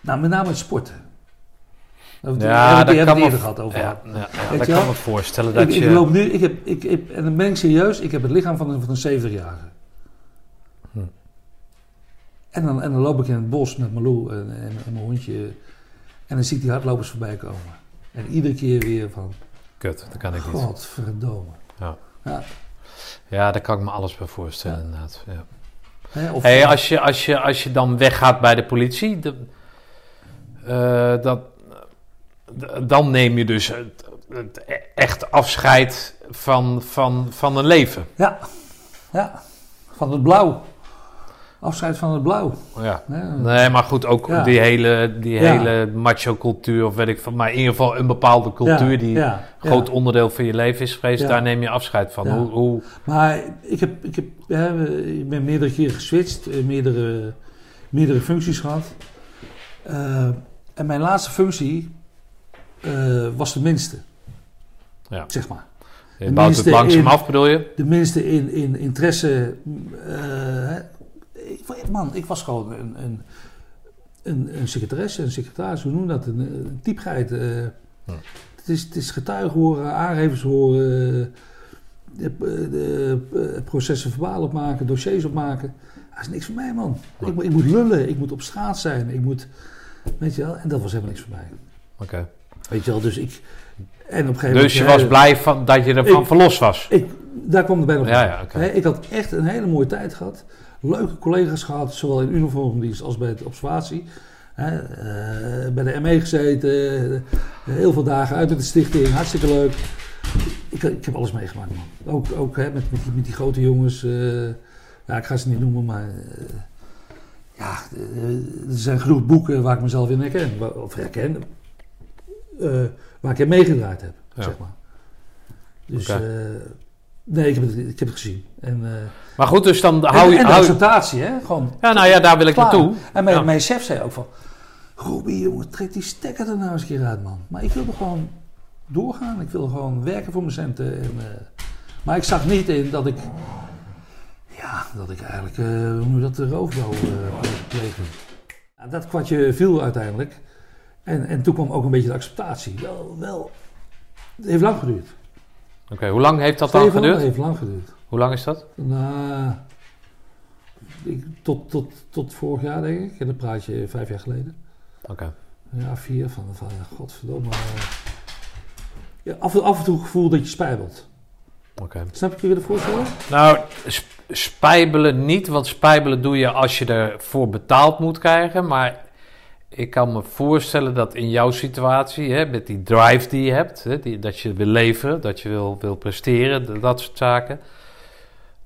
nou, met name het sporten. Het- Ja, we dat kan me, eerder gehad over. ja, ja, ja, Weet dat kan me voorstellen dat ik, je... ik loop nu, ik heb, ik, ik, en dan ben ik serieus, ik heb het lichaam van een, van een 70-jarige. En, dan, en dan loop ik in het bos met Malou en, en, en mijn hondje. En dan zie ik die hardlopers voorbij komen. En iedere keer weer van, Kut, dat kan ik niet. godverdomme. Ja. Ja, Ja, daar kan ik me alles bij voorstellen, Ja. inderdaad. Ja. of, Hey, als, je, als, je, als je dan weggaat bij de politie, de, eh, dat, dan neem je dus het, het e- echt afscheid van, van, van een leven. ja, ja, van het blauw. Afscheid van het blauw. Ja. Nee, maar goed, ook Ja. die hele, die Ja. hele macho-cultuur, of weet ik van, maar in ieder geval een bepaalde cultuur die een groot onderdeel van je leven is geweest, daar neem je afscheid van. Hoe, hoe, Maar ik, heb, ik, heb, hè, ik ben meerdere keren geswitcht, eh, meerdere, meerdere functies gehad. Eh, en mijn laatste functie eh, was de minste, Ja. zeg maar. je bouwt het langzaam in- af, bedoel je? De minste in, in interesse. Man, ik was gewoon een, een, een, een secretaresse, een secretaris, hoe noem dat? Een, een typgeit. eh. Ja. het, is, het is getuigen horen, aangevers horen, de, de, de processen verbaal opmaken, dossiers opmaken. Dat is niks voor mij, man. Ja. Ik, moet- ik moet lullen, ik moet op straat zijn, ik moet. Weet je wel, en dat was helemaal niks voor mij. Oké. Weet je wel, dus ik. En op een gegeven. Dus je was blij van, dat je ervan Ik- verlost was? Ik, daar kwam het bij nog Ja, ja, oké. Hè, Ik had echt een hele mooie tijd gehad. Leuke collega's gehad, zowel in uniformdienst als bij de observatie. Eh, bij de ME gezeten. eh, heel veel dagen uit met de stichting. Hartstikke leuk. Ik, ik, heb alles meegemaakt, man. Ook, ook hè, met, met, die, met die grote jongens. eh, ja, ik ga ze niet noemen, maar... ja, er zijn genoeg boeken waar ik mezelf in herken. Wa- Of herken. waar ik in meegedraaid heb, Ja. zeg maar. Dus... nee, ik heb, het, ik heb het gezien. En, eh, Maar goed, dus dan en, hou je... en de hou je- acceptatie, hè? Gewoon ja, nou ja, daar wil ik klaar. naartoe. En mijn, Ja. mijn chef zei ook van... Robbie, jongen, trek die stekker er nou eens een keer uit, man. Maar ik wilde gewoon doorgaan. Ik wilde gewoon werken voor mijn centen. En, eh, maar ik zag niet in dat ik... Ja, dat ik eigenlijk... eh, hoe noem je dat? De roofbouw dat kwartje viel uiteindelijk. En, en toen kwam ook een beetje de acceptatie. Wel, wel... Het heeft lang geduurd. Oké, hoe lang heeft dat dan geduurd? Het heeft lang geduurd. Hoe lang is dat? Nou, ik, tot, tot, tot vorig jaar denk ik. En dan praat je vijf jaar geleden. Oké. Ja, vier van, van godverdomme. Ja, af, af en toe het gevoel dat je spijbelt. Oké. Snap je je de voorstellen? Nou, sp- spijbelen niet, want spijbelen doe je als je ervoor betaald moet krijgen. Maar ik kan me voorstellen dat in jouw situatie, hè, met die drive die je hebt, hè, dat je wil leveren, dat je wil, wil presteren, dat soort zaken.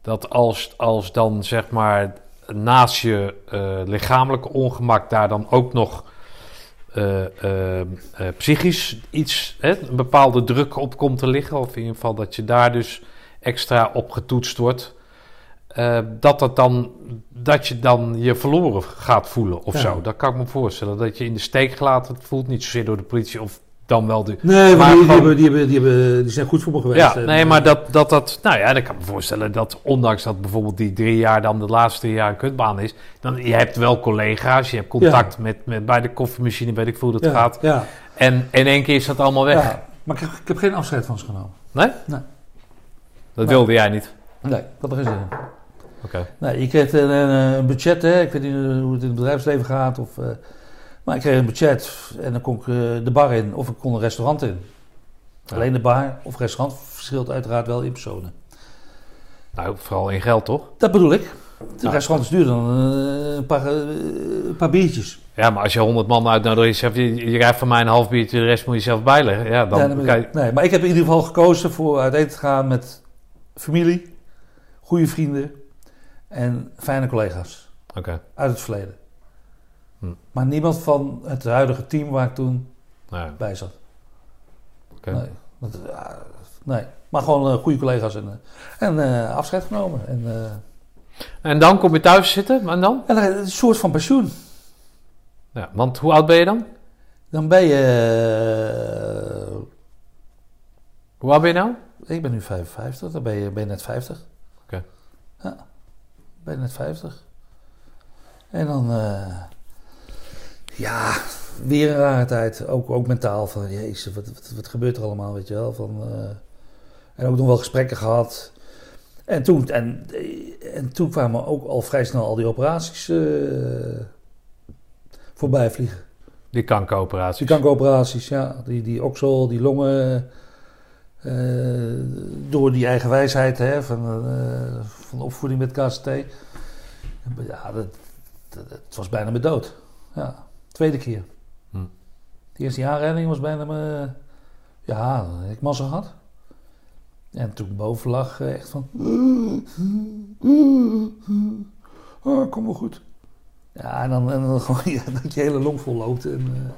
Dat als, als dan zeg maar naast je eh, lichamelijke ongemak daar dan ook nog eh, eh, psychisch iets, hè, een bepaalde druk op komt te liggen. Of in ieder geval dat je daar dus extra op getoetst wordt. Eh, dat, dat, dan, dat je dan je verloren gaat voelen of Ja. zo. Dat kan ik me voorstellen. Dat je in de steek gelaten voelt. Niet zozeer door de politie of dan wel de... Nee, Maar die, hebben, die, hebben, die, hebben, die zijn goed voor me geweest. Ja, En, nee, maar dat, dat, dat... Nou ja, dan kan ik me voorstellen dat ondanks dat bijvoorbeeld die drie jaar dan de laatste drie jaar een kutbaan is... Dan, je hebt wel collega's, je hebt contact met, met bij de koffiemachine, weet ik veel hoe dat ja, gaat. Ja, En in één keer is dat allemaal weg. Maar ik heb, ik heb geen afscheid van ze genomen. Nee? Nee. Dat wilde jij niet. Nee, ik had er geen zin in. Nee, je kreeg een, een, budget, hè. ik weet niet hoe het in het bedrijfsleven gaat. Of, eh, maar ik kreeg een budget en dan kon ik eh, de bar in of ik kon een restaurant in. Ja. Alleen de bar of restaurant verschilt uiteraard wel in personen. Nou, vooral in geld, toch? Dat bedoel ik. Het restaurant is duurder dan eh, een, paar, eh, een paar biertjes. Ja, maar als je 100 man uitnodigt, je, je, je krijgt van mij een half biertje, de rest moet je zelf bijleggen. Ja, dan Ja, je- nee, maar ik heb in ieder geval gekozen voor uit eten te gaan met familie, goede vrienden en fijne collega's Oké. uit het verleden. Hm. Maar niemand van het huidige team waar ik toen bij zat. oké. Nee, dat, ja, nee. maar gewoon eh, goede collega's en, eh, en eh, afscheid genomen. En, En dan kom je thuis zitten, en dan? en een soort van pensioen. Ja, want hoe oud ben je dan? Dan ben je... Hoe oud ben je nou? ik ben nu 55, dan ben je, ben je net 50. Oké. Ja, ben net 50. En dan... eh, ja, weer een rare tijd. Ook, ook mentaal van, jezus, wat, wat, wat gebeurt er allemaal, weet je wel. Van, eh, en ook nog wel gesprekken gehad. En toen, en, en toen kwamen ook al vrij snel al die operaties eh, voorbij vliegen. Die kankeroperatie. Die kankeroperaties, ja. Die, die oksel, die longen. Eh, door die eigen wijsheid hè, van, eh, van de opvoeding met KCT. Ja, dat, dat, het was bijna mijn dood. Ja, tweede keer. Hm. De eerste aanrijding was bijna mijn... Ja, ik massa gehad. En toen boven lag eh, echt van... Oh, kom wel goed. Ja, en dan, en dan *laughs* gewoon ja, dat je hele long vol loopt. En,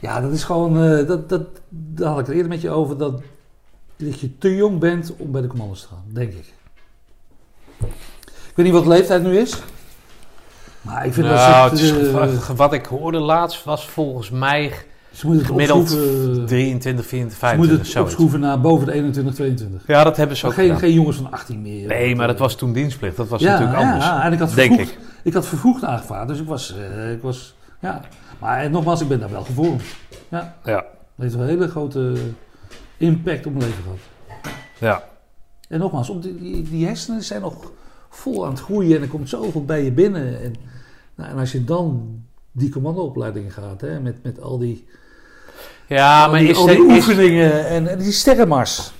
ja, dat is gewoon... dat, dat, daar had ik het eerder met je over. Dat, dat je te jong bent om bij de commando's te gaan, denk ik. Ik weet niet wat de leeftijd nu is. Maar ik vind Nou, dat het ze, is- eh, wat ik hoorde laatst was volgens mij ze moeten gemiddeld opschroeven, 23, 24, ze moeten 25 het zoiets. opschroeven naar boven de 21, 22. Ja, dat hebben ze Maar ook geen, geen jongens van 18 meer. Nee, maar dat was toen dienstplicht. Dat was ja, natuurlijk anders. Ja, en ik had denk vervroegd, ik. ik. had vervroegd aangevraagd, dus ik was, eh, ik was, ja. Maar en nogmaals, ik ben daar wel gevormd. Ja, Ja, dat heeft een hele grote impact op mijn leven gehad. ja. En nogmaals, op die, die, die hersenen zijn nog vol aan het groeien en er komt zoveel bij je binnen. En, nou, en als je dan die commandoopleiding gaat, hè, met, met al die, Ja, al maar die, is, al die is, oefeningen en, en die sterrenmars.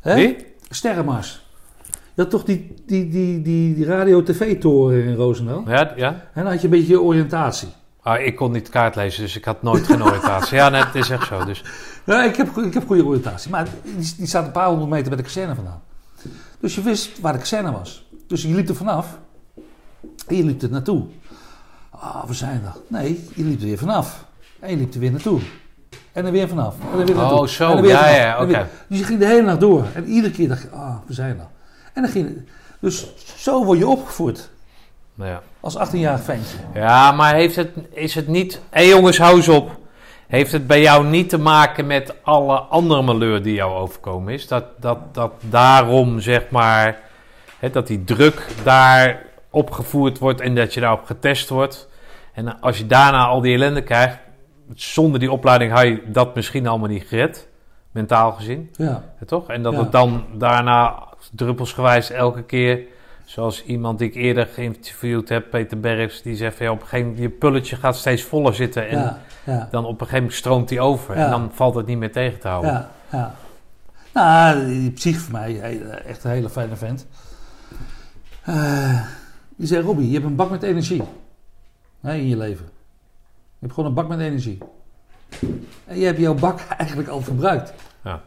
Hè? Wie? Sterrenmars. Je had toch die, die, die, die, die radio-tv-toren in Roosendaal? Ja, ja. En dan had je een beetje oriëntatie. Ah, ik kon niet kaart lezen, dus ik had nooit geen oriëntatie. Ja, nee, het is echt zo. Dus, Ja, ik heb, ik heb goede oriëntatie. Maar die, die staat een paar honderd meter bij de kazerne vandaan. Dus je wist waar de kazerne was. Dus je liep er vanaf. En je liep er naartoe. Ah, we zijn er. Nee, je liep er weer vanaf. En je liep er weer naartoe. En er weer vanaf. En er weer naartoe. Oh, zo. En weer Ja, ja, oké. Dus je ging de hele nacht door. En iedere keer dacht je, ah, we zijn er. En dan ging. Dus zo word je opgevoed. ja. Als 18-jarig ventje. Ja, maar heeft het, is het niet... Hé jongens, hou eens op. Heeft het bij jou niet te maken met alle andere malheur die jou overkomen is? Dat, dat, dat daarom, zeg maar... Hè, dat die druk daar opgevoerd wordt en dat je daarop getest wordt. En als je daarna al die ellende krijgt... Zonder die opleiding had je dat misschien allemaal niet gered. Mentaal gezien. Ja. Toch? En dat Ja. het dan daarna druppelsgewijs elke keer, zoals iemand die ik eerder geïnterviewd heb, Peter Bergs, die zegt van ja, op een gegeven moment, je pulletje gaat steeds voller zitten en Ja. Ja. dan op een gegeven moment stroomt die over en dan valt het niet meer tegen te houden. Ja, ja. Nou, die psych voor mij, he- echt een hele fijne vent. Eh, die zei, Robbie, je hebt een bak met energie. In je leven. Je hebt gewoon een bak met energie. En je hebt jouw bak *laughs* eigenlijk al verbruikt. Ja.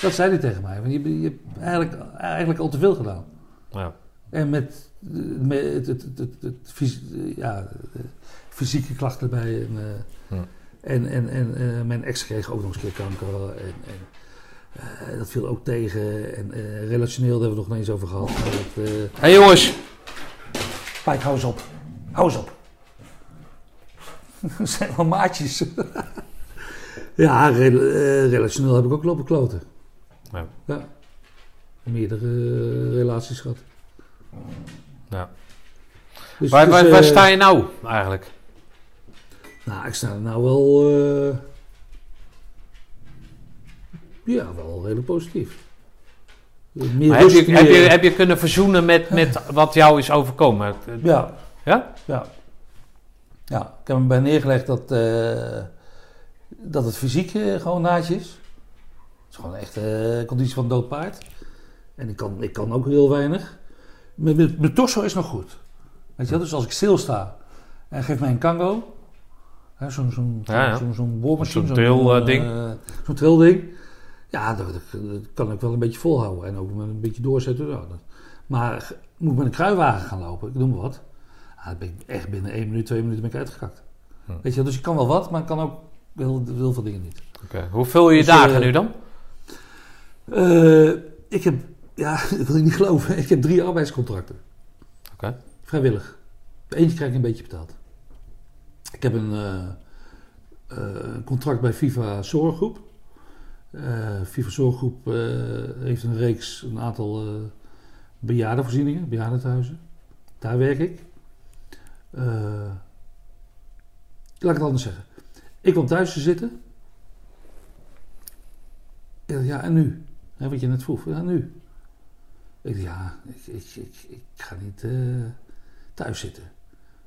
Dat zei hij tegen mij. Want je, je hebt eigenlijk, eigenlijk al te veel gedaan. Ja. En met, met het, het, het, het, het fys- ja, fysieke klachten erbij. En, eh, Ja. en, en, en eh, mijn ex kreeg ook nog eens een keer kanker. En, en eh, dat viel ook tegen. En eh, relationeel daar hebben we het nog niet eens over gehad. Eh, Hé jongens, Pijk, hou eens op. Hou eens op. We *laughs* zijn wel maatjes. ja, rela- relationeel heb ik ook lopen kloten. Ja. ja. Meerdere relaties gehad. Ja. Dus, waar, dus, waar, waar eh, sta je nou eigenlijk? Nou, ik sta er nou wel... eh, ja, wel redelijk positief. Meer Maar heb, je, heb, je, heb je kunnen verzoenen met, met wat jou is overkomen? Ja, Ja? Ja. Ja, ik heb me bij neergelegd dat, eh, dat het fysiek gewoon naadje is. Het is gewoon echt eh conditie van dood paard. En ik kan, ik kan ook heel weinig. Mijn, torso is nog goed. Weet je wel? Dus als ik stilsta en geef mij een kango. hè, Zo'n zo'n Ja, ja. zo'n zo'n boormachine. Zo'n eh, ding. eh, zo'n trillding. Ja, dat, kan ik wel een beetje volhouden. En ook met een beetje doorzetten. Ja, dat- maar moet ik met een kruiwagen gaan lopen, ik noem maar wat. Ah, dan ben ik echt binnen één minuut, twee minuten ben ik uitgekakt. Hm. Weet je, dus ik kan wel wat, maar ik kan ook heel, heel veel dingen niet. Oké. Hoe vul je je Dus, dagen eh, nu dan? Eh, ik heb, ja, *laughs* dat wil je niet geloven, ik heb drie arbeidscontracten. Oké. Vrijwillig. Eentje krijg ik een beetje betaald. Ik heb een eh, eh, contract bij FIFA Zorggroep. Eh FIFA Zorggroep heeft een reeks, een aantal bejaardenvoorzieningen, bejaardentehuizen. Daar werk ik. Laat ik het anders zeggen. Ik kwam thuis te zitten. Ik Ja, en nu? Hè, wat je net vroeg. Ja, nu. Ik ja, ik, ik, ik, ik ga niet eh, thuis zitten.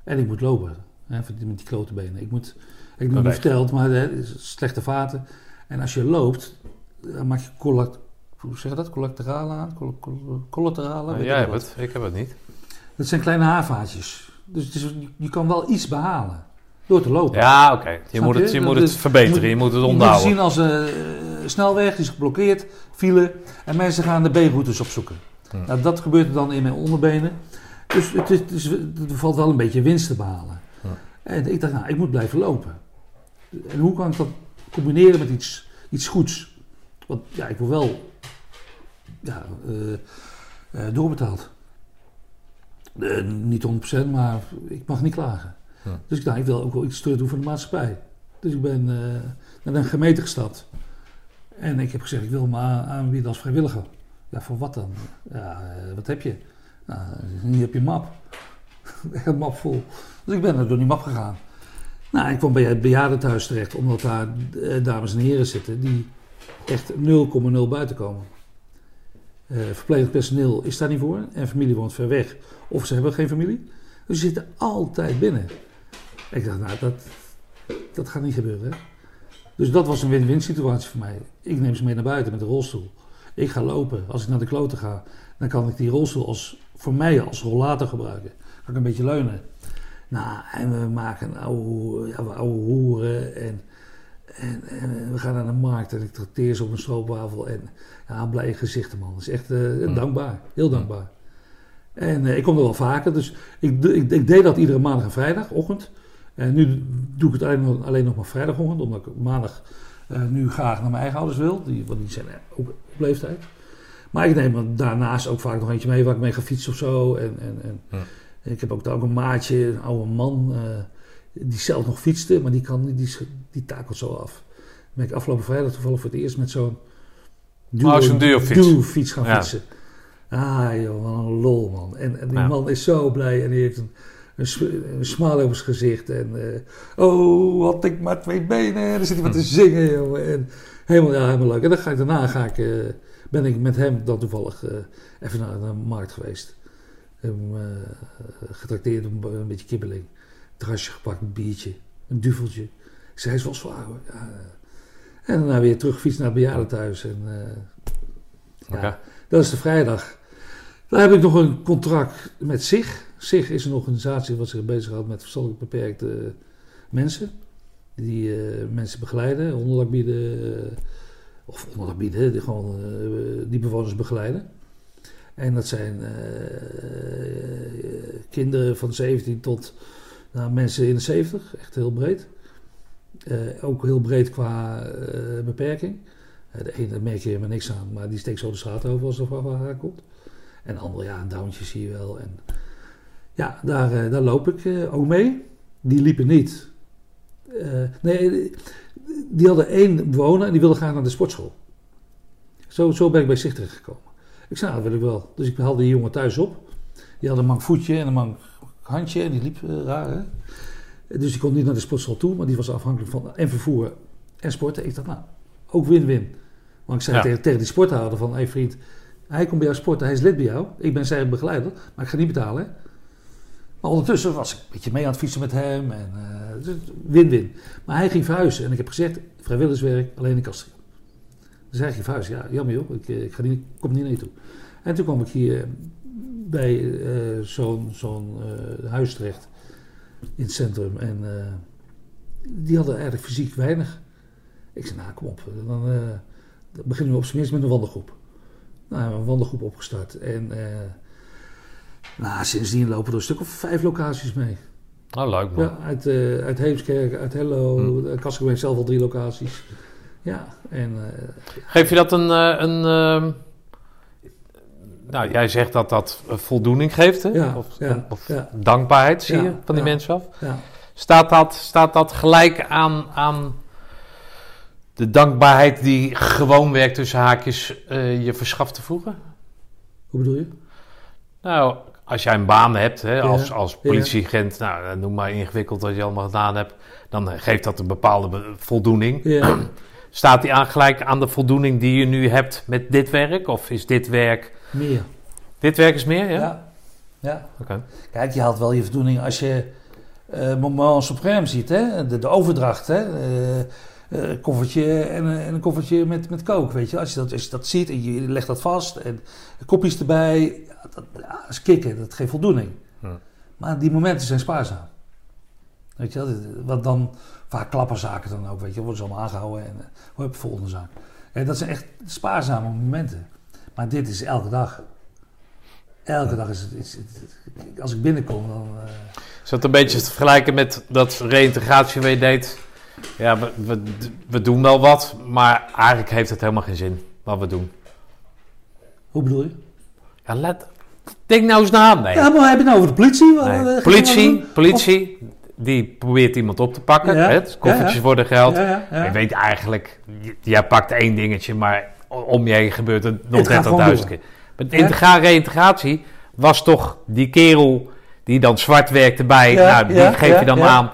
En ik moet lopen. Hè, met die- klote benen. Ik moet, ik heb Oké. verteld, maar hè, slechte vaten. En als je loopt, dan maak je collat, hoe zeg je dat? Collaterale aan? Col- col- Collaterale? weet jij ik hebt het, ik heb het niet. Dat zijn kleine haarvaatjes. Dus het is, je- je kan wel iets behalen door te lopen. Ja, oké. Je, moet het, je? je moet het verbeteren, je moet het Je moet het onderhouden. zien als een snelweg, die is geblokkeerd, file. En mensen gaan de B-routes opzoeken. Hm. Nou, dat gebeurt er dan in mijn onderbenen. Dus het is, het is- er valt wel een beetje winst te behalen. Hm. En ik dacht, nou, ik moet blijven lopen. En hoe kan ik dat combineren met iets, iets goeds? Want ja, ik word wel ja, eh, eh, doorbetaald. Eh, niet 100%, maar ik mag niet klagen. Dus ik dacht, ik wil ook wel iets terug doen voor de maatschappij. Dus ik ben naar een gemeente gestapt. En ik heb gezegd, ik wil me aan- aanbieden als vrijwilliger. Ja, voor wat dan? Eh, wat heb je? Nou, hier heb je een map. *laughs* Een map vol. Dus ik ben er door die map gegaan. Nou, ik kwam bij het bejaardentehuis terecht, omdat daar eh, dames en heren zitten die echt 0,0 buiten komen. Eh verpleegend personeel is daar niet voor en familie woont ver weg. Of ze hebben geen familie. Dus ze zitten altijd binnen. Ik dacht, nou, dat, dat gaat niet gebeuren. Dus dat was een win-win situatie voor mij. Ik neem ze mee naar buiten met een rolstoel. Ik ga lopen. Als ik naar de kloten ga, dan kan ik die rolstoel als, voor mij als rollator gebruiken. Kan ik een beetje leunen. Nou, en we maken oude, ja, oude hoeren en, en, en we gaan naar de markt en ik trakteer ze op een stroopwafel en ja, blije gezichten man. Dat is echt eh, dankbaar, heel dankbaar. En eh, ik kom er wel vaker, dus ik, ik, ik deed dat iedere maandag en vrijdagochtend. En nu doe ik het alleen nog, alleen nog maar vrijdagochtend, omdat ik maandag nu graag naar mijn eigen ouders wil, die, want die zijn ook op leeftijd. Maar ik neem er daarnaast ook vaak nog eentje mee waar ik mee ga fietsen of zo. En, en, en Ja. ik heb ook, ook een maatje, een oude man, eh, die zelf nog fietste, maar die, kan, die, die takelt zo af. Dan ben ik afgelopen vrijdag toevallig voor het eerst met zo'n Oh, zo'n duofiets. duofiets gaan Ja. fietsen. Ah joh, wat een lol man. En, en die Ja. man is zo blij en die heeft een, een, sm- een smaal over zijn gezicht. En eh, oh, had ik maar twee benen. En dan zit hij wat te zingen joh. En helemaal, ja, helemaal leuk. En dan ga ik, daarna ga ik, eh, ben ik met hem dan toevallig eh, even naar de markt geweest. Hem getrakteerd op een, een beetje kibbeling. Een terrasje gepakt, een biertje, een duveltje. Ik zei, hij is wel zwaar hoor. Ja, en daarna weer teruggefietst naar het bejaardentehuis. En, ja, dat is de vrijdag. Dan heb ik nog een contract met SIG. SIG is een organisatie wat zich bezighoudt met verstandelijk beperkte mensen. Die eh, mensen begeleiden, onderdak bieden. eh, of onderdak bieden, die, gewoon, eh, die bewoners begeleiden. En dat zijn kinderen van 17 tot nou, mensen in de 70, echt heel breed. Ook heel breed qua beperking. De ene merk je helemaal niks aan, maar die steekt zo de straat over als er vrachtwagen aankomt. En de andere, ja, een downtje zie je wel. En ja, daar, eh, daar loop ik eh, ook mee. Die liepen niet. Eh, nee, die hadden één bewoner en die wilde graag naar de sportschool. Zo, zo ben ik bij zich terechtgekomen. Ik zei, nou, dat wil ik wel. Dus ik haalde die jongen thuis op. Die had een mank voetje en een mank handje en die liep raar. Hè? Dus die kon niet naar de sportschool toe, maar die was afhankelijk van en vervoer en sporten. Ik dacht, nou, ook win-win. Want ik zei Ja. tegen, tegen die sporthouder van, hé hey vriend, hij komt bij jou sporten, hij is lid bij jou. Ik ben zijn begeleider, maar ik ga niet betalen. Hè? Maar ondertussen was ik een beetje mee aan het fietsen met hem. En, eh, dus win-win. Maar hij ging verhuizen. En ik heb gezegd, vrijwilligerswerk, alleen in Kastrium. Dus hij ging verhuizen. Ja, jammer joh, ik, eh, ik ga niet, kom niet toe. En toen kwam ik hier bij eh, zo'n zo'n eh, huis terecht. In het centrum. En die hadden eigenlijk fysiek weinig. Ik zei, nou kom op. Dan, beginnen we op zijn minst met een wandelgroep. Nou, we hebben een wandelgroep opgestart. En nou, sindsdien lopen er een stuk of vijf locaties mee. Oh, leuk man. Ja, uit, eh uit Heemskerk, uit Hello, Hm. hmm. Zelf al drie locaties. Ja, en eh, Geef je dat een... een ehm, nou, jij zegt dat dat voldoening geeft, hè? Ja, of ja, of ja. dankbaarheid, zie je, van die mensen af. ja. Staat dat, staat dat gelijk aan, aan de dankbaarheid die gewoon werkt tussen haakjes eh, je verschaft te voegen? Hoe bedoel je? Nou, als jij een baan hebt hè, als, als politieagent, nou, eh, noem maar ingewikkeld wat je allemaal gedaan hebt, dan eh, geeft dat een bepaalde be- voldoening. Ja, *clears throat* Staat die aan gelijk aan de voldoening die je nu hebt met dit werk? Of is dit werk... meer. Dit werk is meer, ja? Ja. ja. Kijk, je haalt wel je voldoening als je eh moment supreme ziet, hè? De, de overdracht, hè? Eh, een koffertje en, een- en een koffertje met, met kook, weet je. Als je, dat, als je dat ziet en je legt dat vast en kopjes erbij, dat, ja, dat is kicken, dat geeft voldoening. Ja. Maar die momenten zijn spaarzaam. Weet je wat dan vaak klapperzaken dan ook, weet je, worden ze allemaal aangehouden en uh, hoe heb je volgende zaak. En dat zijn echt spaarzame momenten. Maar dit is elke dag. Elke dag is het, is het- als ik binnenkom, dan... eh, Is dat een beetje te vergelijken met dat reïntegratie je deed? Ja, we, we, we doen wel wat, maar eigenlijk heeft het helemaal geen zin wat we doen. hoe bedoel je? Ja, let, denk nou eens na. Nee. Ja, maar heb je het nou over de politie? Nee. Politie, politie, die probeert iemand op te pakken. Ja, Hè? Koffertjes ja, ja. worden geld. Je weet eigenlijk, jij pakt één dingetje, maar om je heen gebeurt het nog Het gaat gewoon 30.000 door. keer. Met integra reïntegratie was toch die kerel die dan zwart werkte bij, nou, die geef je dan aan.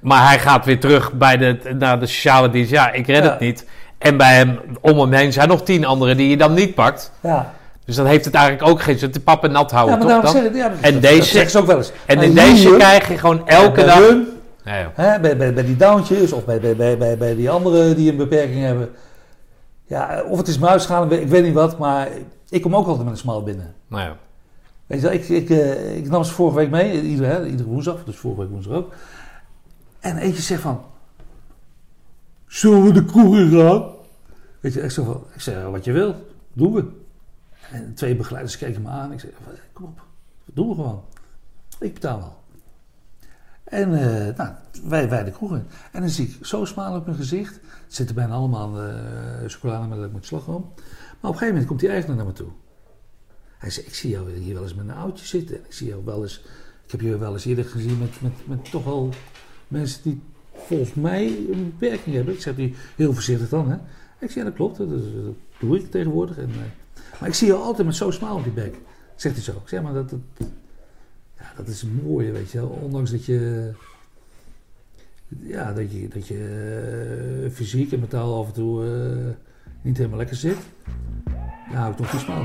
Maar hij gaat weer terug bij de, naar de sociale dienst. Ja, ik red Ja. het niet. En bij hem, om hem heen, zijn nog tien anderen die je dan niet pakt. Ja, Dus dan heeft het eigenlijk ook geen zin. De pap en nat ja houden, maar toch daarom dan? zeg ik, ja, En dat- deze- dat ze ook wel eens. En in deze krijg je gewoon elke dag... hun, Nee, hè, bij, bij, bij die downtjes of bij, bij, bij, bij, die anderen die een beperking hebben. Ja, of het is muisschalen, ik weet niet wat, maar ik kom ook altijd met een smal binnen. Nou ja. Weet je wel, ik, ik, eh, ik nam ze vorige week mee, iedere, hè, iedere woensdag, dus vorige week woensdag ook. En eentje zegt van, zullen we de kroeg in gaan? Weet je, ik zeg, van, ik zeg wat je wil, doen we. En twee begeleiders keken me aan. Ik zeg, kom op, doen we gewoon. Ik betaal wel. En eh, nou, wij, wij de kroeg in. En dan zie ik zo smaal op mijn gezicht. Het zitten bijna allemaal uh, chocolademelk met slagroom. Maar op een gegeven moment komt die eigenaar naar me toe. Hij zei, ik zie jou hier wel eens met een oudje zitten. En ik zie jou wel eens... Ik heb je wel eens eerder gezien met, met, met toch wel mensen die volgens mij een beperking hebben. Ik zeg die heel voorzichtig dan, hè. Ik zeg, ja, dat klopt. Dat, doe ik tegenwoordig. En, uh, maar ik zie jou altijd met zo'n smaal op je bek. Zegt hij zo. Zeg maar, dat, dat, ja, dat is een mooie, weet je wel. Ondanks dat je... Ja, dat je, dat je uh, fysiek en mentaal af en toe uh, niet helemaal lekker zit. Ja, hou ik toch die smaal.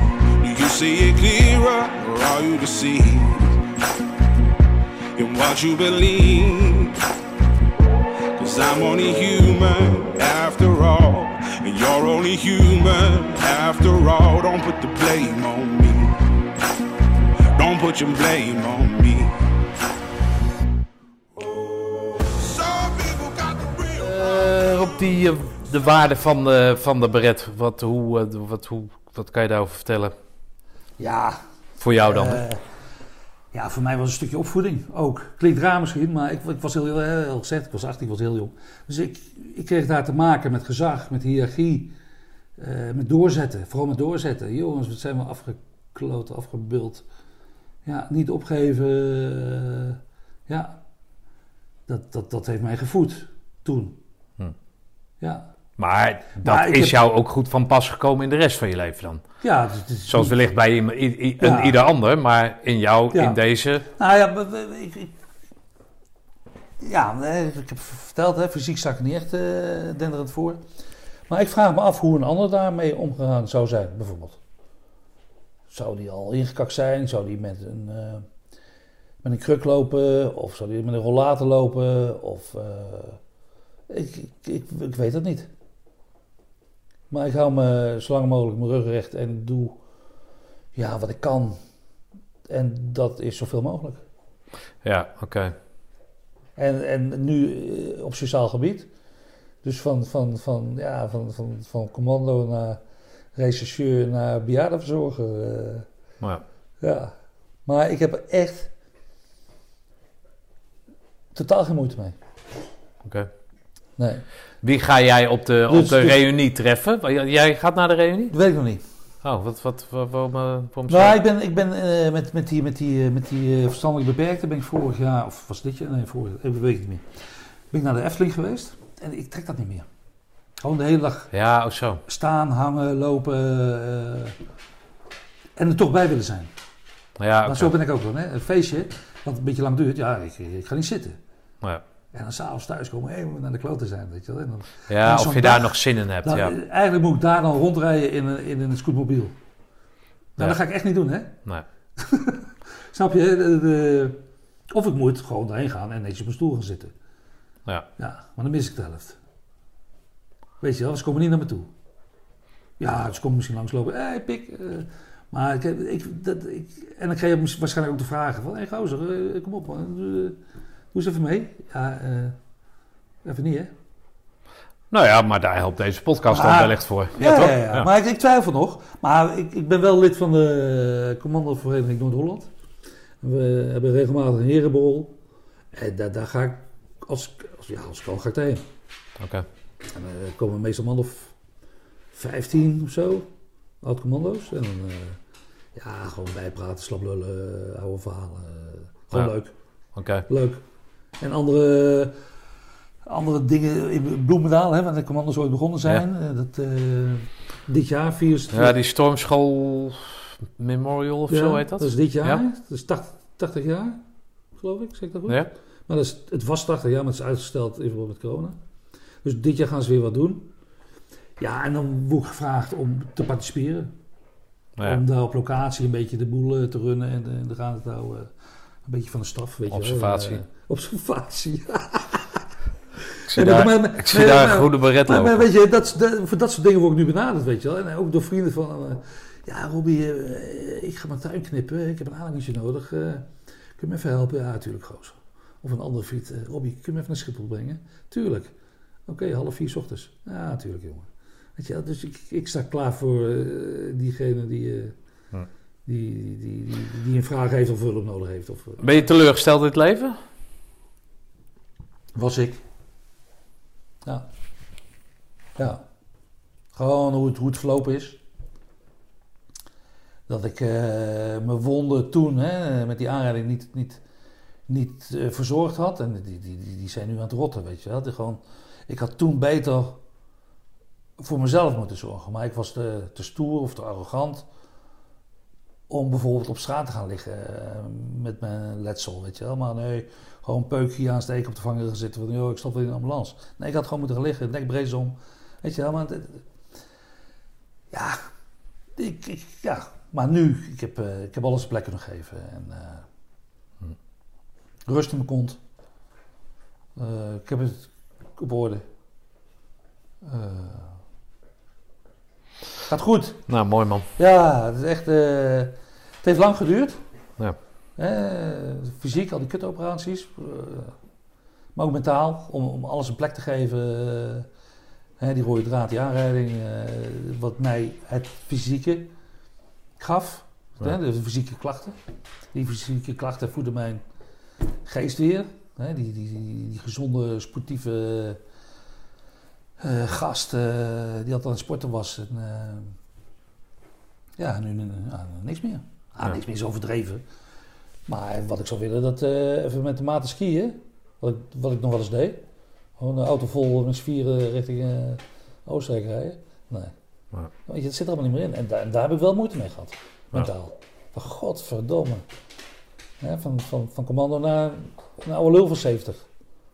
See it clearer or are you deceived in what you believe? Cause I'm only human after all. And you're only human after all. Don't put the blame on me. Don't put your blame on me. Eh, op die, eh, de waarde van, de van de beret, wat, hoe, eh, wat, hoe, wat kan je daarover vertellen? Ja, Voor jou dan? Eh, ja, voor mij was een stukje opvoeding ook. Klinkt raar misschien, maar ik, ik was heel, heel, heel gezegd, ik was 18, ik was heel jong. Dus ik, ik kreeg daar te maken met gezag, met hiërarchie, eh, met doorzetten. Vooral met doorzetten. Jongens, wat zijn we afgekloot, afgebuld. Ja, niet opgeven. eh, ja, dat, dat, dat heeft mij gevoed toen. Hm. Ja, maar dat Maar is heb- jou ook goed van pas gekomen in de rest van je leven dan? ja het is Zoals wellicht bij Ja. een ieder ander, maar in jou, Ja. in deze... Nou ja, ik, ik, ja, ik heb verteld, hè, fysiek sta ik niet echt eh denderend voor. Maar ik vraag me af hoe een ander daarmee omgegaan zou zijn, bijvoorbeeld. Zou die al ingekakt zijn? Zou die met een, eh, met een kruk lopen? Of zou die met een rollator lopen? Of, eh, ik, ik, ik, ik weet het niet. Maar ik hou me zo lang mogelijk mijn rug recht en doe ja, wat ik kan. En dat is zoveel mogelijk. Ja, oké. En, en nu eh, op sociaal gebied. Dus van, van, van, ja, van, van, van commando naar rechercheur naar bejaardenverzorger. eh, Maar ja. Maar ik heb er echt totaal geen moeite mee. oké. Nee, Wie ga jij op de, op Dus- de dus- reunie treffen? Jij- gaat naar de reunie? dat weet ik nog niet. Oh, wat, wat, wat, waarom, waarom Nou, ik ben, ik ben eh, met, met die, met die, eh, met die eh, verstandelijk beperkte ben ik vorig jaar, of was dit jaar? Nee, vorig jaar, ik weet het niet meer. Ben ik naar de Efteling geweest en ik trek dat niet meer. Gewoon de hele dag Ja, oh zo. staan, hangen, lopen en er toch bij willen zijn. Ja, Maar zo ben ik ook wel. Hè? Een feestje, wat een beetje lang duurt, ja, ik, ik ga niet zitten. Ja. En dan s'avonds thuiskomen, hé, we moeten naar de klote zijn, weet je wel. En dan, Ja, of je daar nog zin in hebt, nou, ja. Eigenlijk moet ik daar dan rondrijden in een, in een scootmobiel. Nou, dat ga ik echt niet doen, hè. Nee. *laughs* Snap je? De- de- of ik moet gewoon daarheen gaan en netjes op mijn stoel gaan zitten. Ja. Ja, maar dan mis ik de helft. Weet je wel, ze komen niet naar me toe. Ja, ze komen misschien langslopen. Hé, hey, pik. eh, maar ik, heb- ik, dat, ik, en dan krijg je waarschijnlijk ook de vragen van... Hé, hey, gozer, eh, kom op, man. Doe eens even mee. Ja, eh, even niet, hè? Nou ja, maar daar helpt deze podcast dan Maar- wellicht voor. Ja, toch? ja, ja. maar ik, ik twijfel nog. Maar ik, ik ben wel lid van de commandovereniging Noord-Holland. We hebben regelmatig een herenborrel. En daar, daar ga ik, als, als, ja, als ik kan, ga ik daarheen. Oké. En eh, er komen meestal man of 15 of zo, oud-commando's. En dan, eh, ja, gewoon bijpraten, slaplullen, oude verhalen. eh, gewoon Ja. leuk. Oké. Leuk. En andere Andere dingen in Bloemendaal, hè, waar de commando's ooit begonnen zijn. Eh, Dat, eh, dit jaar viert Ja, die Stormschool Memorial of zo heet dat? Dat is dit jaar. Ja. Dat is 80, 80 jaar, geloof ik. Zeg ik dat goed? Ja? Maar dat is, het was 80 jaar, maar het is uitgesteld in verband met corona. Dus dit jaar gaan ze weer wat doen. Ja, en dan word ik gevraagd om te participeren. Ja. Om daar op locatie een beetje de boel eh, te runnen en in de gaten te houden. Een beetje van de staf, weet je wel. Observatie. Eh, observatie. *laughs* Ik zie daar, maar- ik zie maar- daar maar- een goede beret Maar, maar weet je, dat, dat- voor dat soort dingen word ik nu benaderd, weet je wel. En ook door vrienden van... eh, ja, Robbie, eh, ik ga mijn tuin knippen. Ik heb een aanhangetje nodig. eh, kun je me even helpen? Ja, natuurlijk, gozer. Of een andere vriend. eh, Robbie, kun je me even naar Schiphol brengen? Tuurlijk. Oké, half vier 's ochtends. Ja, natuurlijk, jongen. Weet je, wel, dus ik, ik sta klaar voor eh, diegene die, eh, Hm. Die, die, die, die, die een vraag heeft of hulp nodig heeft. Of, eh, Ben je teleurgesteld in het leven? was ik. Ja. Ja. Gewoon hoe het, hoe het verlopen is. Dat ik eh, mijn wonden toen hè, met die aanrijding niet, niet, niet eh, verzorgd had. En die, die, die, die zijn nu aan het rotten, weet je wel. Die gewoon, ik had toen beter voor mezelf moeten zorgen. Maar ik was te, te stoer of te arrogant om bijvoorbeeld op straat te gaan liggen eh, met mijn letsel, weet je wel. Maar nee, gewoon een peukje aansteken op de vanger gaan zitten van, joh, ik stop weer in de ambulance. Nee, ik had gewoon moeten gaan liggen, nekbreed om. Weet je wel, maar... het- ja, ik, ik, ja, maar nu, ik heb, eh, ik heb alles een plek kunnen geven. En, eh, Rust in mijn kont. Ik heb het op orde. Gaat goed. Nou, mooi man. Ja, het is echt. Het heeft lang geduurd. Ja. Eh, fysiek, al die kutoperaties. eh, maar ook mentaal, om, om alles een plek te geven. eh, hè, die rode draad, die aanrijding. eh, wat mij het fysieke gaf. Ja. Hè, de fysieke klachten. Die fysieke klachten voeden mijn geest weer. Hè, die, die, die, die gezonde, sportieve gast die altijd aan het sporten was. En, ja, nu, nu- niks meer. Ah, Ja. Niks meer is overdreven. Maar wat ik zou willen, dat eh, even met de maten skiën. Wat ik, wat ik nog wel eens deed. Gewoon een auto vol met vieren richting eh, Oostenrijk rijden. Nee. Ja. Weet je, dat zit er allemaal niet meer in. En, daar- en daar heb ik wel moeite mee gehad. Mentaal. Van godverdomme. Ja, van, van, van commando naar een oude lul van 70.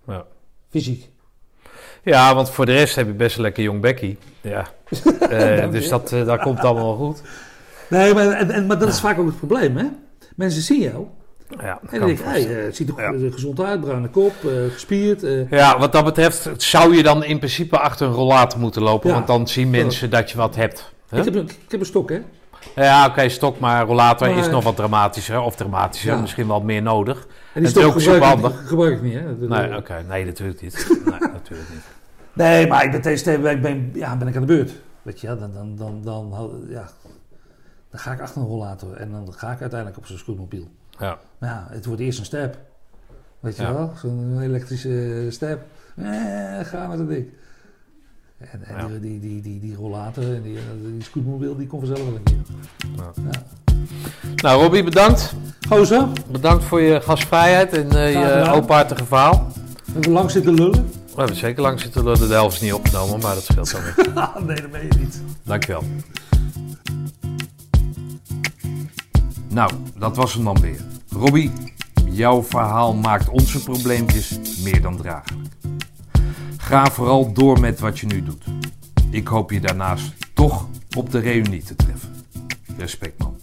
Ja. Fysiek. Ja, want voor de rest heb je best een lekker jong bekkie. Ja. *laughs* Eh, dus dat, eh, dat komt allemaal goed. Nee, maar, en, en, maar dat is vaak ook het probleem, hè? Mensen zien jou Ja, en dan ik denk je, hey, eh, het ziet er Ja. goed- gezond uit, bruine kop, eh, gespierd. eh. Ja, wat dat betreft zou je dan in principe achter een rollator moeten lopen. Ja. Want dan zien mensen dat je wat hebt. Ik, heb een, ik heb een stok, hè? Ja, oké, stok, maar rollator Maar- is nog wat dramatischer. Of dramatischer, Ja. misschien wel meer nodig. En die is stok ook gebruik, ik, gebruik ik niet, hè? Dat- Nee, oké. Nee, natuurlijk niet. *laughs* Nee, natuurlijk niet. Nee, maar ik ben deze week ben, ja, ben ik aan de beurt. Weet je, dan, dan, dan, dan, ja, dan ga ik achter een rollator en dan ga ik uiteindelijk op zo'n scootmobiel. Ja. Maar ja, het wordt eerst een step. Weet je Ja. wel? Zo'n elektrische step. Eh, ga met het ding. En, en Ja. die, die, die, die, die rollator en die, die scootmobiel, die komt vanzelf wel een keer. Ja. Ja. Nou, Robbie, bedankt. Gozer, Bedankt voor je gastvrijheid en eh, je openhartige verhaal. we hebben lang zitten lullen. We hebben zeker lang zitten lullen. De helft is niet opgenomen, maar dat scheelt dan weer. *laughs* Nee, dat ben je niet. Dankjewel. Nou, dat was hem dan weer. Robbie, jouw verhaal maakt onze probleempjes meer dan draaglijk. Ga vooral door met wat je nu doet. Ik hoop je daarnaast toch op de reunie te treffen. Respect man.